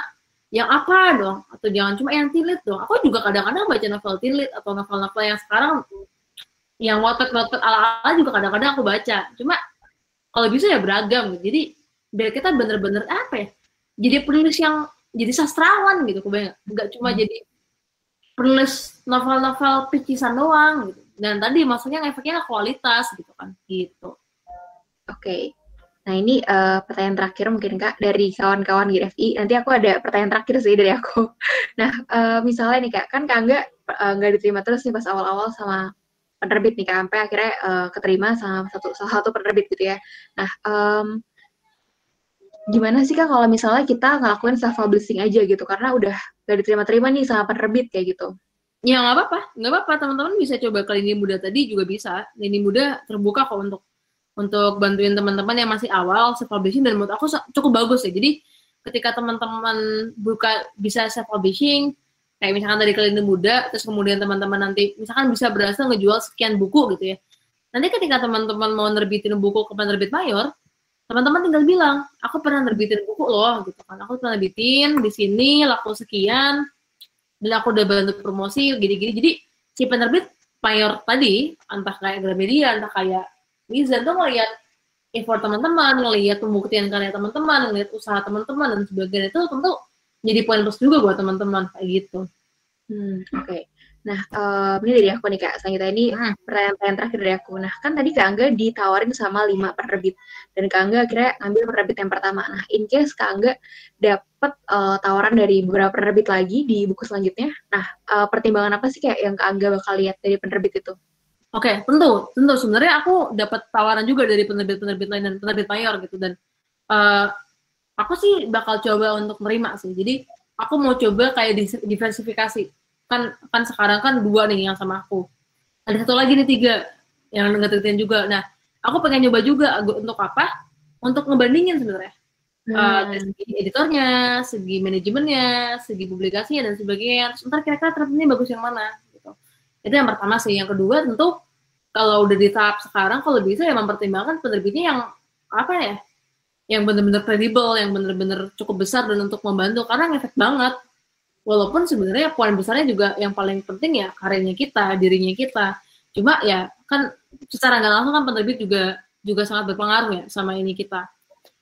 yang apa dong atau jangan cuma yang tilit dong aku juga kadang-kadang baca novel tilit atau novel-novel yang sekarang yang watet-watet ala-ala juga kadang-kadang aku baca cuma kalau bisa ya beragam gitu. jadi biar kita bener-bener apa ya jadi penulis yang jadi sastrawan gitu kebayang nggak cuma hmm. jadi penulis novel-novel picisan doang gitu dan tadi maksudnya efeknya kualitas gitu kan gitu oke okay. Nah ini uh, pertanyaan terakhir mungkin Kak dari kawan-kawan GRFI. Nanti aku ada pertanyaan terakhir sih dari aku. Nah uh, misalnya nih Kak, kan Kak Angga uh, nggak diterima terus nih pas awal-awal sama penerbit nih Kak, sampai akhirnya uh, keterima sama satu salah satu penerbit gitu ya. Nah um, gimana sih Kak kalau misalnya kita ngelakuin self publishing aja gitu karena udah nggak diterima-terima nih sama penerbit kayak gitu? Ya nggak apa-apa, nggak apa-apa teman-teman bisa coba kali ini muda tadi juga bisa. Ini muda terbuka kok untuk untuk bantuin teman-teman yang masih awal self publishing dan menurut aku cukup bagus ya. Jadi ketika teman-teman buka bisa self publishing kayak misalkan dari kalian muda terus kemudian teman-teman nanti misalkan bisa berhasil ngejual sekian buku gitu ya. Nanti ketika teman-teman mau nerbitin buku ke penerbit mayor, teman-teman tinggal bilang, aku pernah nerbitin buku loh gitu kan. Aku pernah nerbitin di sini laku sekian dan aku udah bantu promosi gini-gini. Jadi si penerbit mayor tadi entah kayak Gramedia, entah kayak Wizard tuh ngelihat effort teman-teman, ngelihat pembuktian karya teman-teman, ngelihat usaha teman-teman dan sebagainya itu tentu jadi poin plus juga buat teman-teman kayak gitu. Hmm, oke. Okay. Nah, um, ini dari aku nih Kak. Selanjutnya ini hmm. pertanyaan terakhir dari aku. Nah, kan tadi Kak Angga ditawarin sama lima penerbit. Dan Kak Angga akhirnya ngambil penerbit yang pertama. Nah, in case Kak Angga dapat uh, tawaran dari beberapa penerbit lagi di buku selanjutnya. Nah, uh, pertimbangan apa sih kayak yang Kak Angga bakal lihat dari penerbit itu? Oke, okay, tentu, tentu. Sebenarnya aku dapat tawaran juga dari penerbit-penerbit lain dan penerbit mayor gitu dan uh, aku sih bakal coba untuk menerima sih. Jadi aku mau coba kayak diversifikasi. kan kan sekarang kan dua nih yang sama aku ada satu lagi nih tiga yang ngedeketin juga nah aku pengen nyoba juga untuk apa untuk ngebandingin sebenarnya hmm. uh, dari segi editornya segi manajemennya segi publikasinya dan sebagainya terus ntar kira-kira ternyata bagus yang mana gitu itu yang pertama sih yang kedua tentu kalau udah di tahap sekarang kalau bisa ya mempertimbangkan penerbitnya yang apa ya yang benar-benar kredibel, yang benar-benar cukup besar dan untuk membantu karena ngefek banget. Walaupun sebenarnya poin besarnya juga yang paling penting ya karyanya kita, dirinya kita. Cuma ya kan secara nggak langsung kan penerbit juga juga sangat berpengaruh ya sama ini kita.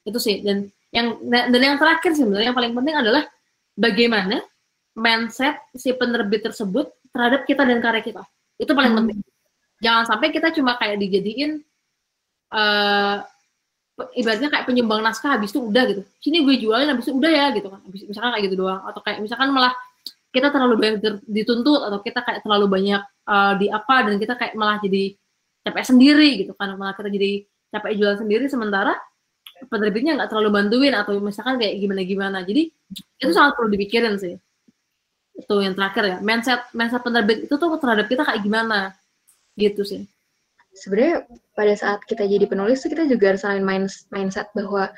Itu sih dan yang dan yang terakhir sebenarnya yang paling penting adalah bagaimana mindset si penerbit tersebut terhadap kita dan karya kita. Itu paling hmm. penting. Jangan sampai kita cuma kayak dijadiin uh, ibaratnya kayak penyumbang naskah habis itu udah gitu. Sini gue jualin habis itu udah ya gitu kan. Misalkan kayak gitu doang. Atau kayak misalkan malah kita terlalu banyak dituntut atau kita kayak terlalu banyak uh, di apa dan kita kayak malah jadi capek sendiri gitu kan. Malah kita jadi capek jualan sendiri sementara penerbitnya nggak terlalu bantuin atau misalkan kayak gimana gimana jadi itu sangat perlu dipikirin sih. Itu yang terakhir ya. Mindset mindset penerbit itu tuh terhadap kita kayak gimana gitu sih. Sebenarnya pada saat kita jadi penulis kita juga harus main mindset bahwa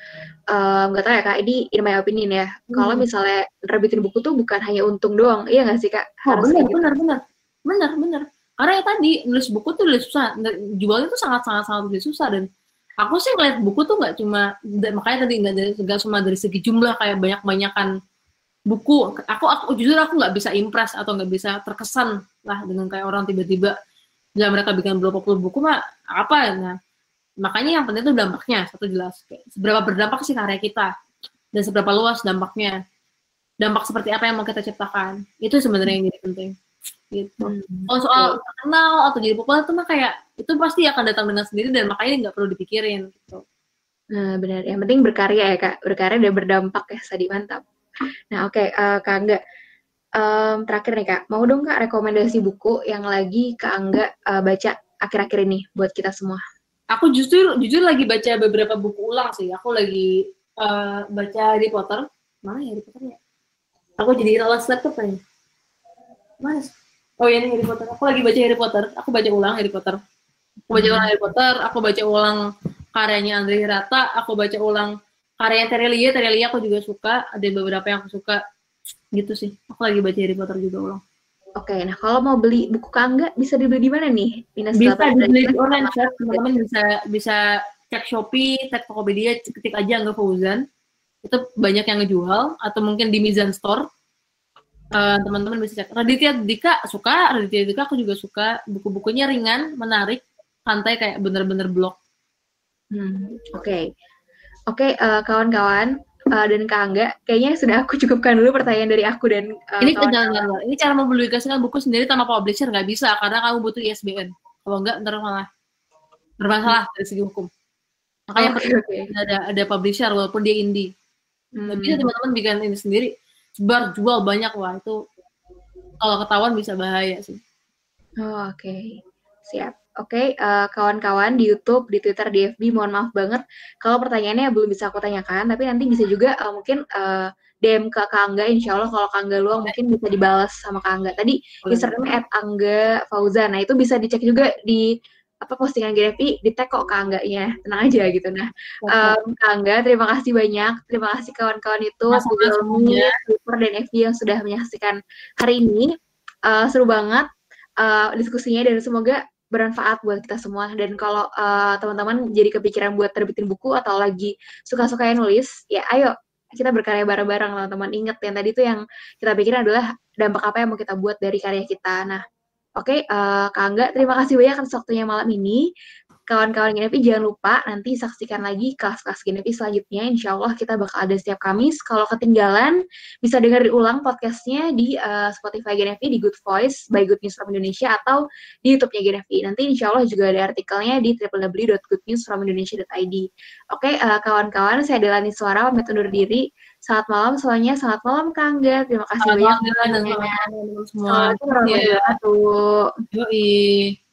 nggak um, tahu ya kak ini in my opinion ya. Hmm. kalau misalnya terbitin buku tuh bukan hanya untung doang iya nggak sih kak? Oh, harus benar, gitu. benar benar. Benar benar. Karena ya tadi nulis buku tuh lebih susah jualnya tuh sangat sangat sangat lebih susah dan aku sih ngeliat buku tuh nggak cuma makanya tadi nggak cuma dari segi jumlah kayak banyak banyakan buku. Aku aku jujur aku nggak bisa impress atau nggak bisa terkesan lah dengan kayak orang tiba-tiba bila mereka bikin berapa puluh buku mah apa ya? Nah makanya yang penting itu dampaknya satu jelas. Kayak, seberapa berdampak sih karya kita dan seberapa luas dampaknya. Dampak seperti apa yang mau kita ciptakan. Itu sebenarnya yang jadi penting. Gitu. Hmm. kalau soal terkenal atau jadi populer itu mah kayak itu pasti akan datang dengan sendiri dan makanya nggak perlu dipikirin gitu. Nah benar. Yang penting berkarya ya kak. Berkarya dan berdampak ya tadi mantap. Nah oke okay, uh, eh, kak enggak um, terakhir nih kak, mau dong kak rekomendasi buku yang lagi kak Angga uh, baca akhir-akhir ini buat kita semua. Aku justru jujur lagi baca beberapa buku ulang sih. Aku lagi uh, baca Harry Potter. Mana ya Harry Potter ya? Aku jadi lost laptop ya. Mana? Oh ya ini Harry Potter. Aku lagi baca Harry Potter. Aku baca ulang Harry Potter. Aku baca ulang Harry Potter. Aku baca ulang karyanya Andre Hirata. Aku baca ulang karyanya Terelia. Terelia aku juga suka. Ada beberapa yang aku suka gitu sih aku lagi baca Harry Potter juga ulang Oke, okay, nah kalau mau beli buku Kangga bisa dibeli di mana nih? Minus bisa dibeli di online shop, teman-teman bisa bisa cek Shopee, cek Tokopedia, ketik aja Angga Fauzan. Itu banyak yang ngejual atau mungkin di Mizan Store. Uh, teman-teman bisa cek. Raditya Dika suka, Raditya Dika aku juga suka. Buku-bukunya ringan, menarik, santai kayak bener-bener blog. Hmm, oke. Okay. Oke, okay, uh, eh, kawan-kawan, uh, dan Kak Angga, kayaknya sudah aku cukupkan dulu pertanyaan dari aku dan uh, ini jangan ini cara mempublikasikan buku sendiri tanpa publisher nggak bisa karena kamu butuh ISBN. Kalau enggak ntar malah bermasalah dari segi hukum. Makanya okay, okay. ada ada publisher walaupun dia indie. Hmm. Bisa teman-teman bikin ini sendiri, sebar jual banyak wah itu kalau ketahuan bisa bahaya sih. Oh, Oke, okay. siap. Oke, okay, uh, eh, kawan-kawan di YouTube, di Twitter, di FB, mohon maaf banget. Kalau pertanyaannya belum bisa aku tanyakan, tapi nanti bisa juga uh, mungkin uh, eh, DM ke Kak Angga, insya Allah kalau Kak Angga luang mungkin bisa dibalas sama Kak Angga. Tadi username at Angga Fauzan, nah itu bisa dicek juga di apa postingan GFI, di tag kok Kak Angganya, tenang aja gitu. Nah, um, Kak Angga, terima kasih banyak, terima kasih kawan-kawan itu, Twitter, dan FB yang sudah menyaksikan hari ini. Uh, seru banget uh, diskusinya dan semoga bermanfaat buat kita semua. Dan kalau uh, teman-teman jadi kepikiran buat terbitin buku atau lagi suka-suka nulis ya ayo kita berkarya bareng-bareng teman-teman. Inget yang tadi tuh yang kita pikirin adalah dampak apa yang mau kita buat dari karya kita. Nah oke okay, uh, Kak Angga terima kasih banyak atas waktunya malam ini kawan-kawan Genepi jangan lupa nanti saksikan lagi kelas-kelas Genepi selanjutnya. Insya Allah kita bakal ada setiap Kamis. Kalau ketinggalan, bisa dengerin ulang podcastnya di uh, Spotify Genepi, di Good Voice by Good News from Indonesia, atau di YouTube-nya Genepi. Nanti insya Allah juga ada artikelnya di www.goodnewsfromindonesia.id. Oke, okay, uh, kawan-kawan, saya Delani Suara, pamit undur diri. Selamat malam semuanya, selamat malam Kangga. Terima kasih selamat banyak. Malam, semua. Selamat malam warahmatullahi wabarakatuh. Yoi.